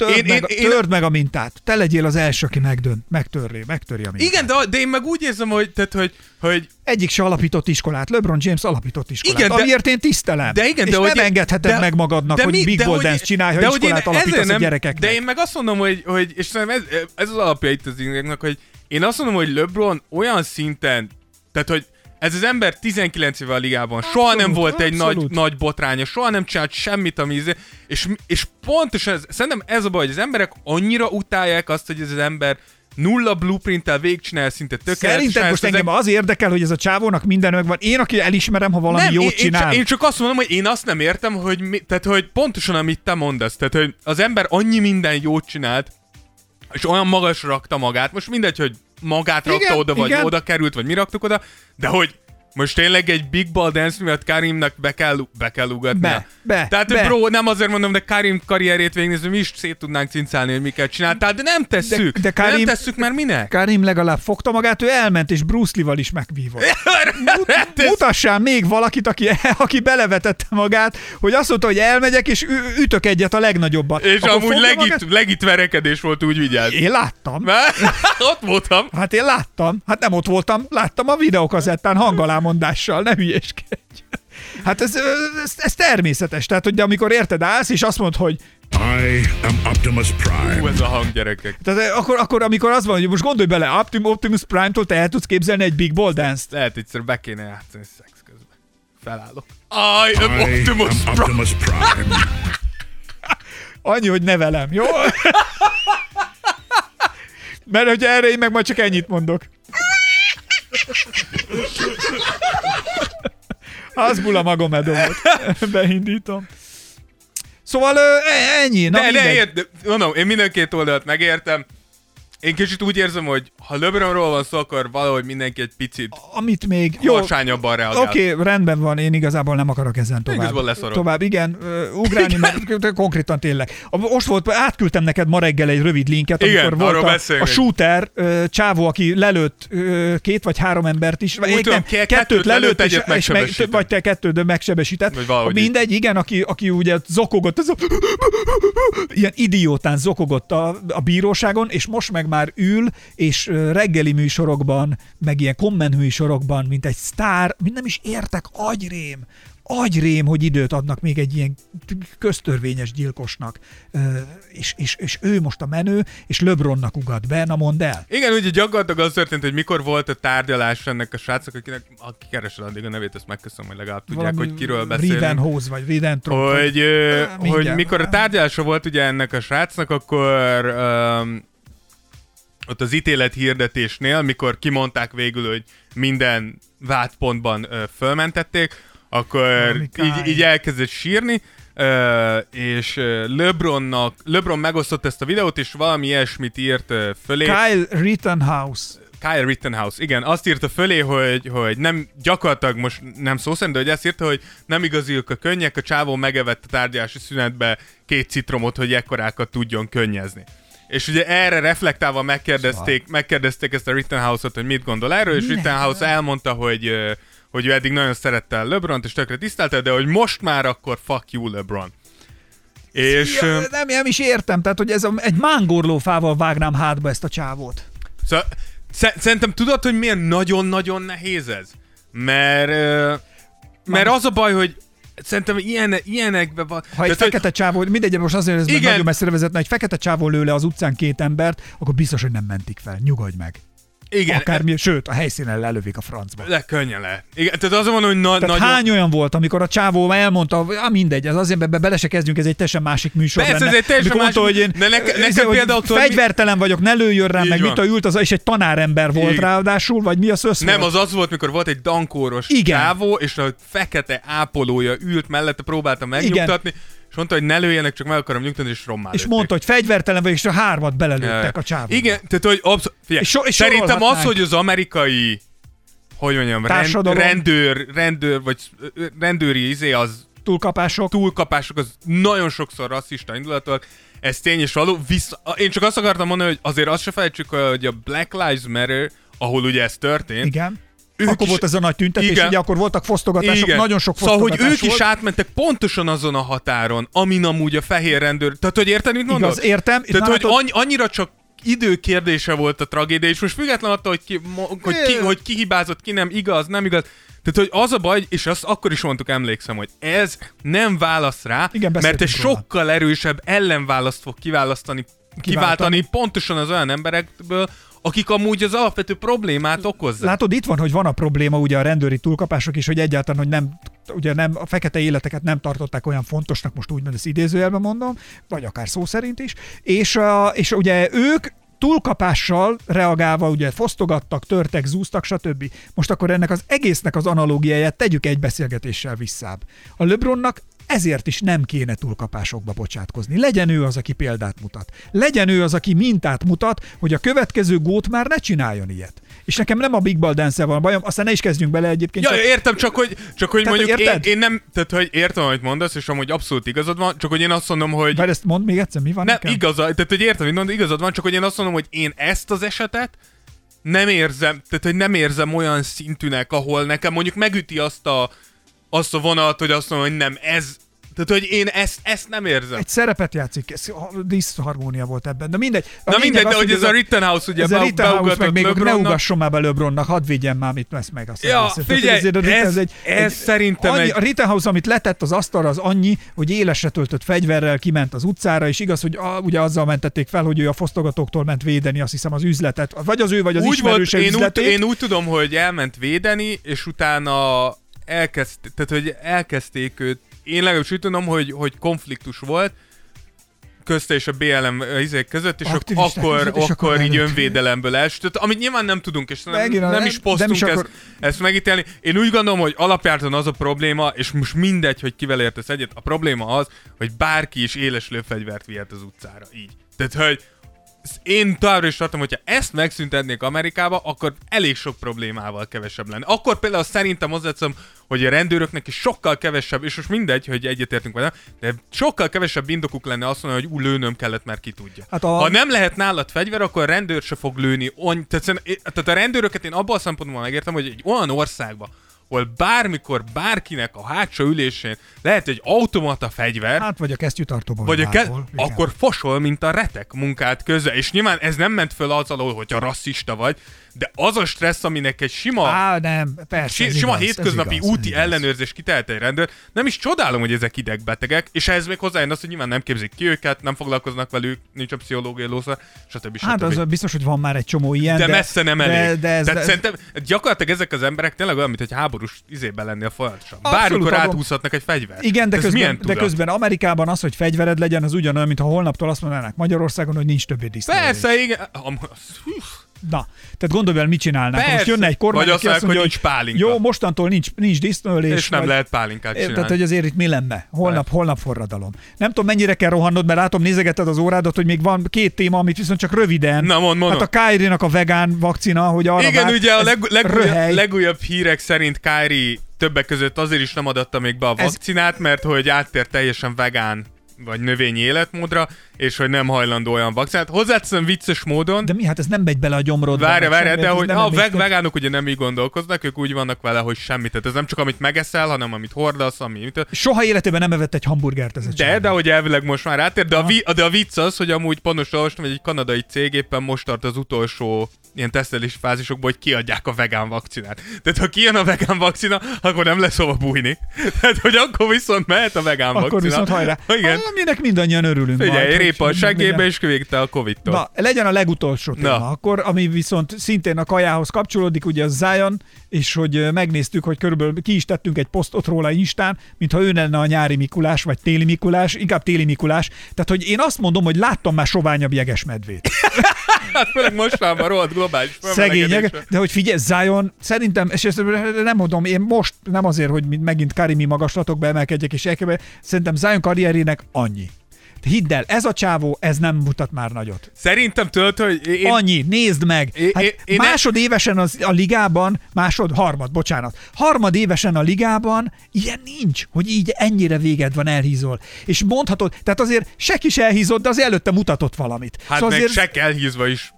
Törd, Én- meg, én- én- törd meg a mintát. Te legyél az első, aki megdön, megtörli, megtöri a mintát. Igen, de, de én meg úgy érzem, hogy, tehát, hogy, hogy Egyik se alapított iskolát. LeBron James alapított iskolát. Igen, de- amiért én tisztelem. De igen, és de nem hogy, engedheted de, meg magadnak, de hogy mi- Big de Ball hogy- Dance csinálj, ha de hogy én iskolát alapítasz ezért a nem- gyerekeknek. De én meg azt mondom, hogy, hogy és szerintem ez, ez az alapja itt az ingeknek, hogy én azt mondom, hogy LeBron olyan szinten, tehát hogy ez az ember 19 éve a ligában, soha nem volt egy nagy, abszolút. nagy botránya, soha nem csinált semmit, ami izé- és, és pontosan ez, szerintem ez a baj, hogy az emberek annyira utálják azt, hogy ez az ember nulla blueprinttel végigcsinál szinte tökéletesen. Szerinted most az engem az érdekel, hogy ez a csávónak minden megvan. Én, aki elismerem, ha valami nem, jót én, én, csinál. csak, én csak azt mondom, hogy én azt nem értem, hogy, mi, tehát, hogy pontosan amit te mondasz, tehát hogy az ember annyi minden jót csinált, és olyan magasra rakta magát, most mindegy, hogy magát rakta Igen, oda, vagy igen. oda került, vagy mi raktuk oda, de hogy most tényleg egy Big Ball Dance miatt Karimnak be kell, be kell ugatnia. Be, be, Tehát, be. bro, nem azért mondom, de Karim karrierét végignézve mi is szét tudnánk cincálni, hogy miket csináltál, de nem tesszük. De- de nem Karim- tesszük, mert minek? Karim legalább fogta magát, ő elment, és Bruce Lee-val is megvívott. Hát ez- Mutassál még valakit, aki, aki belevetette magát, hogy azt mondta, hogy elmegyek, és ütök egyet a legnagyobbat. és Akkor amúgy legit, magát? legit verekedés volt, úgy vigyázz. Én láttam. Ott voltam. Hát én láttam. Hát nem ott voltam, láttam a videókazettán hangalámondással, ne hülyeskedj. Hát ez, ez, ez természetes. Tehát, hogy amikor érted állsz, és azt mondod, hogy I am Optimus Hú, Prime. ez a hang, gyerekek. tehát akkor, akkor, amikor az van, hogy most gondolj bele, Optim- Optimus Prime-tól te el tudsz képzelni egy Big Ball Dance-t. Lehet egyszer be kéne játszani szex közben. Felállok. Aj, I Optimus am Prime. Optimus Prime. Annyi, hogy nevelem, jó? Mert hogy erre én meg majd csak ennyit mondok. Az bula magomedovot. Beindítom. Szóval e- ennyi. Na De, de, mindegy. ért, de, mondom, én mind a két oldalt megértem. Én kicsit úgy érzem, hogy ha LeBronról van szó, akkor valahogy mindenki egy picit Amit még... Jó, harsányabban reagál. Oké, okay, rendben van, én igazából nem akarok ezen tovább. Igazából leszarok. Tovább, igen, ugrálni, mert konkrétan tényleg. Most volt, átküldtem neked ma reggel egy rövid linket, Igen, amikor volt arról a, a shooter csávó, aki lelőtt két vagy három embert is, vagy nem, ke- kettőt, kettőt lelőtt, és, és meg, vagy te kettőt megsebesített. Vagy valahogy így. Mindegy, igen, aki, aki ugye zokogott, ez a, ilyen idiótán zokogott a, a bíróságon, és most meg már ül, és reggeli műsorokban, meg ilyen komment műsorokban, mint egy sztár, mint nem is értek, agyrém, agyrém, hogy időt adnak még egy ilyen köztörvényes gyilkosnak, és, és, és ő most a menő, és LeBronnak ugat be, na mondd el. Igen, ugye gyakorlatilag az történt, hogy mikor volt a tárgyalás ennek a srácnak, akinek, aki keresel addig a nevét, ezt megköszönöm, hogy legalább tudják, hogy kiről beszélünk. Riden Hose, vagy Riden Trump. hogy, mindjárt. hogy mikor a tárgyalása volt ugye ennek a srácnak, akkor um, ott az ítélet hirdetésnél, mikor kimondták végül, hogy minden vádpontban ö, fölmentették, akkor Valami így, így elkezdett sírni, ö, és LeBronnak, LeBron megosztott ezt a videót, és valami ilyesmit írt ö, fölé. Kyle Rittenhouse. Kyle Rittenhouse, igen, azt írta fölé, hogy, hogy nem, gyakorlatilag most nem szó szerint, de hogy ezt írta, hogy nem igaziak a könnyek, a csávó megevett a tárgyalási szünetbe két citromot, hogy ekkorákat tudjon könnyezni. És ugye erre reflektálva megkérdezték, megkérdezték ezt a Rittenhouse-ot, hogy mit gondol erről, és Rittenhouse elmondta, hogy, hogy ő eddig nagyon szerette LeBron-t, és tökre tisztelte, de hogy most már akkor fuck you LeBron. És... Ja, nem, nem is értem, tehát hogy ez a, egy mángorlófával vágnám hátba ezt a csávót. Szóval, sze- szerintem tudod, hogy miért nagyon-nagyon nehéz ez? Mert, mert az a baj, hogy szerintem ilyen, ilyenekben van. Ha egy Tehát, hogy- fekete csávó, mindegy, most azért ez Igen. nagyon messzire vezetne, egy fekete csávó lő le az utcán két embert, akkor biztos, hogy nem mentik fel. Nyugodj meg. Igen, Akármi, sőt, a helyszínen lelövik a francba. De könnyen lehet. Igen, tehát azon van, hogy na, Tehát nagyon... hány olyan volt, amikor a csávó elmondta, ah, mindegy, ez azért be, bele se kezdjünk, ez egy teljesen másik műsor Persze, lenne. ez egy teljesen Amikor mondta, másik- hogy én de neke- nekem hogy például mi- fegyvertelen vagyok, ne lőjön rám, Így meg van. mit a ült, az, és egy tanárember volt Igen. ráadásul, vagy mi az össze Nem, az az volt, mikor volt egy dankóros Igen. csávó, és a fekete ápolója ült mellette, próbálta megnyugtatni, és mondta, hogy ne lőjenek, csak meg akarom nyugtatni, és rommá És mondta, hogy fegyvertelen vagy, és a hármat belelőttek a csávóba. Igen, tehát hogy absz- figyelj, És so- és szerintem az, hogy az amerikai hogy mondjam, rend, rendőr, rendőr, vagy rendőri izé, az Túlkapások. túlkapások, az nagyon sokszor rasszista indulatok, ez tény és való. Vissza, én csak azt akartam mondani, hogy azért azt se felejtsük, hogy a Black Lives Matter, ahol ugye ez történt, Igen. Ők akkor is- volt ez a nagy tüntetés, Igen. ugye akkor voltak fosztogatások, nagyon sok Szóval, hogy fosztogatás ők is volt. átmentek pontosan azon a határon, amin amúgy a fehér rendőr... Tehát, hogy érted, mit mondok? Igaz, értem. Tehát, hogy annyi, annyira csak idő kérdése volt a tragédia, és most független attól, hogy ki, hogy ki, hogy ki hibázott, ki nem, igaz, nem igaz. Tehát, hogy az a baj, és azt akkor is mondtuk, emlékszem, hogy ez nem válasz rá, Igen, mert egy róla. sokkal erősebb ellenválaszt fog kiválasztani, kiváltani pontosan az olyan emberekből, akik amúgy az alapvető problémát okozzák. Látod, itt van, hogy van a probléma ugye a rendőri túlkapások is, hogy egyáltalán, hogy nem, ugye nem, a fekete életeket nem tartották olyan fontosnak, most úgy, mert ezt idézőjelben mondom, vagy akár szó szerint is, és, és ugye ők túlkapással reagálva ugye fosztogattak, törtek, zúztak, stb. Most akkor ennek az egésznek az analógiáját tegyük egy beszélgetéssel visszább. A LeBronnak ezért is nem kéne túlkapásokba bocsátkozni. Legyen ő az, aki példát mutat. Legyen ő az, aki mintát mutat, hogy a következő gót már ne csináljon ilyet. És nekem nem a Big Ball dance van bajom, aztán ne is kezdjünk bele egyébként. Ja, csak- értem, csak hogy, csak hogy Tehát, mondjuk én, érted? én, nem, tehát hogy értem, amit mondasz, és amúgy abszolút igazad van, csak hogy én azt mondom, hogy Várj, ezt mondd még egyszer, mi van nem, nekem? igaz, tehát hogy értem, hogy igazad van, csak hogy én azt mondom, hogy én ezt az esetet nem érzem, tehát hogy nem érzem olyan szintűnek, ahol nekem mondjuk megüti azt a, azt a vonalat, hogy azt mondom, hogy nem, ez, tehát hogy én ezt, ezt nem érzem. Egy szerepet játszik, ez diszharmónia volt ebben, de mindegy. A Na mindegy, de az, hogy ez a Rittenhouse ugye ez a Rittenhouse, meg még ne ugasson már be LeBronnak, hadd vigyen már, mit vesz meg azt. Ja. Tehát, figyelj, a Ritten- ez- ez szerintem annyi, egy- A Rittenhouse, amit letett az asztalra, az annyi, hogy élesre töltött fegyverrel kiment az utcára, és igaz, hogy a, ugye azzal mentették fel, hogy ő a fosztogatóktól ment védeni, azt hiszem az üzletet, vagy az ő, vagy az úgy volt, én úgy, üzletét. én úgy tudom, hogy elment védeni, és utána elkezd, tehát hogy elkezdték őt, én legalábbis úgy tudom, hogy, hogy konfliktus volt, közte és a BLM izék között, és ak- Aktivisták akkor, között, és akkor, akkor így előtt. önvédelemben elsütött, amit nyilván nem tudunk, és nem, Megint nem nem- is posztunk is ezt, akkor- ezt megítélni. Én úgy gondolom, hogy alapjártan az a probléma, és most mindegy, hogy kivel értesz egyet, a probléma az, hogy bárki is éles lőfegyvert vihet az utcára. Így. Tehát, hogy én továbbra is tartom, hogyha ezt megszüntetnék Amerikába, akkor elég sok problémával kevesebb lenne. Akkor például szerintem hozzáteszem, hogy a rendőröknek is sokkal kevesebb, és most mindegy, hogy egyetértünk vele, de sokkal kevesebb indokuk lenne azt mondani, hogy ú, lőnöm kellett, mert ki tudja. Hát a- Ha nem lehet nálad fegyver, akkor a rendőr se fog lőni. On, tehát, tehát a rendőröket én abban a szempontból megértem, hogy egy olyan országban, ahol bármikor bárkinek a hátsó ülésén lehet egy automata fegyver, Hát vagy a kesztyűtartóban. vagy a ke- igen. akkor fosol, mint a retek munkát közben. És nyilván ez nem ment föl az alól, hogyha rasszista vagy, de az a stressz, aminek egy sima, Á, nem, persze. si- sima igaz, hétköznapi igaz, úti igaz. ellenőrzés kitehet egy rendőr, nem is csodálom, hogy ezek idegbetegek, és ehhez még hozzájön az, hogy nyilván nem képzik ki őket, nem foglalkoznak velük, nincs a pszichológiai lószar, stb. stb. Hát az biztos, hogy van már egy csomó ilyen. de, messze nem elég. De, de ez, Tehát de, szerintem gyakorlatilag ezek az emberek tényleg olyan, mint egy háborús izében lennél folyamatosan. Bármikor áthúzhatnak egy fegyvert. Igen, de közben, de közben Amerikában az, hogy fegyvered legyen, az ugyanolyan, mint ha holnaptól azt mondanák Magyarországon, hogy nincs többé diszlelés. Persze, igen. Na, tehát gondolj bele, mit csinálnánk. Ha Most Persze. jönne egy kormány, Vagy azt mondja, hogy nincs pálinka. Jó, mostantól nincs, nincs disznölés. És nem vagy- lehet pálinkát csinálni. hogy azért itt mi lenne? Holnap, holnap forradalom. Nem tudom, mennyire kell rohannod, mert látom, nézegeted az órádat, hogy még van két téma, amit viszont csak röviden. Na, mond, mondom. Hát a Kyrie-nak a vegán vakcina, hogy arra Igen, vág, ugye a ez leg, legújabb, legújabb hírek szerint Kyrie többek között azért is nem adatta még be a Ez- vakcinát, mert hogy áttért teljesen vegán vagy növényi életmódra, és hogy nem hajlandó olyan vakcinát. Hozzáteszem vicces módon, De mi, hát ez nem megy bele a gyomrodba. Várja, várja, de hogy a veg, vegánok ugye nem így gondolkoznak, ők úgy vannak vele, hogy semmit. Tehát ez nem csak amit megeszel, hanem amit hordasz, ami... Mit, Soha életében nem evett egy hamburgert ez a de, de hogy elvileg most már átér, de a, vi, de a vicc az, hogy amúgy pontosan olvastam, hogy egy kanadai cég éppen most tart az utolsó ilyen tesztelési fázisokból, hogy kiadják a vegán vakcinát. Tehát ha kijön a vegán vakcina, akkor nem lesz hova bújni. Tehát, hogy akkor viszont mehet a vegán Akkor vakcina. viszont hajrá. Igen. Aminek mindannyian örülünk. Figyelj, majd, répa a meglegyen. és kivégte a Covid-tól. Na, legyen a legutolsó téma. Na. Akkor, ami viszont szintén a kajához kapcsolódik, ugye a Zion, és hogy megnéztük, hogy körülbelül ki is tettünk egy posztot róla Instán, mintha ő lenne a nyári Mikulás, vagy téli Mikulás, inkább téli Mikulás. Tehát, hogy én azt mondom, hogy láttam már soványabb jegesmedvét. Hát főleg mostanában rohadt globális Szegények, de hogy figyelj, Zion, szerintem, és ezt nem mondom, én most nem azért, hogy megint Karimi magaslatokba emelkedjek és elkebe, szerintem Zion karrierének annyi. Hidd el, ez a csávó, ez nem mutat már nagyot. Szerintem tudod, hogy én. Annyi, nézd meg! Hát én- másodévesen az, a ligában, másod, harmad, bocsánat, harmadévesen a ligában ilyen nincs, hogy így ennyire véged van, elhízol. És mondhatod, tehát azért se kis elhízott, de az előtte mutatott valamit. hát szóval meg azért se kell hízva is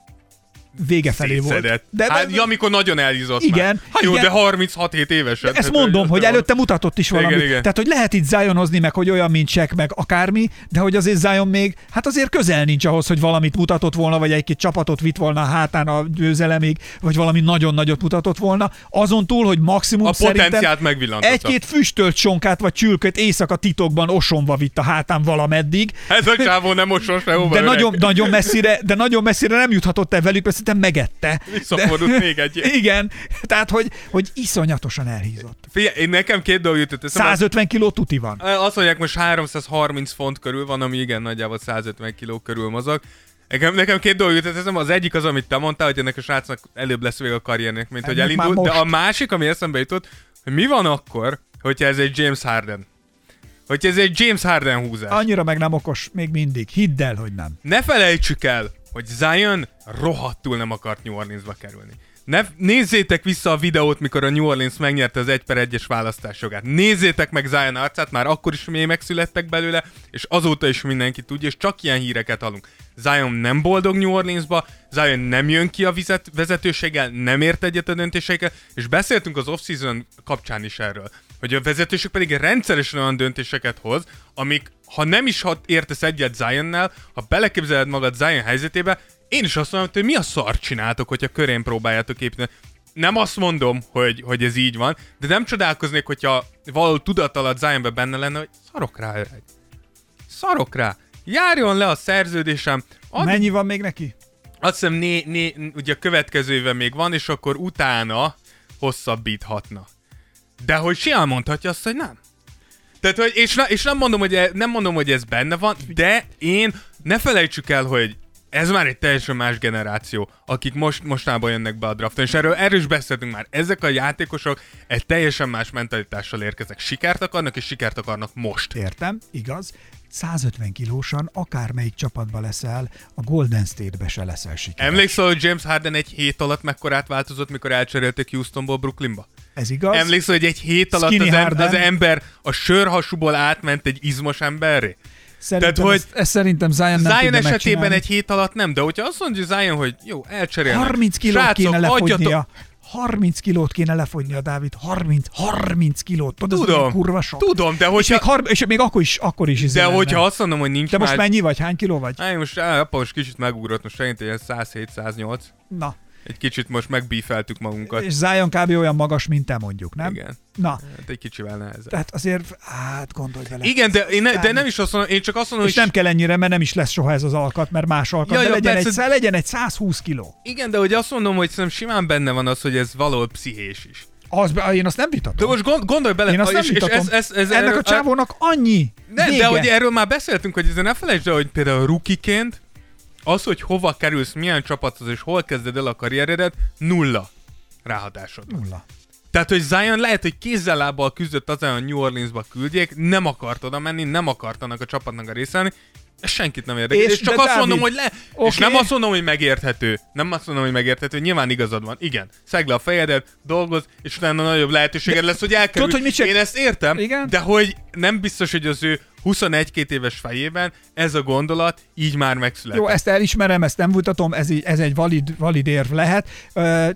vége felé volt. De, de, hát, ja, amikor nagyon elhízott Igen, már. Hát jó, igen. de 36-7 évesen. Ezt Tehát, mondom, hogy de- előtte mutatott is valamit. Igen, igen. Tehát, hogy lehet itt Zionozni, meg hogy olyan, mint Check, meg akármi, de hogy azért Zion még, hát azért közel nincs ahhoz, hogy valamit mutatott volna, vagy egy-két csapatot vitt volna a hátán a győzelemig, vagy valami nagyon nagyot mutatott volna. Azon túl, hogy maximum A potenciált megvillantotta. egy-két füstölt sonkát, vagy csülköt éjszaka titokban osonva vitt a hátán valameddig. Ez a csávó nem most sehova De nagyon, nagyon, messzire, de nagyon messzire nem juthatott el velük, szerintem megette. Visszafordult még egy. Igen, tehát hogy, hogy iszonyatosan elhízott. Figyelj, én nekem két dolog jutott eszembe. 150 kiló tuti van. Azt mondják, most 330 font körül van, ami igen, nagyjából 150 kiló körül mozog. Nekem, nekem két dolog jutott eszembe, az egyik az, amit te mondtál, hogy ennek a srácnak előbb lesz vége a karriernek, mint hogy Ennek már elindult, de a másik, ami eszembe jutott, hogy mi van akkor, hogyha ez egy James Harden? Hogyha ez egy James Harden húzás. Annyira meg nem okos még mindig. Hidd el, hogy nem. Ne felejtsük el, hogy Zion rohadtul nem akart New Orleansba kerülni. Ne, nézzétek vissza a videót, mikor a New Orleans megnyerte az 1 per 1-es választásjogát. Nézzétek meg Zion arcát, már akkor is mély megszülettek belőle, és azóta is mindenki tudja, és csak ilyen híreket hallunk. Zion nem boldog New Orleansba, Zion nem jön ki a vizet, vezetőséggel, nem ért egyet a döntéseikkel, és beszéltünk az off-season kapcsán is erről, hogy a vezetőség pedig rendszeresen olyan döntéseket hoz, amik, ha nem is hat értesz egyet Zionnel, ha beleképzeled magad Zion helyzetébe, én is azt mondom, hogy mi a szart csináltok, hogyha körén próbáljátok építeni. Nem azt mondom, hogy, hogy ez így van, de nem csodálkoznék, hogyha valahol tudat alatt Zionben benne lenne, hogy szarok rá, öreg. Szarok rá. Járjon le a szerződésem. Ad, Mennyi van még neki? azt hiszem, né, né, ugye a következő éve még van, és akkor utána hosszabbíthatna. De hogy simán mondhatja azt, hogy nem. Tehát, hogy, és, ne, és nem, mondom, hogy e, nem mondom, hogy ez benne van, de én ne felejtsük el, hogy ez már egy teljesen más generáció, akik most, mostában jönnek be a drafton, és erről, erről is beszéltünk már. Ezek a játékosok egy teljesen más mentalitással érkeznek. Sikert akarnak, és sikert akarnak most. Értem, igaz. 150 kilósan akármelyik csapatba leszel, a Golden State-be se leszel sikeres. Emlékszel, hogy James Harden egy hét alatt mekkorát változott, mikor elcserélték Houstonból Brooklynba? Ez igaz? Emlékszel, hogy egy hét alatt Skinny az, em- az ember a sörhasúból átment egy izmos emberré? Szerintem, Tehát, hogy ezt, ezt szerintem Zion nem Zion esetében egy hét alatt nem, de hogyha azt mondja Zion, hogy jó, elcserélnek. 30 kilót kéne adjatok- lefogynia. 30 kilót kéne lefogynia, Dávid. 30, 30 kilót. Tudod, ez Tudom, milyen kurva sok. tudom, de és, hogyha, még, har- és még akkor is, akkor is izé de lenne. hogyha azt mondom, hogy nincs Te most más... mennyi vagy? Hány kiló vagy? Á, most á, apa most kicsit megugrott, most szerintem ilyen 107-108. Na, Egy kicsit most megbífeltük magunkat. és Zion kb. olyan magas, mint te mondjuk, nem? Igen. Na, Hát egy kicsivel nehezebb. tehát azért, hát gondolj vele. Igen, de, én ne, de nem is azt mondom, én csak azt mondom, És hogy... nem kell ennyire, mert nem is lesz soha ez az alkat, mert más alkat, Ja, de ja, legyen, egy, persze. szá- legyen egy 120 kiló. Igen, de hogy azt mondom, hogy szerintem simán benne van az, hogy ez valahol pszichés is. Az, én azt nem vitatom. De most gond, gondolj bele, én azt nem és, és vitatom. ez, ez, ez, Ennek erről- a csávónak annyi. De, Vége. de hogy erről már beszéltünk, hogy ezen ne felejtsd el, hogy például rukiként az, hogy hova kerülsz, milyen csapathoz és hol kezded el a karrieredet, nulla ráhatásod. Nulla. Tehát, hogy Zion lehet, hogy kézzel lábbal küzdött azon, hogy New Orleansba küldjék, nem akart oda menni, nem akartanak a csapatnak a részelni, ez senkit nem érdekel. És És, csak de azt Dávid, mondom, hogy le... oké. És nem azt mondom, hogy megérthető. Nem azt mondom, hogy megérthető. Nyilván igazad van. Igen. Szeg le a fejedet, dolgoz, és utána nagyobb lehetőséged lesz, hogy elkerülj. tudod, hogy mit csinál- Én ezt értem, Igen? de hogy nem biztos, hogy az ő 21-2 éves fejében ez a gondolat így már megszületett. Jó, ezt elismerem, ezt nem mutatom, ez, ez egy valid, valid érv lehet,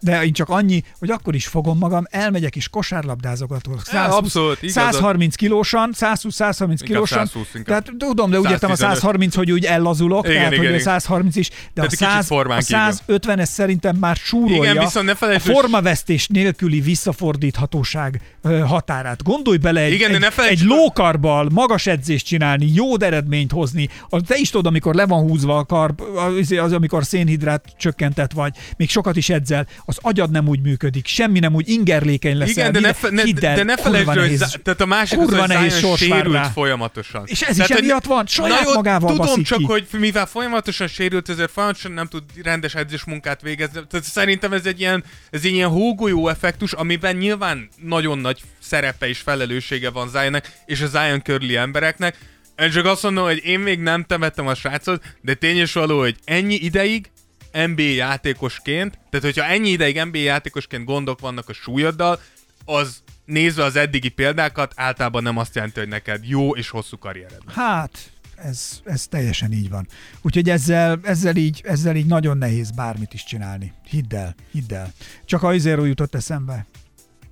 de én csak annyi, hogy akkor is fogom magam, elmegyek és kosárlabdázogatok. 120, abszolút, igazad. 130 kilósan, 120-130 kilósan. 120 inkább. Tehát tudom, de úgy értem a 115. 130, hogy úgy ellazulok, Igen, tehát igen, hogy a igen. 130 is, de a, egy kicsit 100, formán a kívül. 150 es szerintem már súrolja Igen, viszont ne felejtsd, a formavesztés nélküli visszafordíthatóság határát. Gondolj bele egy, Igen, egy, ne felejtsd, egy hogy- lókarbbal magas edzést csinálni, jó eredményt hozni. A- Te is tudod, amikor le van húzva a karb, az, az amikor szénhidrát csökkentett vagy, még sokat is edzel, az agyad nem úgy működik, semmi nem úgy ingerlékeny leszel. Igen, de ne, fe, ne, hidd el, de ne felejtsd, hogy. Zá- tehát a másik kurva az, nehéz sors sérült rá. folyamatosan. És ez is Tehát, hogy- emiatt van, saját jó, magával Tudom, csak ki. hogy mivel folyamatosan sérült, ezért folyamatosan nem tud rendes edzés munkát végezni. Tehát szerintem ez egy ilyen, ez egy ilyen hógolyó effektus, amiben nyilván nagyon nagy szerepe és felelőssége van Zionnek és a Zion körüli embereknek. Én csak azt mondom, hogy én még nem temettem a srácot, de tény és való, hogy ennyi ideig NBA játékosként, tehát hogyha ennyi ideig NBA játékosként gondok vannak a súlyoddal, az nézve az eddigi példákat általában nem azt jelenti, hogy neked jó és hosszú karriered. Hát, ez, ez teljesen így van. Úgyhogy ezzel, ezzel, így, ezzel így nagyon nehéz bármit is csinálni. Hidd el, hidd el. Csak a izéről jutott eszembe.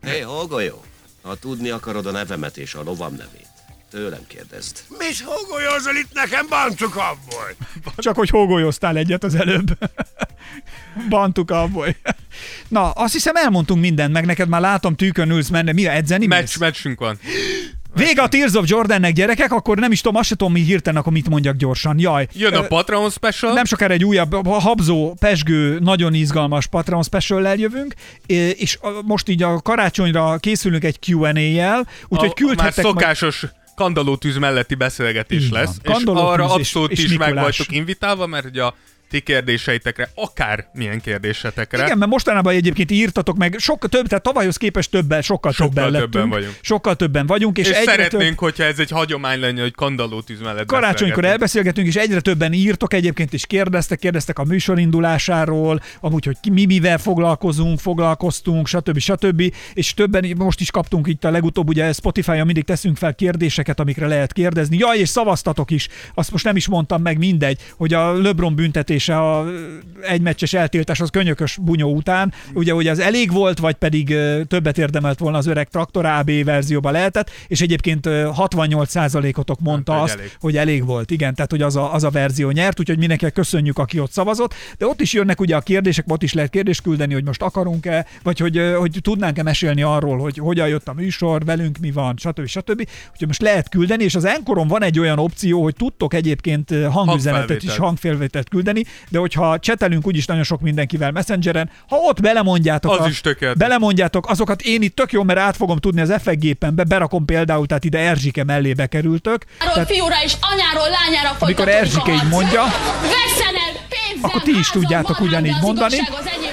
Hé, hey, Holgolyó, ha tudni akarod a nevemet és a lovam nevét, tőlem kérdezd. Mit hógolyózol itt nekem, bancuk abból? Csak hogy hógolyoztál egyet az előbb. Bantuk abból. Na, azt hiszem elmondtunk mindent, meg neked már látom tűkön ülsz menni. Mi a edzeni? Meccs, mész? meccsünk van. Vége a Tears of Jordannek gyerekek, akkor nem is tudom, azt sem tudom, mi hirtelen, akkor mit mondjak gyorsan. Jaj. Jön a Patreon special. Nem sokára egy újabb, habzó, pesgő, nagyon izgalmas Patreon special jövünk, és most így a karácsonyra készülünk egy Q&A-jel, úgyhogy küldhettek már majd- szokásos kandallótűz melletti beszélgetés Így van. lesz. És arra és- abszolút és is meg vagytok invitálva, mert ugye a ti kérdéseitekre, akár milyen kérdésetekre. Igen, mert mostanában egyébként írtatok meg, sokkal több, tehát tavalyhoz képest többen, sokkal, Sokkal többen többen lettünk. vagyunk. Sokkal többen vagyunk, és, és, egyre szeretnénk, több hogyha ez egy hagyomány lenne, hogy kandallótűz mellett karácsonykor beszélgetünk. elbeszélgetünk, és egyre többen írtok egyébként, és kérdeztek, kérdeztek a műsor indulásáról, amúgy, hogy ki, mi mivel foglalkozunk, foglalkoztunk, stb. stb. És többen, most is kaptunk itt a legutóbb, ugye Spotify-on mindig teszünk fel kérdéseket, amikre lehet kérdezni. Jaj, és szavaztatok is, azt most nem is mondtam meg, mindegy, hogy a LeBron büntetése, a egymeccses eltiltás az könyökös bunyó után, ugye, hogy az elég volt, vagy pedig többet érdemelt volna az öreg traktor AB verzióba lehetett, és egyébként ö, 68%-otok mondta hogy azt, elég. hogy elég volt, igen, tehát hogy az a, az a verzió nyert, úgyhogy mindenkinek köszönjük, aki ott szavazott, de ott is jönnek ugye a kérdések, ott is lehet kérdést küldeni, hogy most akarunk-e, vagy hogy, hogy tudnánk-e mesélni arról, hogy hogyan jött a műsor, velünk mi van, stb. stb. Úgyhogy most lehet küldeni, és az Enkoron van egy olyan opció, hogy tudtok egyébként hangüzenetet is, Hangfelvételt. hangfelvételt küldeni, de hogyha csetelünk úgyis nagyon sok mindenkivel messengeren, ha ott belemondjátok, Az a, is tökéletes. belemondjátok, azokat én itt tök jó, mert át fogom tudni az effekt gépembe, berakom például, tehát ide Erzsike mellé bekerültök. Arról Tehát fiúra és anyáról lányára Amikor Erzsike így mondja, Vesszen el pénzem, akkor ti is tudjátok ugyanígy mondani. az.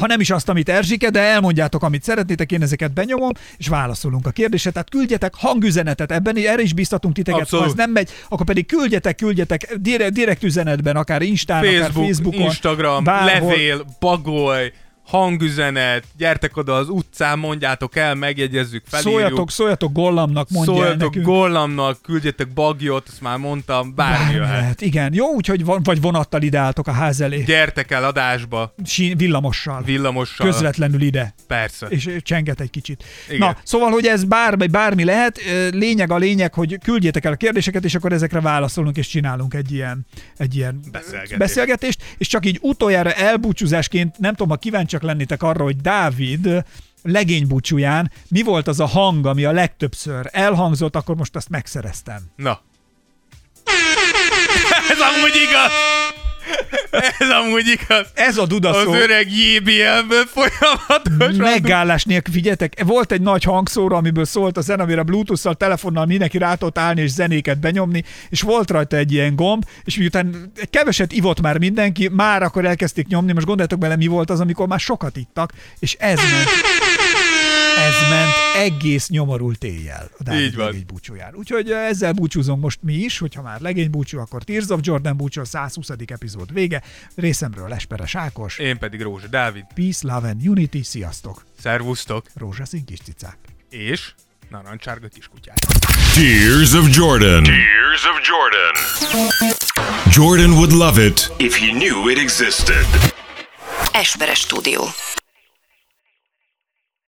Ha nem is azt, amit Erzsike, de elmondjátok, amit szeretnétek, én ezeket benyomom, és válaszolunk a kérdésre. Tehát küldjetek hangüzenetet, ebben erre is biztatunk titeket, Abszolút. ha ez nem megy, akkor pedig küldjetek, küldjetek direkt, direkt üzenetben, akár Instán, akár Facebook, Facebookon, Instagram, bárhol. levél, bagoly, hangüzenet, gyertek oda az utcán, mondjátok el, megjegyezzük, felírjuk. Szóljatok, szóljatok Gollamnak, mondja el Szóljatok nekünk. Gollamnak, küldjetek bagyot, azt már mondtam, bármi Bármi jöhet. lehet. Igen, jó, úgyhogy van, vagy vonattal ide álltok a ház elé. Gyertek el adásba, Sí, villamossal. villamossal. Közvetlenül ide. Persze. és csenget egy kicsit. Igen. Na, szóval, hogy ez bármi, bármi lehet, lényeg a lényeg, hogy küldjétek el a kérdéseket, és akkor ezekre válaszolunk, és csinálunk egy ilyen, egy ilyen Beszélgetést. beszélgetést, és csak így utoljára elbúcsúzásként, nem tudom, ha kíváncsiak lennétek arra, hogy Dávid legénybúcsúján mi volt az a hang, ami a legtöbbször elhangzott, akkor most azt megszereztem. Na. Ez amúgy igaz. Ez amúgy igaz. Ez a duda Az szó. öreg JBL-ből folyamatosan. Megállás nélkül, figyeljetek, volt egy nagy hangszóró, amiből szólt a zene, amire Bluetooth-szal, telefonnal mindenki rá tudott állni és zenéket benyomni, és volt rajta egy ilyen gomb, és miután keveset ivott már mindenki, már akkor elkezdték nyomni, most gondoljatok bele, mi volt az, amikor már sokat ittak, és ez ment. Ez ment egész nyomorult éjjel a Dávid Így van. legény búcsúján. Úgyhogy eh, ezzel búcsúzunk most mi is, hogyha már legény búcsú, akkor Tears of Jordan búcsú, a 120. epizód vége. Részemről Esperes Ákos. Én pedig Rózsa Dávid. Peace, love and unity, sziasztok! Szervusztok. Rózsaszín kis cicák. És narancsárga kiskutyák. Tears of Jordan. Tears of Jordan. Jordan would love it if he knew it existed. Esperes stúdió.